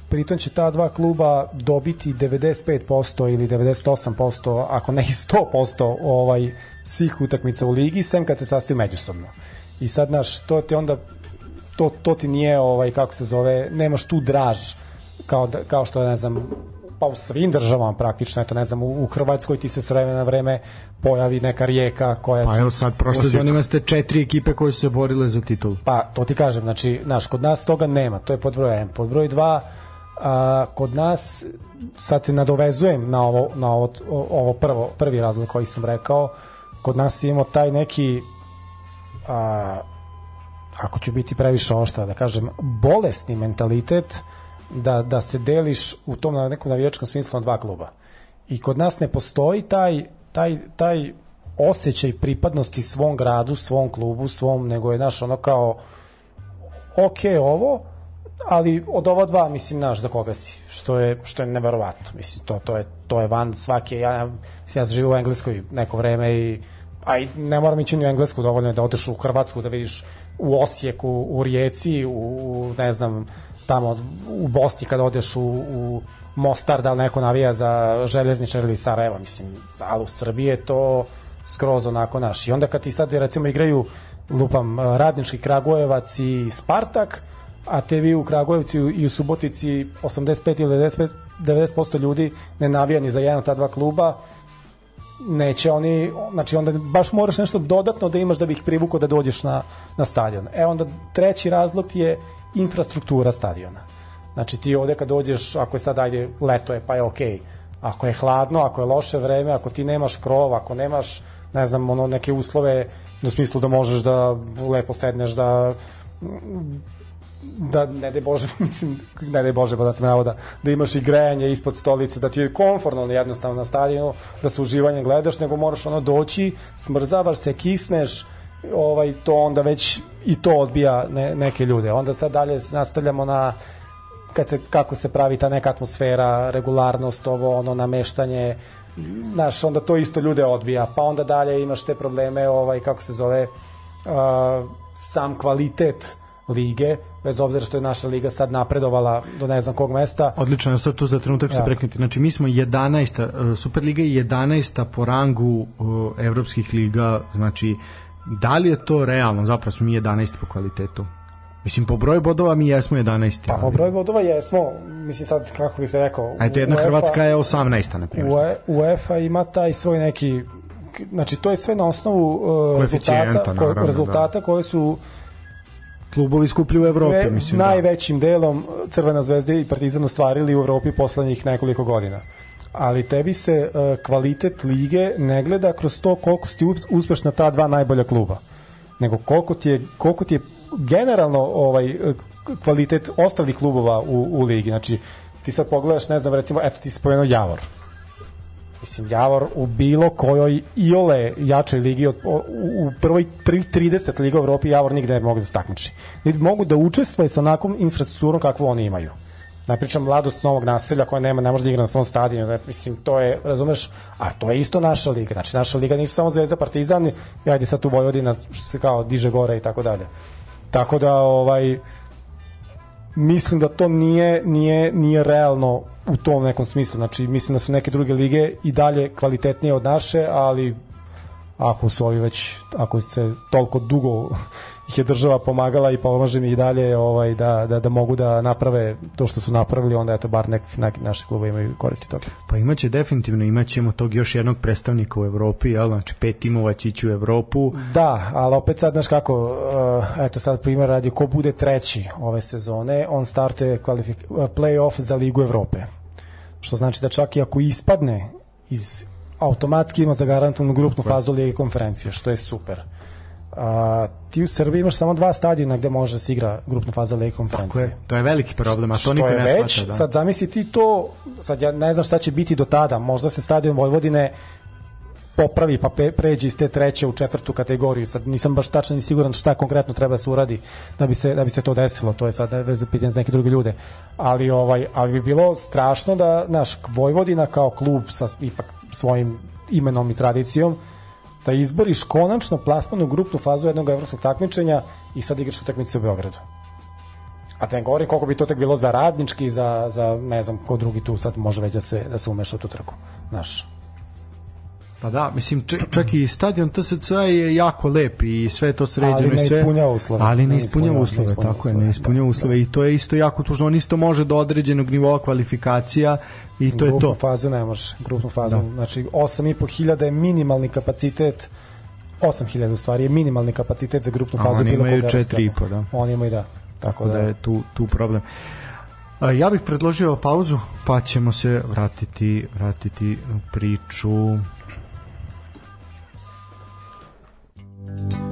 Pritom će ta dva kluba dobiti 95% ili 98%, ako ne i 100% ovaj, svih utakmica u ligi, sem kad se sastaju međusobno. I sad, znaš, to ti onda to, to ti nije ovaj kako se zove nemaš tu draž kao da, kao što ne znam pa u svim državama praktično eto ne znam u, u Hrvatskoj ti se s vremena na vreme pojavi neka rijeka koja Pa evo sad, prošle sezone imate četiri ekipe koje su se borile za titulu. Pa, to ti kažem, znači, znaš, kod nas toga nema, to je pod broj 1. Pod broj 2, a, kod nas, sad se nadovezujem na ovo, na ovo, ovo prvo, prvi razlog koji sam rekao, kod nas imamo taj neki, a, ako ću biti previše oštra, da kažem, bolesni mentalitet da, da se deliš u tom na nekom navijačkom smislu na dva kluba. I kod nas ne postoji taj, taj, taj osjećaj pripadnosti svom gradu, svom klubu, svom, nego je naš ono kao ok ovo, ali od ova dva mislim naš za koga si što je što je neverovatno mislim to to je to je van svake ja mislim ja sam živio u Engleskoj neko vreme i a i ne moram ići ni u Englesku dovoljno je da odeš u Hrvatsku da vidiš u Osijeku u Rijeci u, u ne znam tamo u Bosni kad odeš u, u Mostar da li neko navija za željezničar ili Sarajevo mislim ali u Srbiji je to skroz onako naš i onda kad ti sad recimo igraju lupam Radnički Kragujevac i Spartak a te vi u Kragujevcu i u Subotici 85 ili 95, 90% ljudi ne navija ni za jedan od ta dva kluba neće oni, znači onda baš moraš nešto dodatno da imaš da bi ih privukao da dođeš na, na stadion. E onda treći razlog ti je infrastruktura stadiona. Znači ti ovde kad dođeš, ako je sad ajde leto je pa je okej, ako je hladno, ako je loše vreme, ako ti nemaš krov, ako nemaš ne znam, ono neke uslove u smislu da možeš da lepo sedneš, da da ne daj Bože, [LAUGHS] mislim, ne daj Bože, da navoda, da imaš i grejanje ispod stolice, da ti je komforno jednostavno na stadionu, da se uživanjem gledaš, nego moraš ono doći, smrzavaš se, kisneš, ovaj, to onda već i to odbija ne, neke ljude. Onda sad dalje nastavljamo na kad se, kako se pravi ta neka atmosfera, regularnost, ovo, ono, nameštanje, znaš, onda to isto ljude odbija, pa onda dalje imaš te probleme, ovaj, kako se zove, uh, sam kvalitet lige, bez obzira što je naša liga sad napredovala do ne znam kog mesta. Odlično, ja sad tu za trenutak ću se Ja. preknuti. Znači, mi smo 11. Superliga je 11. po rangu uh, evropskih liga, znači, da li je to realno? Zapravo smo mi 11. po kvalitetu. Mislim, po broju bodova mi jesmo 11. Pa po broju bodova jesmo, mislim sad kako bih te rekao. A eto, jedna UEFA Hrvatska je 18. na primjer. UE- UEFA ima taj svoj neki znači to je sve na osnovu uh, rezultata, ko, naravno, rezultata koje su Klubovi skuplji u Evropi, ve, mislim. da. najvećim delom Crvena zvezda i Partizan ostvarili u Evropi poslednjih nekoliko godina. Ali tebi se uh, kvalitet lige ne gleda kroz to koliko si uspešna ta dva najbolja kluba, nego koliko ti je, koliko ti je generalno ovaj eh, kvalitet ostalih klubova u, u ligi. Znači, ti sad pogledaš, ne znam, recimo, eto ti si spomenuo Javor. Mislim, Javor u bilo kojoj iole jačoj ligi, od, u, u prvoj, prvih 30 liga Evropi Javor nigde ne mogu da se takmiči. Niti mogu da učestvuje sa onakvom infrastrukturom kakvu oni imaju. Ne mladost novog naselja koja nema, ne može da igra na svom stadionu. Da, mislim, to je, razumeš, a to je isto naša liga. Znači, naša liga nisu samo Zvezda Partizan, ajde sad tu Vojvodina, što se kao diže gore i tako dalje. Tako da, ovaj, mislim da to nije, nije, nije realno u tom nekom smislu. Znači, mislim da su neke druge lige i dalje kvalitetnije od naše, ali ako su ovi već, ako se toliko dugo ih je država pomagala i pomaže mi i dalje ovaj, da, da, da mogu da naprave to što su napravili, onda eto bar nek, nek naše klube imaju koristi toga. Pa imaće definitivno, imaćemo tog još jednog predstavnika u Evropi, jel? Znači pet timova će ići u Evropu. Da, ali opet sad, znaš kako, uh, eto sad primjer radi, ko bude treći ove sezone, on startuje kvalifik, play-off za Ligu Evrope. Što znači da čak i ako ispadne iz automatski ima zagarantovanu grupnu fazu Lige konferencije, što je super. A, ti u Srbiji imaš samo dva stadiona gde može da se igra grupna faza Lige Tako konferencije. je, to je veliki problem, a to niko ne već, shvata. Da. sad zamisli ti to, sad ja ne znam šta će biti do tada, možda se stadion Vojvodine popravi pa pe, pređe iz te treće u četvrtu kategoriju. Sad nisam baš tačno ni siguran šta konkretno treba se uradi da bi se da bi se to desilo. To je sad već za pitanje za neke druge ljude. Ali ovaj ali bi bilo strašno da naš Vojvodina kao klub sa ipak svojim imenom i tradicijom da izboriš konačno plasmanu grupnu fazu jednog evropskog takmičenja i sad igraš utakmicu u Beogradu. A da ne govorim koliko bi to tek bilo za radnički, za, za ne znam ko drugi tu sad može već da se, da se umeša u tu trku. Znaš, Pa da, mislim, čak, i stadion TSC je jako lep i sve to sređeno Ali ne i sve. ispunjava uslove. Ali ne ispunjava uslove, ne ispunjava tako je, uslove, ne ispunjava da, uslove i to je isto jako tužno. On isto može do određenog nivoa kvalifikacija i to je grupnu to. fazu ne možeš, grupnu fazu. Da. Da. Znači 8,5 hiljada je minimalni kapacitet 8000 u stvari je minimalni kapacitet za grupnu A fazu oni imaju kog evropskog. 4,5, da. Oni imaju da. Tako da da, je tu, tu problem. Ja bih predložio pauzu, pa ćemo se vratiti, vratiti priču. you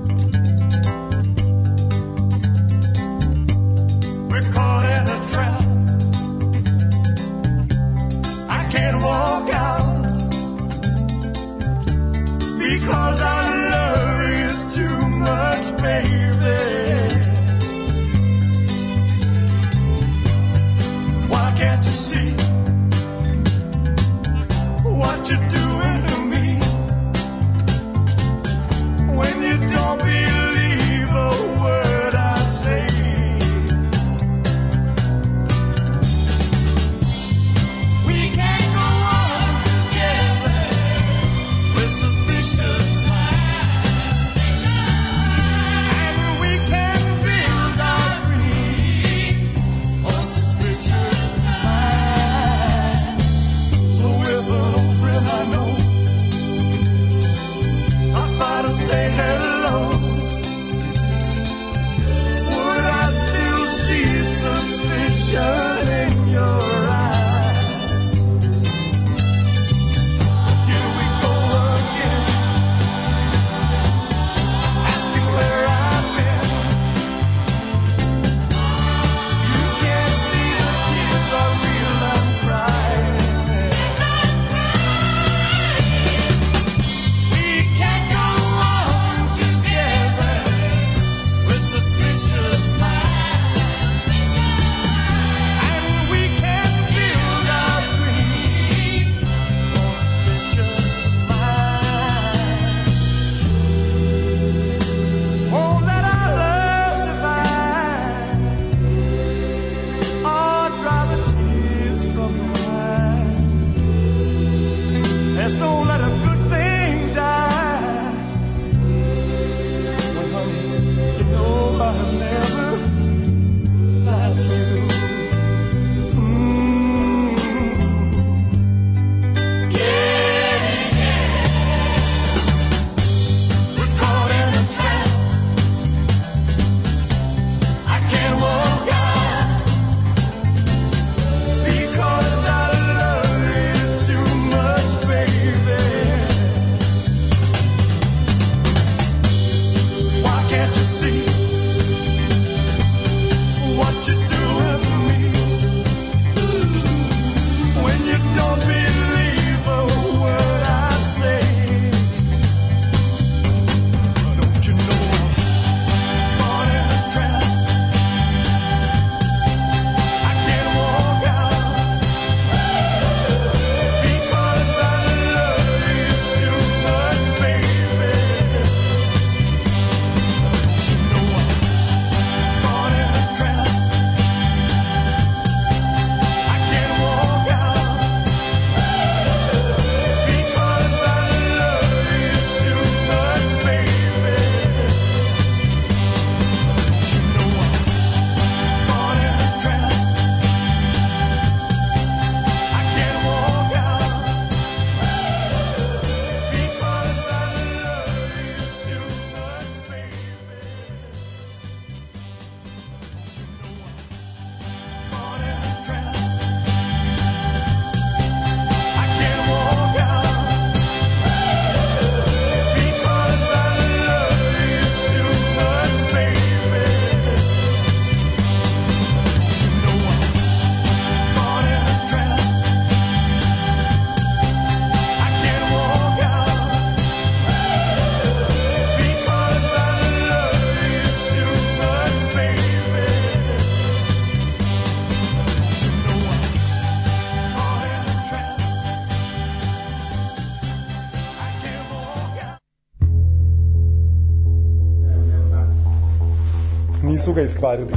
ga iskvarili.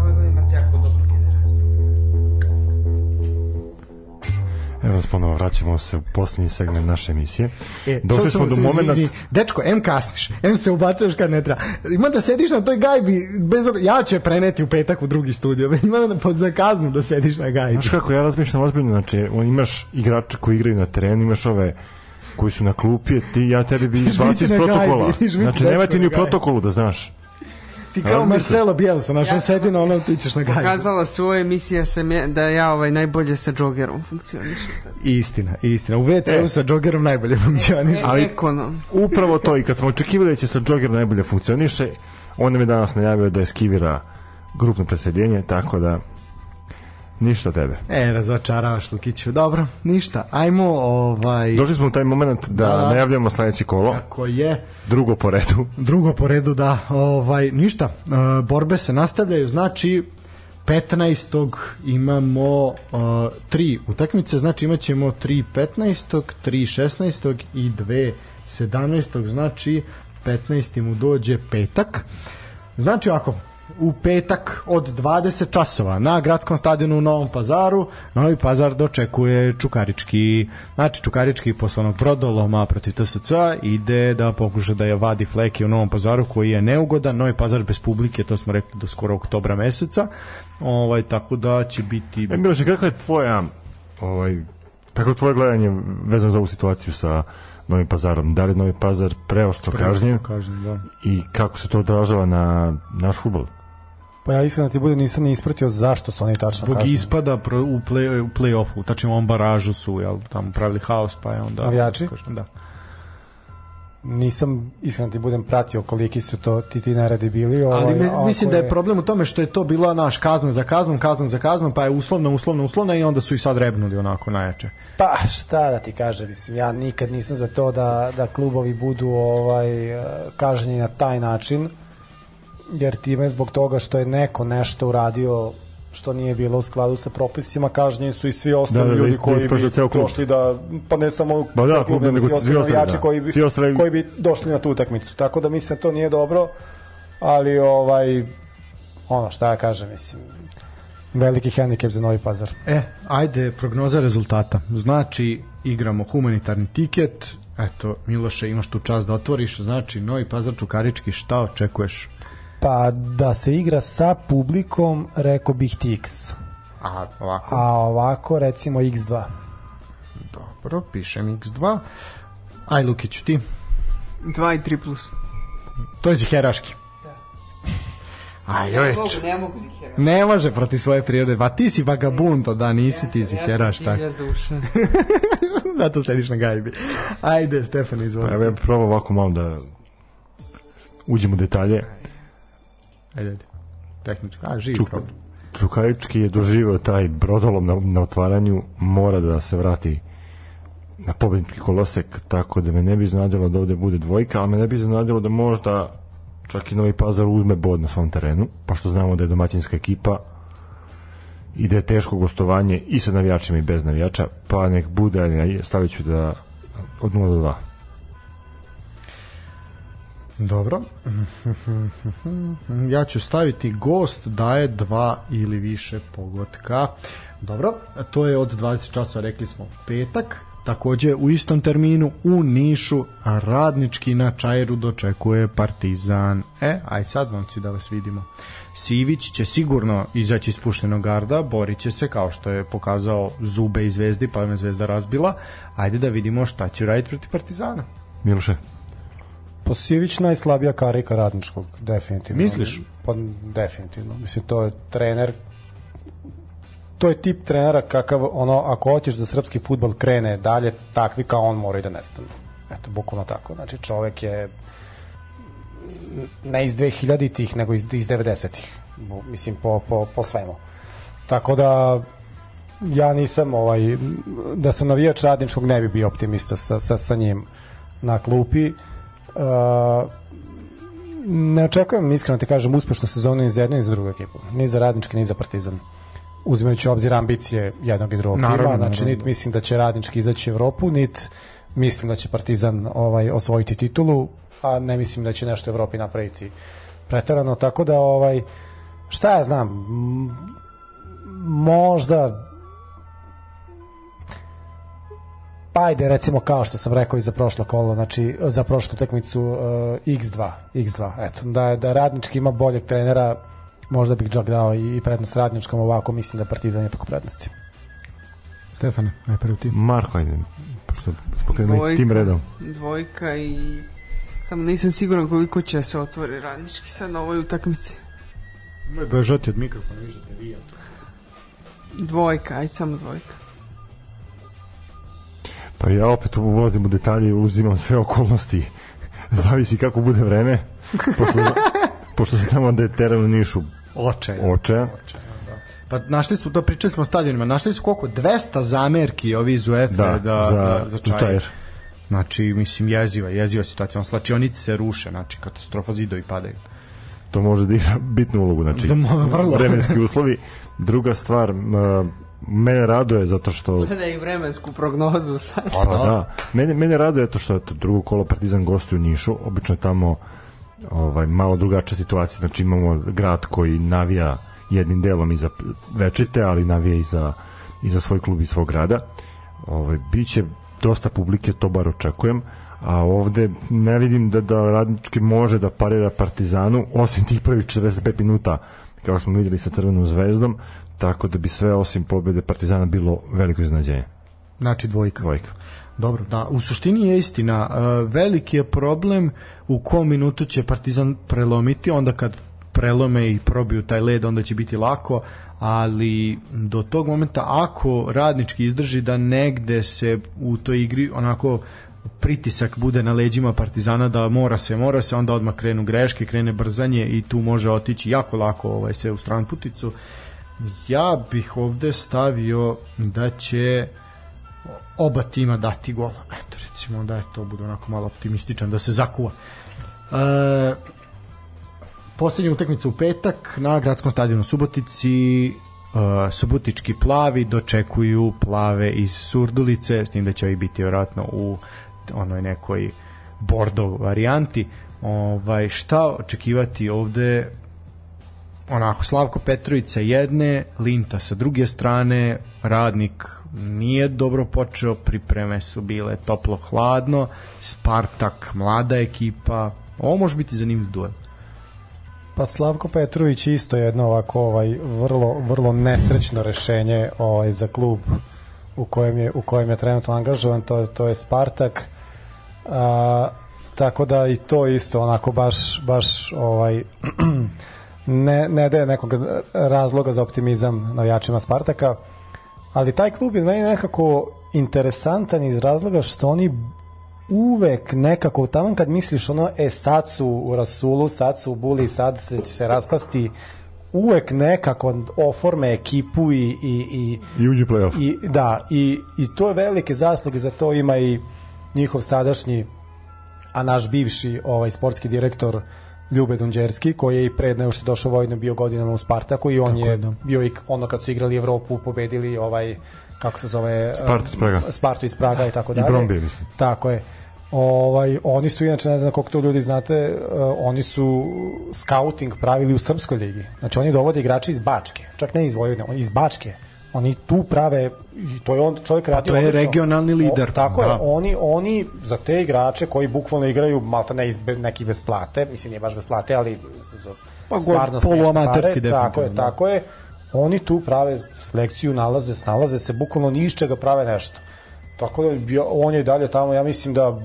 Ove godine imate jako dobru generaciju. Evo nas ponovo vraćamo se u posljednji segment naše emisije. E, Došli smo do momenta... Dečko, em kasniš, em se ubacuješ kad ne treba. Ima da sediš na toj gajbi, bez, ja ću je preneti u petak u drugi studio, [LAUGHS] ima da pod za kaznu da sediš na gajbi. Znaš kako, ja razmišljam ozbiljno, znači, imaš igrače koji igraju na terenu, imaš ove koji su na klupi, ti, ja tebi bi izbacio iz protokola. gajbi, Znači, nema ti ni u protokolu da znaš. Ti kao. Marcelo Bielsa, znaš, on sedi na onom, ti ćeš na gajbi. Kazala su ove emisije sam ja, da ja ovaj najbolje sa džogerom funkcionišem. Istina, istina. U WC-u E. sa džogerom najbolje funkcioniš. E, Ali- Ekonom. Upravo to, i kad smo očekivali da će sa Jogger najbolje funkcioniše, on nam je danas najavio da je skivira grupno preseljenje, tako da ništa tebe. E, razočaravaš Lukiću. Dobro, ništa. Ajmo, ovaj... Došli smo u taj moment da, Da, najavljamo sledeće kolo, Ako je drugo po redu. [LAUGHS] drugo po redu da ovaj ništa e, borbe se nastavljaju znači 15. imamo uh, tri utakmice, znači imat ćemo 3 15. 3 16. i 2 17. znači 15. mu dođe petak. Znači ako u petak od 20 časova na gradskom stadionu u Novom Pazaru Novi Pazar dočekuje Čukarički znači Čukarički poslovnog brodoloma protiv TSC ide da pokuša da je vadi fleke u Novom Pazaru koji je neugodan Novi Pazar bez publike to smo rekli do skoro oktobra meseca ovaj, tako da će biti E, Miloše, kakva je tvoja, ovaj, tako tvoje gledanje vezano za ovu situaciju sa Novim pazarom? Da li Novi pazar preoštro kažnjen kažnjen da. i kako se to odražava na naš futbol? Pa ja iskreno ti bude nisam ni ispratio zašto su oni tačno Zbog kažnjeni. ispada pro, u, play, u play-offu, tačno u ovom baražu su jel, tamo pravili haos, pa je onda... Navijači? Kažem, Da. Nisam iskreno ti budem pratio koliki su to ti ti neredi bili. Ovaj, Ali mi, ako mislim da je problem u tome što je to bila naš kazna za kaznom, kazna za kaznom, pa je uslovno, uslovno, uslovno i onda su i sad rebnuli onako najjače. Pa šta da ti kažem, mislim, ja nikad nisam za to da, da klubovi budu ovaj kažnjeni na taj način, jer time zbog toga što je neko nešto uradio što nije bilo u skladu sa propisima, kažnjeni su i svi ostali Da, da, da, ljudi da koji bi došli da, pa ne samo Ba da, klub, nego svi svi ostali navijači da. koji, bi, Svi ostali- koji bi došli na tu utakmicu. Tako da mislim da to nije dobro, ali ovaj ono šta ja kažem, mislim, veliki hendikep za Novi Pazar. E, ajde, prognoza rezultata. Znači, igramo humanitarni tiket, eto, Miloše, imaš tu čast da otvoriš, znači, Novi Pazar Čukarički, šta očekuješ? Pa da se igra sa publikom, rekao bih ti X. A, ovako. A ovako recimo X2. Dobro, pišem x2. Aj, Lukiću, ti? 2 i 3 plus. To je ziheraški. Aj, joj, ne mogu zihera. ne može protiv svoje prirode. Pa ti si vagabund, da nisi ti ziheraš, tako. duša. [LAUGHS] Zato sediš na gajbi. Ajde, Stefan, Pa izvoli. evo ja probam ovako malo da uđemo u detalje. Ajde, ajde. Tehnički. A, živi Čuk, problem. Čukarički je doživeo taj brodolom na, na otvaranju, mora da se vrati na pobednički kolosek, tako da me ne bi iznadilo da ovde bude dvojka, ali me ne bi iznadilo da možda čak i Novi Pazar uzme bod na svom terenu, pošto znamo da je domaćinska ekipa i da je teško gostovanje i sa navijačima i bez navijača, pa nek bude, stavit ću da od 0 do 2. Dobro. Ja ću staviti gost daje dva ili više pogotka. Dobro, to je od 20 časa, rekli smo petak. Takođe u istom terminu u Nišu radnički na Čajeru dočekuje Partizan. E, aj sad momci da vas vidimo. Sivić će sigurno izaći iz puštenog garda, borit će se kao što je pokazao zube i zvezdi, pa me zvezda razbila. Ajde da vidimo šta će raditi protiv Partizana. Miloše, Posivić najslabija karika radničkog, definitivno. Misliš? Pa definitivno. Mislim, to je trener to je tip trenera kakav, ono, ako hoćeš da srpski futbol krene dalje, takvi kao on moraju da nestanu. Eto, bukvalno tako. Znači, čovek je ne iz 2000-ih, nego iz, iz 90-ih. Bu- Mislim, po, po, po svemu. Tako da, ja nisam, ovaj, da sam navijač radničkog, ne bi bio optimista sa, sa, sa njim na klupi. Uh, ne očekujem, iskreno ti kažem, uspešnu sezonu ni za jednu ni za drugu ekipu. Ni za radnički, ni za partizan. Uzimajući obzir ambicije jednog i drugog Naravno, tima, znači naravno. nit mislim da će radnički izaći u Evropu, nit mislim da će Partizan ovaj osvojiti titulu, a ne mislim da će nešto u Evropi napraviti preterano, tako da ovaj šta ja znam, možda pa ajde recimo kao što sam rekao i za prošlo kolo, znači za prošlu utakmicu uh, X2, X2, eto, da, da radnički ima boljeg trenera, možda bih čak dao i prednost radničkom, ovako mislim da Partizan je ipak u prednosti. Stefane, aj prvi ti. Marko, ajde, pošto Dvojka. tim redom. Dvojka i samo nisam siguran koliko će se otvori radnički sad na ovoj utakmici. Moj bežati od mikrofona, više te vija. Dvojka, ajde samo dvojka. Pa ja opet uvozim u detalje i uzimam sve okolnosti. [LAUGHS] Zavisi kako bude vreme. Pošto, [LAUGHS] pošto se tamo da je teren u Nišu Očaj. oče. Pa našli su, to pričali smo o stadionima, našli su koliko? 200 zamerki ovi iz UEFA Da, da, da, za, da, za čajer. čajer. Znači, mislim, jeziva, jeziva situacija. On slačionice se ruše, znači, katastrofa zidovi padaju. To može da igra bitnu ulogu. Znači, Da, vrlo. vremenski uslovi. Druga stvar, mene raduje zato što Gledaj i vremensku prognozu sad. Pa da. Mene, mene raduje to što eto, drugo kolo Partizan gostuje u Nišu. Obično je tamo ovaj, malo drugačija situacija. Znači imamo grad koji navija jednim delom i za večite, ali navija i za, i za svoj klub i svog grada. Ovaj, biće dosta publike, to bar očekujem. A ovde ne vidim da, da radnički može da parira Partizanu, osim tih prvih 45 minuta, kao smo videli sa Crvenom zvezdom, tako da bi sve osim pobede Partizana bilo veliko iznenađenje. Znači, dvojka. Dvojka. Dobro, da, u suštini je istina. E, veliki je problem u kom minutu će Partizan prelomiti, onda kad prelome i probiju taj led, onda će biti lako, ali do tog momenta ako radnički izdrži da negde se u toj igri onako pritisak bude na leđima Partizana da mora se, mora se, onda odmah krenu greške, krene brzanje i tu može otići jako lako ovaj sve u stranputicu. Ja bih ovde stavio da će oba tima dati gol. Eto, recimo da je to bude onako malo optimističan, da se zakuva. E, poslednja utakmica u petak na gradskom stadionu Subotici e, subotički plavi dočekuju plave iz Surdulice, s tim da će ovi biti vjerojatno u onoj nekoj bordo varijanti. Ovaj, šta očekivati ovde onako Slavko Petrović sa jedne, Linta sa druge strane, Radnik nije dobro počeo, pripreme su bile toplo-hladno, Spartak, mlada ekipa, ovo može biti zanimljiv duel. Pa Slavko Petrović isto jedno ovako ovaj vrlo vrlo nesrećno rešenje ovaj za klub u kojem je u kojem je trenutno angažovan to je to je Spartak. A, tako da i to isto onako baš baš ovaj [CLEARS THROAT] ne ne daje nekog razloga za optimizam navijačima Spartaka. Ali taj klub je meni nekako interesantan iz razloga što oni uvek nekako tamo kad misliš ono e sad su u Rasulu, sad su u Buli, sad se, će se raspasti uvek nekako oforme ekipu i, i, i I uđe u play-off. i da i, i to je velike zasluge za to ima i njihov sadašnji a naš bivši ovaj sportski direktor Ljube Dunđerski koji je i pred nego što je došao vojno bio godinama u Spartaku i on Tako je da. bio i ono kad su igrali Evropu pobedili ovaj kako se zove Spartu iz Praga. Spartu iz Praga i tako I dalje. Bromby, mislim. Tako je. Ovaj, oni su inače, ne znam koliko to ljudi znate, uh, oni su scouting pravili u Srpskoj ligi. Znači oni dovode igrače iz Bačke, čak ne iz Vojvodine, iz Bačke. Oni tu prave, i to je on čovjek radio to je odlično. regionalni lider. O, tako Da. je, oni, oni za te igrače koji bukvalno igraju malta ne iz be- neki bez plate, mislim nije baš bez plate, ali Pa, stvarno poluamaterski pare, Tako je, definitivno, da. tako je. Oni tu prave selekciju, nalaze, snalaze se, bukvalno ni iz čega prave nešto. Tako da on je dalje tamo, ja mislim da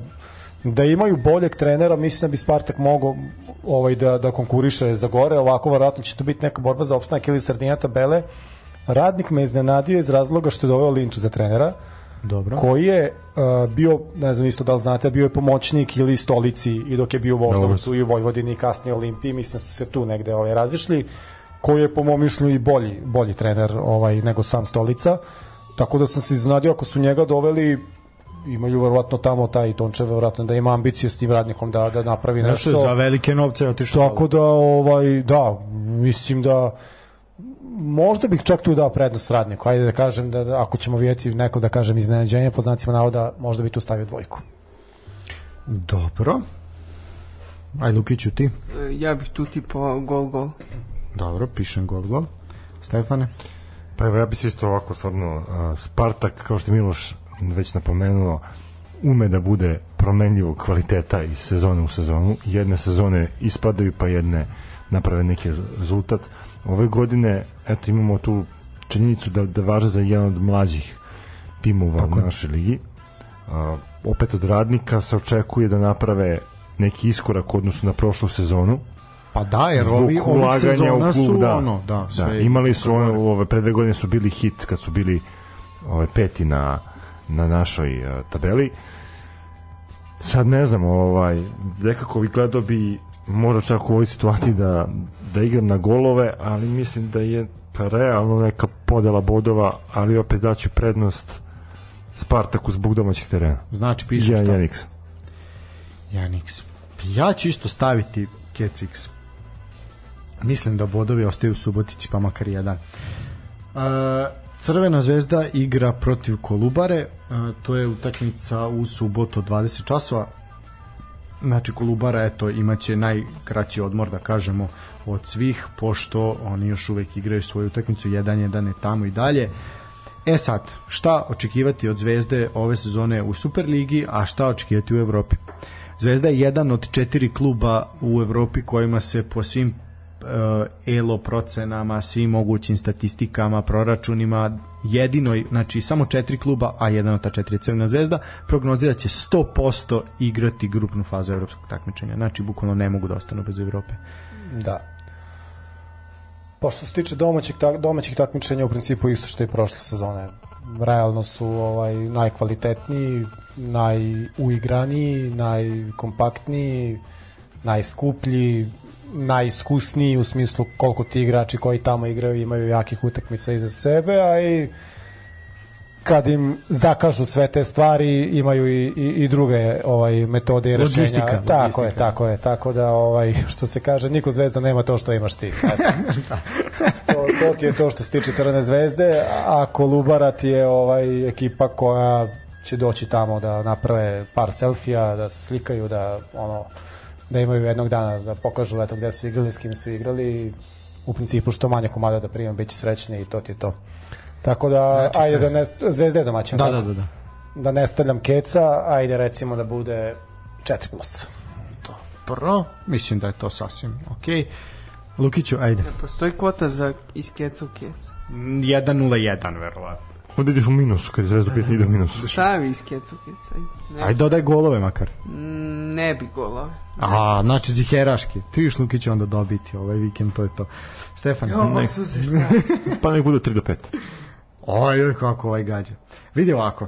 da imaju boljeg trenera, mislim da bi Spartak mogao ovaj da da konkuriše za gore, ovako verovatno će to biti neka borba za opstanak ili sredinja tabele. Radnik me iznenadio iz razloga što je doveo Lintu za trenera. Dobro. Koji je uh, bio, ne znam isto da li znate, bio je pomoćnik ili stolici i dok je bio u Voždovcu i u Vojvodini i kasnije Olimpiji, mislim da su se tu negde ovaj, razišli, koji je po mom mišljenju i bolji, bolji trener ovaj, nego sam stolica. Tako da sam se iznenadio ako su njega doveli imaju verovatno tamo taj Tončev verovatno da ima ambicije s tim radnikom da da napravi Nešto nešto. za velike novce otišao. Tako da ovaj da mislim da možda bih čak tu dao prednost radniku. Ajde da kažem da, da ako ćemo vidjeti neko da kažem iznenađenje po znacima navoda, možda bi tu stavio dvojku. Dobro. Aj Lukiću ti. E, Ja bih tu tipo gol gol. Dobro, pišem gol gol. Stefane? Pa evo ja bih se isto ovako stvarno Spartak kao što je Miloš već napomenuo ume da bude promenljivog kvaliteta iz sezone u sezonu. Jedne sezone ispadaju pa jedne naprave neki rezultat. Ove godine eto imamo tu činjenicu da, da važe za jedan od mlađih timova u našoj ligi. A, opet od radnika se očekuje da naprave neki iskorak odnosu na prošlu sezonu Pa da, jer zbog ovi, ulaganja u klub, su da, ono, da, da, sve imali su ono, ove pre dve godine su bili hit kad su bili ove peti na na našoj uh, tabeli. Sad ne znam, ovaj nekako bi gledao bi možda čak u ovoj situaciji da da igram na golove, ali mislim da je pa realno neka podela bodova, ali opet daću prednost Spartaku zbog domaćih terena. Znači, pišem Ja, šta? Janix. Janix. Ja ću isto staviti Kecix. Mislim da bodovi ostaju u Subotici, pa makar jedan. Uh, Crvena zvezda igra protiv Kolubare, uh, to je utakmica u subotu od 20 časova. Znači Kolubara eto imaće najkraći odmor da kažemo od svih pošto oni još uvek igraju svoju utakmicu jedan jedan je tamo i dalje. E sad, šta očekivati od Zvezde ove sezone u Superligi, a šta očekivati u Evropi? Zvezda je jedan od četiri kluba u Evropi kojima se po svim uh, elo procenama, svim mogućim statistikama, proračunima, jedino, znači samo četiri kluba, a jedan od ta četiri je Crvena zvezda, prognozira će 100% igrati grupnu fazu evropskog takmičenja. Znači, bukvalno ne mogu da ostanu bez Evrope. Da. Pošto se tiče domaćih, tak, domaćih takmičenja, u principu isto što i prošle sezone. Realno su ovaj najkvalitetniji, najuigraniji, najkompaktniji, najskuplji, najiskusniji u smislu koliko ti igrači koji tamo igraju imaju jakih utakmica iza sebe, a i kad im zakažu sve te stvari imaju i, i, i druge ovaj metode i rešenja. Logistika, tako je, tako je, tako da ovaj što se kaže niko zvezda nema to što imaš ti. [LAUGHS] To, to ti je to što se tiče Crvene zvezde, a Kolubara ti je ovaj ekipa koja će doći tamo da naprave par selfija, da se slikaju, da ono da imaju jednog dana da pokažu eto gde su igrali, s kim su igrali u principu što manje komada da primam, bit će srećni i to ti je to. Tako da, ajde da ne, Zvezda je domaćin. Da, tako? da, da, da. Da ne stavljam keca, ajde recimo da bude 4 plus. Prvo, mislim da je to sasvim okej. Lukiću, ajde. Postoji kvota za iz keca u keca. 1-0-1, verovatno. Onda ideš u minusu, kad je Zvezda opet ide u minusu. Stavi iz keca u keca. ajde. Dodaj golove makar. Mm, ne bi golove. A, znači ziheraški. Ti viš Lukić onda dobiti ovaj vikend, to je to. Stefan, Jo, ne. [LAUGHS] Pa nek bude 3 do 5. Oj, kako ovaj gađa. Vidi ovako,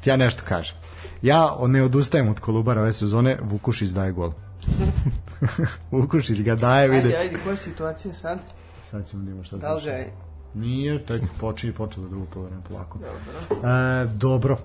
ti ja nešto kažem. Ja ne odustajem od Kolubara ove sezone, Vukušić daje gol. [LAUGHS] Vukušić ga daje, vidi. Ajde, ajde, koja je situacija sad? Sad ćemo da imamo šta Da li ga je? Nije, tek počinje počelo drugo polovreme polako. Dobro. E, dobro.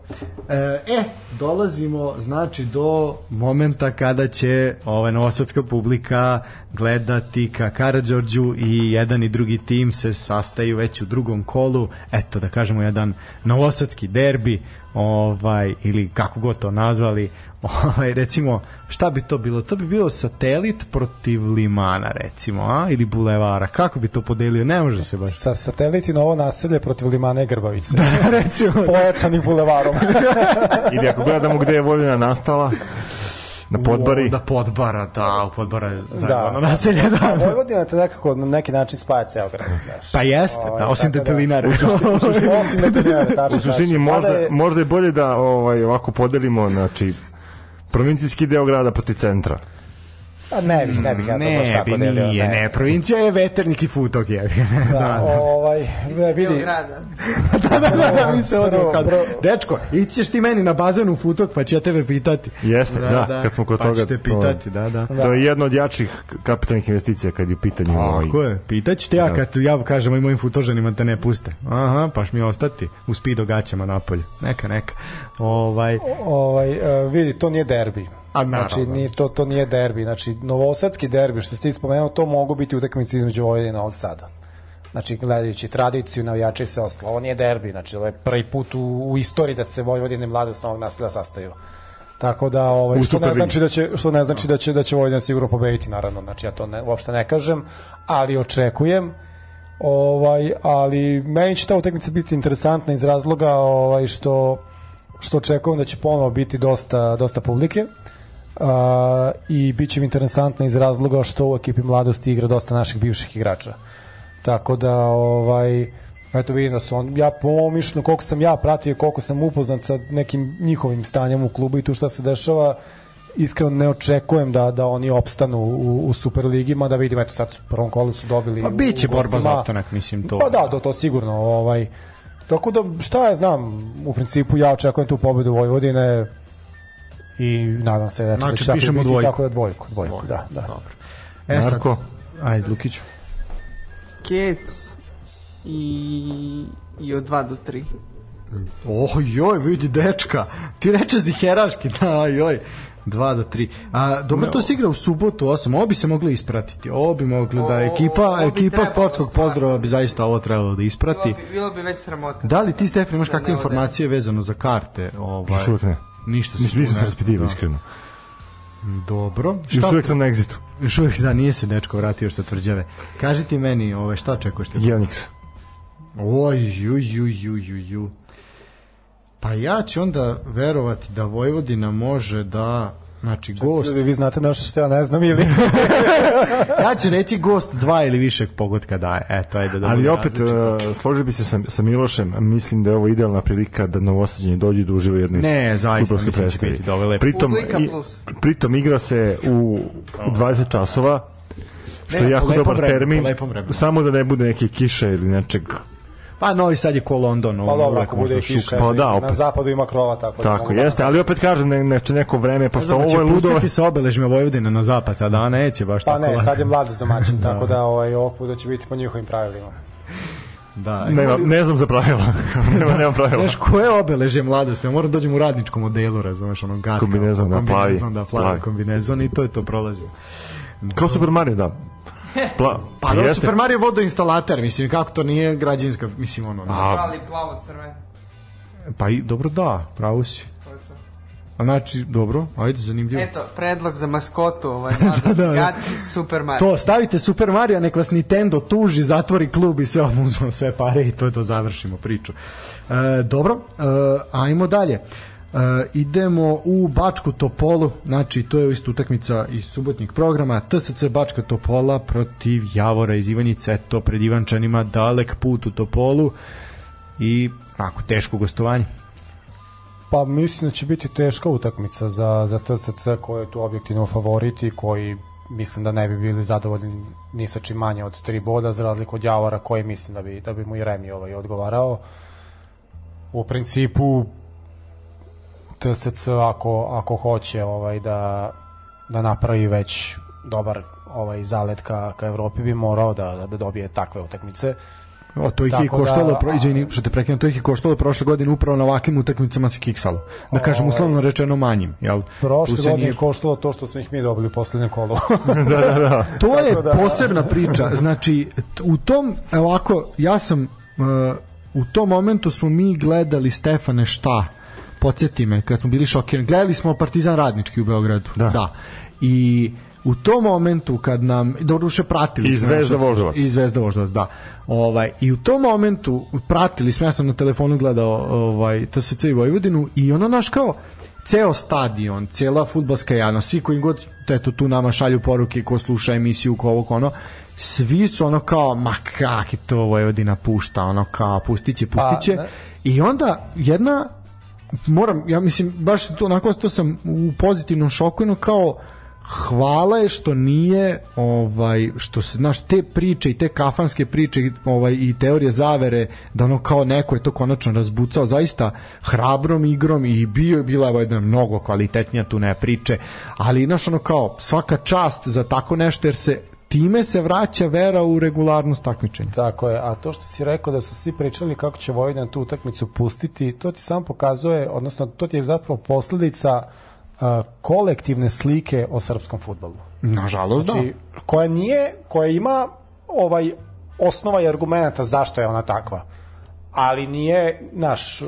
E, e, dolazimo znači do momenta kada će ova novosadska publika gledati ka Karadžorđu i jedan i drugi tim se sastaju već u drugom kolu. Eto da kažemo jedan novosadski derbi ovaj ili kako god to nazvali [LAUGHS] ovaj recimo šta bi to bilo to bi bilo satelit protiv limana recimo a ili bulevara kako bi to podelio ne može se baš Sa sateliti novo naselje protiv Limana i Grbavice. [LAUGHS] recimo Pojačanih bulevarom. [LAUGHS] Ili ako gledamo gde je Vojvodina nastala, na podbari, da podbara da u podbara je Da. zajebano naselje da, A Vojvodina te nekako na neki način spaja ceo grad. Znaš. pa jeste Ovaj, da, osim tako da- detelinare Osim veterinara, tačno. u suštini možda, možda je bolje da ovaj, ovako podelimo, znači, provincijski deo grada proti centra. A ne bih, ne bih ja to baš ne tako bi delio. nije ne provincija je veternik i futok je da, [LAUGHS] Da, ovaj, ne, vidi, Beograda. [LAUGHS] da, da, da, da, mi se odmah Prvo, kad, dečko, ićeš ti meni na bazenu futok, pa ću ja tebe pitati. Jeste, da, kad smo kod pa toga, ću te to- pitati, da, da. To je jedno od jačih kapitalnih investicija kad je u pitanju ovaj, Tako je, pitaću te ja Da. kad ja kažem i mojim futožanima te ne puste. Aha, paš mi ostati u speedo gaćama napolje. Neka, neka. Ovaj, ovaj, uh, vidi, to nije derbi. A, naravno. Znači, nije, to, to nije derbi. Znači, novosadski derbi, što ste spomenuo, to mogu biti utakmice između Vojvodine i Novog Sada. Znači, gledajući tradiciju, navijača i sve ostalo. Ovo nije derbi, znači, ovo je prvi put u, u istoriji da se Vojvodine i mlade s Novog naselja sastaju. Tako da ovaj što ne znači da će što ne znači da će da će Vojvodina sigurno pobediti naravno. Znači ja to ne, uopšte ne kažem, ali očekujem ovaj ali meni će ta utakmica biti interesantna iz razloga ovaj što što očekujem da će ponovo biti dosta dosta publike. Uh, i bit će mi interesantna iz razloga što u ekipi mladosti igra dosta naših bivših igrača. Tako da ovaj eto vidim da su on, ja po mom mišljenju koliko sam ja pratio i koliko sam upoznat sa nekim njihovim stanjem u klubu i tu šta se dešava iskreno ne očekujem da da oni opstanu u, u Superligi, mada vidim eto sad u prvom kolu su dobili Pa bit će u borba za opstanak, mislim, to. Pa da, to, to sigurno ovaj tako da šta ja znam u principu ja očekujem tu pobedu Vojvodine i nadam se eto, Znači, da će tako i pišemo biti, dvojku. tako da dvojku, dvojku, da, da. E, sad, Marko? ajde, Lukiću. Kec i, i od 2 do 3. Oh, joj, vidi dečka. Ti reče ziheraški, da, joj. 2 do 3. A, dobro, to se igra u subotu 8. Ovo bi se moglo ispratiti. Ovo bi moglo da O- ekipa, ovo bi ekipa trebalo sportskog pozdrava bi zaista ovo trebalo da isprati. Bilo bi, bilo bi već sramota. Da li ti, Stefan, imaš Da kakve ode. informacije vezano za karte? Ovaj, Još uvijek ne. Ništa se nisam se raspitivao, da. iskreno. Dobro. Još uvijek sam na egzitu. Još uvijek, da, nije se dečko vratio još sa tvrđave. Kaži ti meni, ove, šta očekuješ? 1x. Oj, ju, ju, ju, ju, ju. Pa ja ću onda verovati da Vojvodina može da Znači, gost, Vi, vi znate nešto što ja ne znam ili [LAUGHS] ja ću reći gost dva ili više pogotka daje. Eto, ajde da Ali opet, različito. uh, složio bi se sa, sa Milošem, mislim da je ovo idealna prilika da novosađeni dođu da uživa u jednoj Ne, zaista, mislim da će predstavi. biti dobro, lepo. Pritom, i, pritom igra se u 20 časova, što Ne, je jako dobar vremenu, termin, samo da ne bude neke kiše ili nečeg Pa Novi Sad je ko London. pa dobro, ako bude kiša. Pa da, na opet. zapadu ima krova, tako da Tako, mogu da- jeste, ali opet kažem, ne, neće neko vreme, Ne pošto znam, ovo će je ludo, pustiti sa obeležima Vojvodine na zapad a neće baš Pa tako. ne, lako. sad je mladost domaćin, [LAUGHS] tako da ovaj, ovog puta će biti po njihovim pravilima. Da, nema, ne znam za pravila, [LAUGHS] nema, nema pravila. Znaš, koje obeležje mladosti? Ja moram da dođem u radničkom modelu, razumeš, ono gatka. Kombinezon, da, kombinezon, plavi. da, plavi Plavi. kombinezon i to je to prolazi. Kao Super Mario, da. Pla, Pa da, Super Mario vodoinstalater, mislim, kako to nije građevinska, mislim, ono... A, Ali plavo crven. Pa i, dobro, da, pravo si. A znači, dobro, ajde, zanimljivo. Eto, predlog za maskotu, ovaj [LAUGHS] Da, da. gaci, Super Mario. To, stavite Super Mario, nek vas Nintendo tuži, zatvori klub i sve odmah uzmemo sve pare i to je to, završimo priču. E, dobro, e, ajmo dalje. E, idemo u Bačku Topolu, znači to je isto utakmica iz subotnjeg programa, TSC Bačka Topola protiv Javora iz Ivanjice, eto pred Ivančanima dalek put u Topolu. I onako teško gostovanje. Pa mislim da će biti teška utakmica za, za TSC koji je tu objektivno favorit i koji mislim da ne bi bili zadovoljni ni sa čim manje od tri boda za razliku od Javora koji mislim da bi, da bi mu i Remi ovaj odgovarao. U principu TSC ako, ako hoće ovaj da, da napravi već dobar ovaj zalet ka, ka Evropi bi morao da, da dobije takve utakmice O, to ih je da- koštalo, pro, izvini, što te prekinem, to ih je koštalo prošle godine upravo na ovakvim utakmicama se kiksalo. Da kažem, Ovaj. uslovno rečeno manjim, jel? Prošle godine nije- je koštalo to što smo ih mi dobili u poslednjem kolu. [LAUGHS] [LAUGHS] To je da- posebna priča. Znači, u tom, evo ovako, ja sam, uh, u tom momentu smo mi gledali Stefane šta, podsjeti me, kad smo bili šokirani, gledali smo Partizan Radnički u Beogradu. Da. da. I u tom momentu kad nam doduše pratili I Zvezda Voždovac. i Zvezda Voždovac da ovaj i u tom momentu pratili smo ja sam na telefonu gledao ovaj TSC i Vojvodinu i ono naš kao ceo stadion, cela fudbalska javnost, svi koji god eto tu nama šalju poruke ko sluša emisiju, ko ovo ko ono, svi su ono kao, ma kak je to Vojvodina pušta, ono kao, pustit će, pustit će. Pa, ne. I onda jedna, moram, ja mislim, baš to, onako to sam u pozitivnom šoku, ono kao, hvala je što nije ovaj što se znaš te priče i te kafanske priče ovaj i teorije zavere da ono kao neko je to konačno razbucao zaista hrabrom igrom i bio je bila je jedna mnogo kvalitetnija tu ne priče ali znaš ono kao svaka čast za tako nešto jer se time se vraća vera u regularnost takmičenja Tako je, a to što si rekao da su svi pričali kako će Vojvodina tu utakmicu pustiti, to ti samo pokazuje, odnosno to ti je zapravo posledica a, kolektivne slike o srpskom futbolu. nažalost da Znači, koja nije, koja ima ovaj osnova i argumenta zašto je ona takva. ali nije, naš, uh,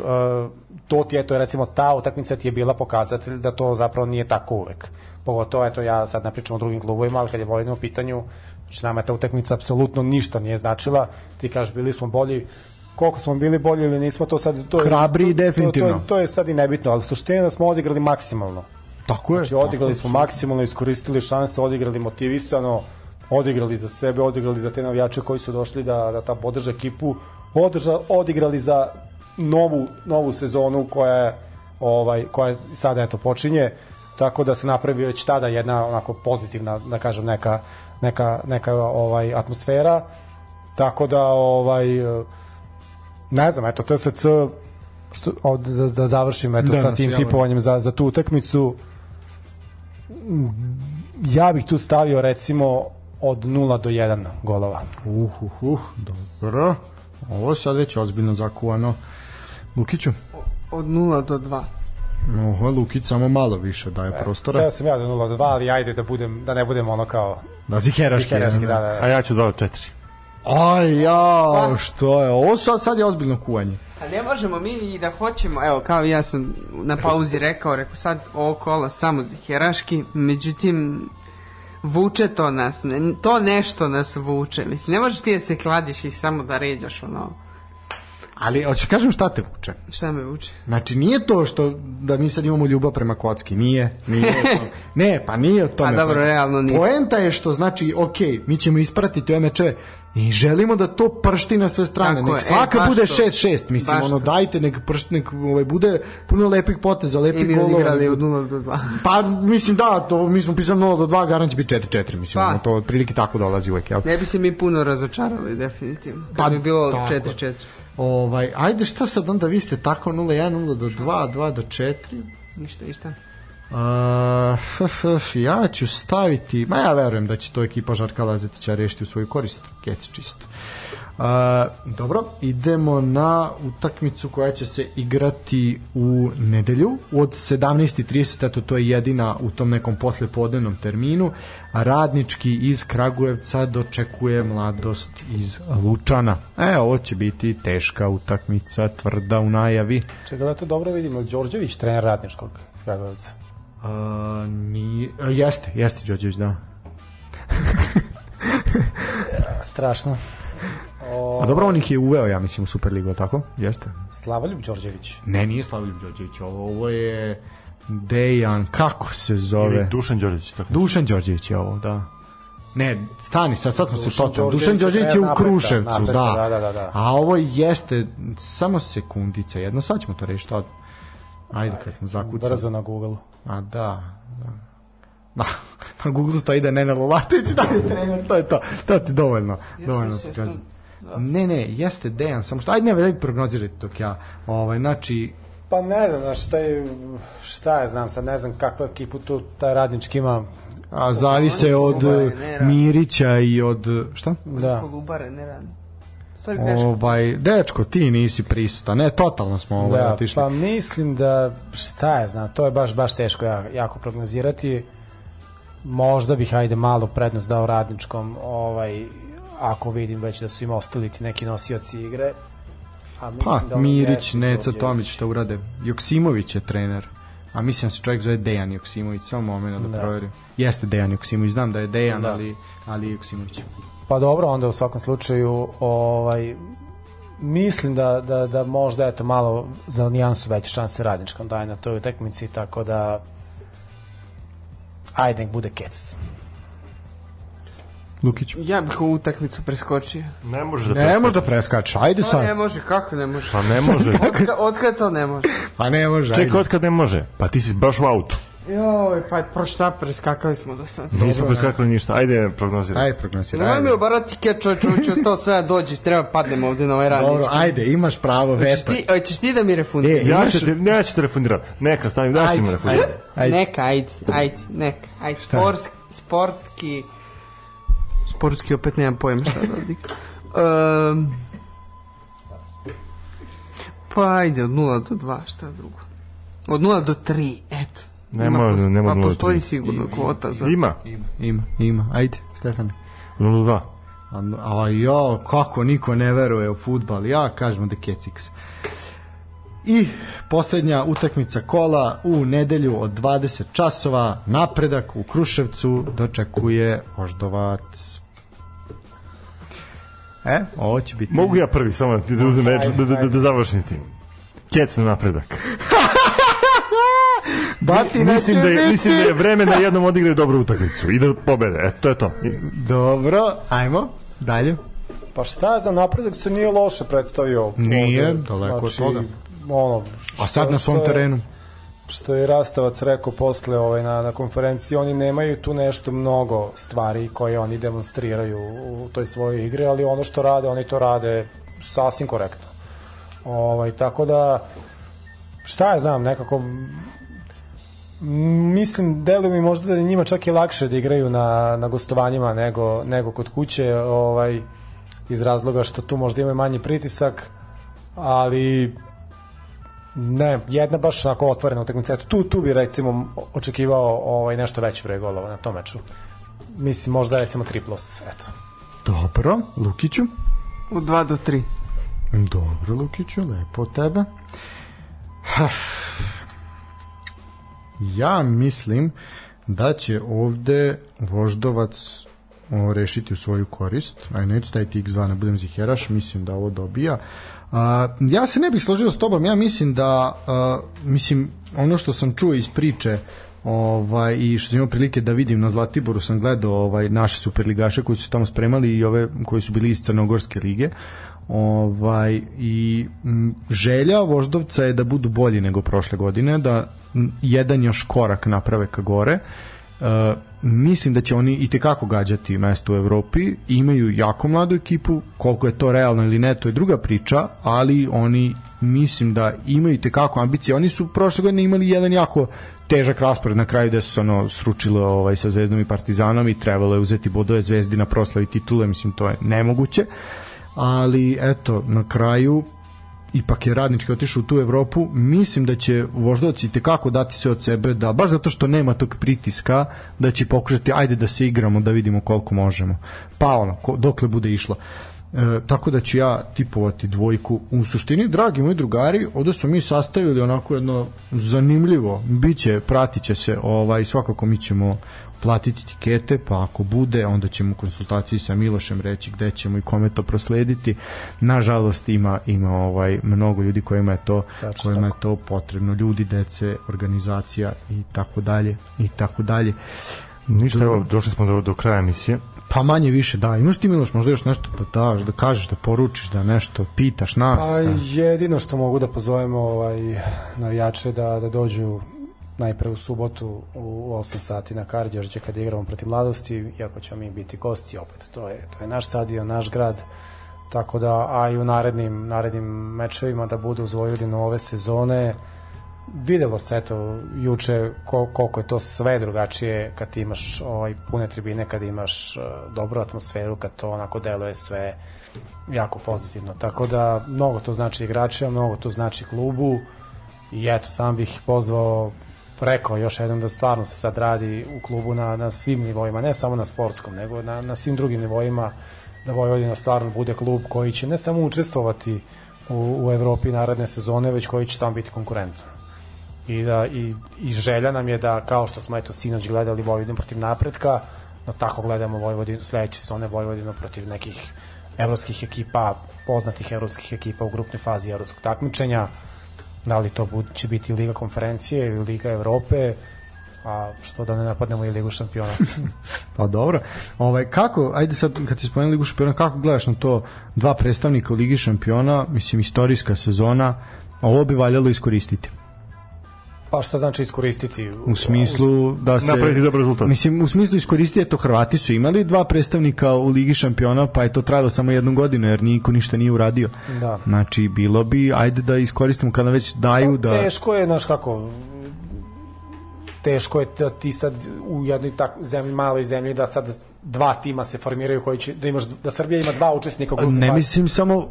to ti je, to je recimo ta utakmica ti je bila pokazatelj da to zapravo nije tako uvek. Pogotovo, eto, ja sad ne pričam o drugim klubovima, ali kad je Vojvodina u pitanju, znači nama ta utakmica apsolutno ništa nije značila. Ti kažeš, bili smo bolji, koliko smo bili bolji ili nismo, to sad... To je, Hrabri, to- to- definitivno. To, to, je sad i nebitno, ali suština da smo odigrali maksimalno. Tako je. Znači, odigrali smo maksimalno, iskoristili šanse, odigrali motivisano, odigrali za sebe, odigrali za te navijače koji su došli da, da ta podrže ekipu, održa, odigrali za novu, novu sezonu koja je, ovaj, koja sada eto počinje, tako da se napravi već tada jedna onako pozitivna, da kažem, neka, neka, neka ovaj atmosfera, tako da ovaj ne znam, eto TSC što od, da, da završim eto Da, sa tim tipovanjem za, za tu utakmicu ja bih tu stavio recimo od 0 do 1 golova. Uh, uh, uh, dobro. Ovo sad već ozbiljno zakuvano. Lukiću? Od 0 do 2. Oho, Lukić samo malo više daje prostora. Teo sam ja do 0 do 2, ali ajde da budem da ne budem ono kao Da, zikeraški. zikeraški, da, da, A da. ja ću 2 od 4. Aj, ja, što je? Ovo sad, sad je ozbiljno kuvanje. A ne možemo mi i da hoćemo, evo kao ja sam na pauzi rekao, rekao sad ovo kola samo ziheraški, međutim vuče to nas, ne, to nešto nas vuče, mislim, ne možeš ti da se kladiš i samo da ređaš ono, Ali, hoćeš kažem šta te vuče? šta me vuče? Znači, nije to što da mi sad imamo ljubav prema kocki, nije, nije. [LAUGHS] Ne, pa nije o tome. A dobro, realno nisam. Poenta je što znači, ok, mi ćemo ispratiti mečeve i želimo da to pršti na sve strane. Tako nek e, svaka baš bude to. 6-6, mislim, Baš ono, dajte, nek pršti, nek ovaj, bude puno lepih poteza, lepih I mi golova. od 0 do 2. [LAUGHS] Pa, mislim, da, to, mi smo pisali 0 do 2, garant će biti 4-4, mislim, Pa. ono, to otprilike tako dolazi uvek, jel? Ne bi se mi puno razočarali, definitivno. Kad Pa, bi bilo tako. 4-4. Ovaj, ajde, šta sad onda vi ste tako 0-1, 0 do 2, 2 do 4, Ništa, ništa. Uh, f, f, ja ću staviti, ma ja verujem da će to ekipa Žarka Lazetića rešiti u svoju korist, kec čisto. Uh, dobro, idemo na utakmicu koja će se igrati u nedelju od 17.30, eto to je jedina u tom nekom poslepodnevnom terminu. Radnički iz Kragujevca dočekuje mladost iz Lučana. E, ovo će biti teška utakmica, tvrda u najavi. Čekaj da to dobro vidimo, Đorđević, trener radničkog iz Kragujevca. A, ni, a, jeste, jeste Đorđević, da. [LAUGHS] Strašno. O, A dobro, on ih je uveo, ja mislim, u Superligu, tako? Jeste. Slavoljub Đorđević. Ne, nije Slavoljub Đorđević, ovo, ovo je Dejan, kako se zove? Ili Dušan Đorđević. Tako. Dušan Đorđević je ovo, da. Ne, stani, sad, sad smo se Dušan točno. Đorđević Dušan Đorđević je u Kruševcu, napretka, da. da, da, da. A ovo jeste, samo sekundica, jedno, sad ćemo to rešiti. od- Ajde, kad smo zakucali. Brzo na Google. A da, da. Na, na Google stoji da je Nenad da je trener, to je to. To ti je dovoljno. dovoljno mislio pokazuje. Sam, Ne, ne, jeste Dejan, samo što, ajde ne, daj prognozirajte dok ja, ovaj, znači, Pa ne znam, šta je, šta je, znam sad, ne znam kakvu ekipu tu taj radnički ima. a zavise od. Mirića i od, šta? Da. Kolubare, ne radi. Ovaj, dečko, ti nisi prisutan, ne, totalno smo ovaj, Da, otišli. pa mislim da, šta je, znam, to je baš, baš teško ja- jako prognozirati. Možda bih, ajde, malo prednost dao radničkom, ovaj, ako vidim već da su im ostali ti neki nosioci igre. A mislim Pa, da Mirić, Neca. Tomić, šta urade? Joksimović je trener. A mislim da se čovjek zove Dejan Joksimović, samo moment da, Da. proverim. Jeste Dejan Joksimović, znam da je Dejan, Da. ali, ali je Joksimović. Pa dobro, onda u svakom slučaju ovaj mislim da, da, da možda eto malo za nijansu veće šanse radničkom daje na toj utakmici, tako da ajde nek bude kec. Lukić. Ja bih ovu utakmicu preskočio. Ne može da Ne preskače. može da preskače, ajde Pa ne sad. može, kako ne može? Pa ne može. [LAUGHS] Otka, otkad to ne može? Pa ne može, Čekaj, otkad ne može? Pa ti si baš u autu. Joj, pa pro šta preskakali smo do sad. Nismo preskakali ništa. Ajde, prognoziraj. Ajde, prognoziraj. Nemoj mi obarati keč, čovječ, ostao sve da dođe, treba padnemo ovde na ovaj Dobro, radnički. ajde, imaš pravo, Hoćeš veto. ti, hoćeš ti da mi refundiraš? E, Ja ću te, ja ću te refundirati. Neka, stavim, daš ti mi refundirati. ajde, ajde. Neka, ajde, ajde, neka, ajde. Sportski, sportski, sportski opet nemam pojma šta da odik. Um, pa ajde, od 0 do 2, šta drugo? Od 0 do 3, eto. Nema, pos- nema Pa od 0 do postoji 3. sigurno kvota za... Ima. Ima, ima, ajde, Stefan. 0-2. A, a jo, kako niko ne veruje u futbal. Ja kažem da Kecix. I poslednja utakmica kola u nedelju od 20 časova napredak u Kruševcu dočekuje Voždovac. E, ovo će biti... Mogu ja prvi, samo da ti da uzem reč, da, da, da, da završim s tim. Kec na napredak. [LAUGHS] Batina mislim, da je, biti. mislim da je vreme da jednom odigraju dobru utakmicu i da pobede. Eto, to je to. I- Dobro, ajmo, dalje. Pa šta je za napredak se nije loše predstavio. Nije, ovde. daleko od toga. Ono, A sad na svom terenu. Što je Rastavac rekao posle ovaj, na, na konferenciji, oni nemaju tu nešto mnogo stvari koje oni demonstriraju u toj svojoj igri, ali ono što rade, oni to rade sasvim korektno. Ovaj, tako da, šta ja znam, nekako mislim, deluje mi možda da njima čak i lakše da igraju na, na gostovanjima nego, nego kod kuće, ovaj, iz razloga što tu možda imaju manji pritisak, ali ne, jedna baš onako otvorena utakmica. Eto, tu, tu bi recimo očekivao ovaj, nešto veći broj golova na tom meču. Mislim, možda recimo 3 plus, eto. Dobro, Lukiću. U 2 do 3. Dobro, Lukiću, lepo od tebe. Haf. Ja mislim da će ovde Voždovac o, rešiti u svoju korist. Aj, neću staviti x2, ne budem ziheraš, mislim da ovo dobija. A, ja se ne bih složio s tobom, ja mislim da, a, mislim, ono što sam čuo iz priče ovaj i što sam imao prilike da vidim na Zlatiboru sam gledao ovaj naše superligaše koji su tamo spremali i ove koji su bili iz Crnogorske lige ovaj i m, želja Voždovca je da budu bolji nego prošle godine da jedan još korak naprave ka gore. E, mislim da će oni i tekako gađati mesto u Evropi. Imaju jako mladu ekipu koliko je to realno ili ne to je druga priča ali oni mislim da imaju tekako ambicije. Oni su prošle godine imali jedan jako težak raspored na kraju gde su ono sručilo ovaj, sa Zvezdom i Partizanom i trebalo je uzeti bodove Zvezdi na proslavi titule mislim to je nemoguće. Ali eto na kraju ipak je radnički otišao u tu Evropu, mislim da će voždovac i tekako dati sve od sebe, da baš zato što nema tog pritiska, da će pokušati, ajde da se igramo, da vidimo koliko možemo. Pa ono, ko, dokle bude išlo. E, tako da ću ja tipovati dvojku. U suštini, dragi moji drugari, ovde smo mi sastavili onako jedno zanimljivo, biće, pratit će se, ovaj, svakako mi ćemo platiti tikete, pa ako bude, onda ćemo u konsultaciji sa Milošem reći gde ćemo i kome to proslediti. Nažalost ima ima ovaj mnogo ljudi kojima je to Tačno kojima je to potrebno, ljudi, dece, organizacija i tako dalje i tako dalje. Ništa, evo, došli smo do, do kraja emisije. Pa manje više, da. Imaš ti Miloš možda još nešto da daš, da kažeš, da poručiš, da nešto pitaš nas. Pa da. jedino što mogu da pozovemo ovaj, navijače da, da dođu najpre u subotu u 8 sati na Kardiožđe kad igramo protiv mladosti, iako ćemo mi biti gosti opet. To je, to je naš stadion, naš grad, tako da, a i u narednim, narednim mečevima da budu uz Vojvodinu ove sezone, videlo se eto juče kol, koliko je to sve drugačije kad imaš ovaj pune tribine kad imaš uh, dobru atmosferu kad to onako deluje sve jako pozitivno tako da mnogo to znači igračima mnogo to znači klubu i eto sam bih pozvao rekao još jednom da stvarno se sad radi u klubu na, na svim nivoima, ne samo na sportskom, nego na, na svim drugim nivoima da Vojvodina stvarno bude klub koji će ne samo učestvovati u, u Evropi naredne sezone, već koji će tamo biti konkurentan i da i, i želja nam je da kao što smo eto sinoć gledali Vojvodinu protiv napretka da tako gledamo Vojvodinu sledeće sezone Vojvodinu protiv nekih evropskih ekipa poznatih evropskih ekipa u grupnoj fazi evropskog takmičenja da li to će biti Liga konferencije ili Liga Evrope a što da ne napadnemo i Ligu šampiona [LAUGHS] Pa dobro. Ovaj kako, ajde sad kad ti spomenuli Ligu šampiona, kako gledaš na to dva predstavnika u Ligi šampiona, mislim istorijska sezona, ovo bi valjalo iskoristiti. Pa šta znači iskoristiti U smislu da se Napraviti dobar rezultat. Mislim u smislu iskoristiti to Hrvati su imali dva predstavnika u Ligi šampiona, pa je to trajalo samo jednu godinu jer niko ništa nije uradio. Da. Znači bilo bi ajde da iskoristimo kada već daju da Pa Teško je, znaš kako, teško je da ti sad u jednoj tak, zemlji, maloj zemlji da sad dva tima se formiraju koji će, da imaš, da Srbija ima dva učesnika u grupnoj Ne fazi. mislim samo,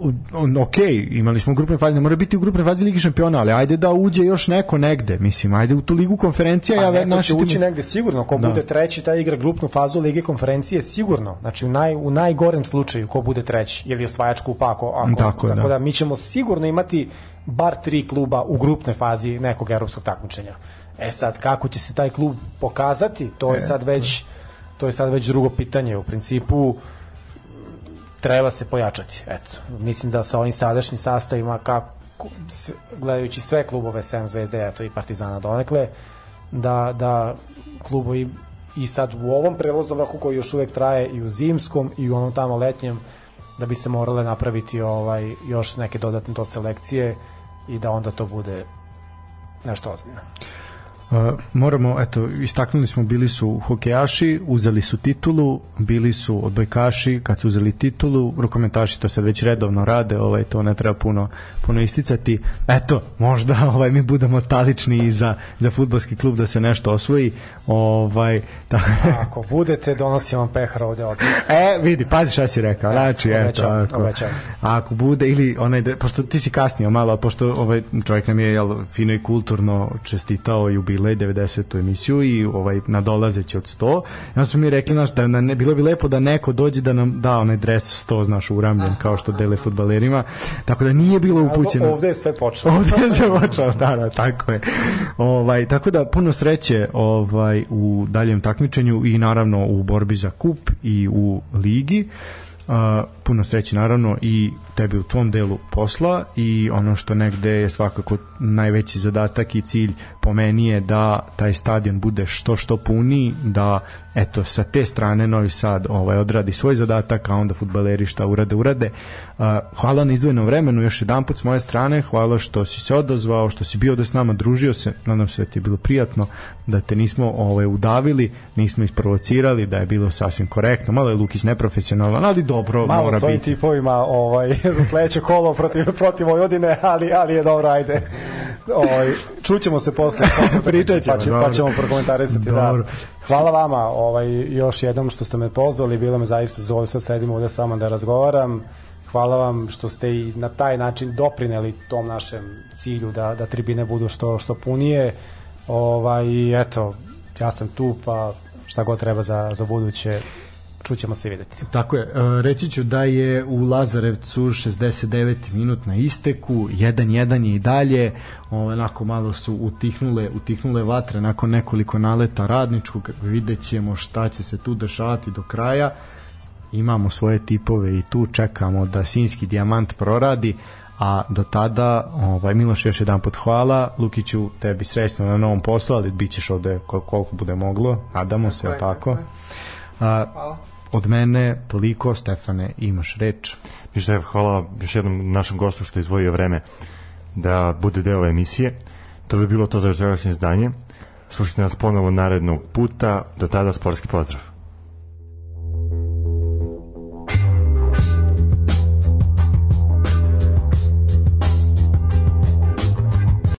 ok, imali smo u grupnoj fazi, ne mora biti u grupnoj fazi Ligi šampiona, ali ajde da uđe još neko negde, mislim, ajde u tu ligu konferencija, ja ve- neko naši ući timovi- negde sigurno, ko Da. bude treći, taj igra grupnu fazu Lige konferencije sigurno. Znači u, naj, u najgorem slučaju ko bude treći ili osvajač kupa ako, ako Tako tako da. da. mi ćemo sigurno imati bar tri kluba u grupnoj fazi nekog evropskog takmičenja. E sad kako će se taj klub pokazati, to je E, sad već to je sad već drugo pitanje. U principu treba se pojačati. Eto, mislim da sa ovim sadašnjim sastavima kako gledajući sve klubove sem Zvezde, eto i Partizana donekle, da, da klubovi i sad u ovom prelazom roku koji još uvek traje i u zimskom i u onom tamo letnjem da bi se morale napraviti ovaj još neke dodatne to selekcije i da onda to bude nešto ozbiljno. Moramo, eto, istaknuli smo, bili su hokejaši, uzeli su titulu, bili su odbojkaši, kad su uzeli titulu, rukometaši to sad već redovno rade, ovaj, to ne treba puno, puno isticati. Eto, možda [LAUGHS] ovaj, mi budemo talični i za, za futbolski klub da se nešto osvoji. Ovaj, da, Ako budete, donosim vam pehar ovde od E, vidi, pazi šta si rekao. Znači, eto, obećavam, ako, obećavam. ako bude ili onaj pošto ti si kasnio malo, pošto ovaj čovjek nam je jel, fino i kulturno čestitao jubilej 90. emisiju i ovaj nadolazeći od 100. I onda smo mi rekli naš da na, ne, bilo bi lepo da neko dođe da nam da onaj dres 100 znaš uramljen kao što dele fudbalerima. Tako da nije bilo upućeno. Ovde je sve počelo. Ovde se počeo, da, da, tako je. Ovaj, tako da puno sreće ovaj, u daljem takmičenju i naravno u borbi za kup i u ligi. Uh, puno sreće naravno i tebi u tvom delu posla i ono što negde je svakako najveći zadatak i cilj po meni je da taj stadion bude što što puniji, da eto sa te strane Novi Sad ovaj odradi svoj zadatak, a onda fudbaleri šta urade urade. Uh, hvala na izdvojenom vremenu još jedan put s moje strane, hvala što si se odazvao, što si bio da s nama družio se, nadam se da ti je bilo prijatno, da te nismo ovaj udavili, nismo isprovocirali, da je bilo sasvim korektno. Malo je Lukić neprofesionalan, ali dobro Malo mora biti. tipovima ovaj, za sledeće kolo protiv, protiv Vojvodine, ali, ali je dobro, ajde. Ovaj, čućemo se posle. [LAUGHS] Pričat ćemo, pa, će, dobro. pa ćemo prokomentarisati. Da. Dobro. Hvala vama ovaj, još jednom što ste me pozvali, bilo me zaista zove, sad sedim ovde samo da razgovaram. Hvala vam što ste i na taj način doprineli tom našem cilju da, da tribine budu što, što punije. Ovaj, eto, ja sam tu, pa šta god treba za, za buduće, čućemo se i videti. Tako je, e, reći ću da je u Lazarevcu 69 minut na isteku, 1-1 je i dalje, ovaj, onako malo su utihnule, utihnule vatre nakon nekoliko naleta radničkog, vidjet ćemo šta će se tu dešavati do kraja, imamo svoje tipove i tu čekamo da Sinski dijamant proradi, a do tada ovaj Miloš još jedan put hvala Lukiću tebi srećno na novom poslu ali bit ćeš ovde kol- koliko bude moglo nadamo se je, tako tako je. a, Hvala. Od mene toliko Stefane imaš reč Ništa, evo, hvala još jednom našem gostu što je izvojio vreme da bude deo emisije. To bi bilo to za večerašnje izdanje. Slušajte nas ponovo narednog puta. Do tada sportski pozdrav.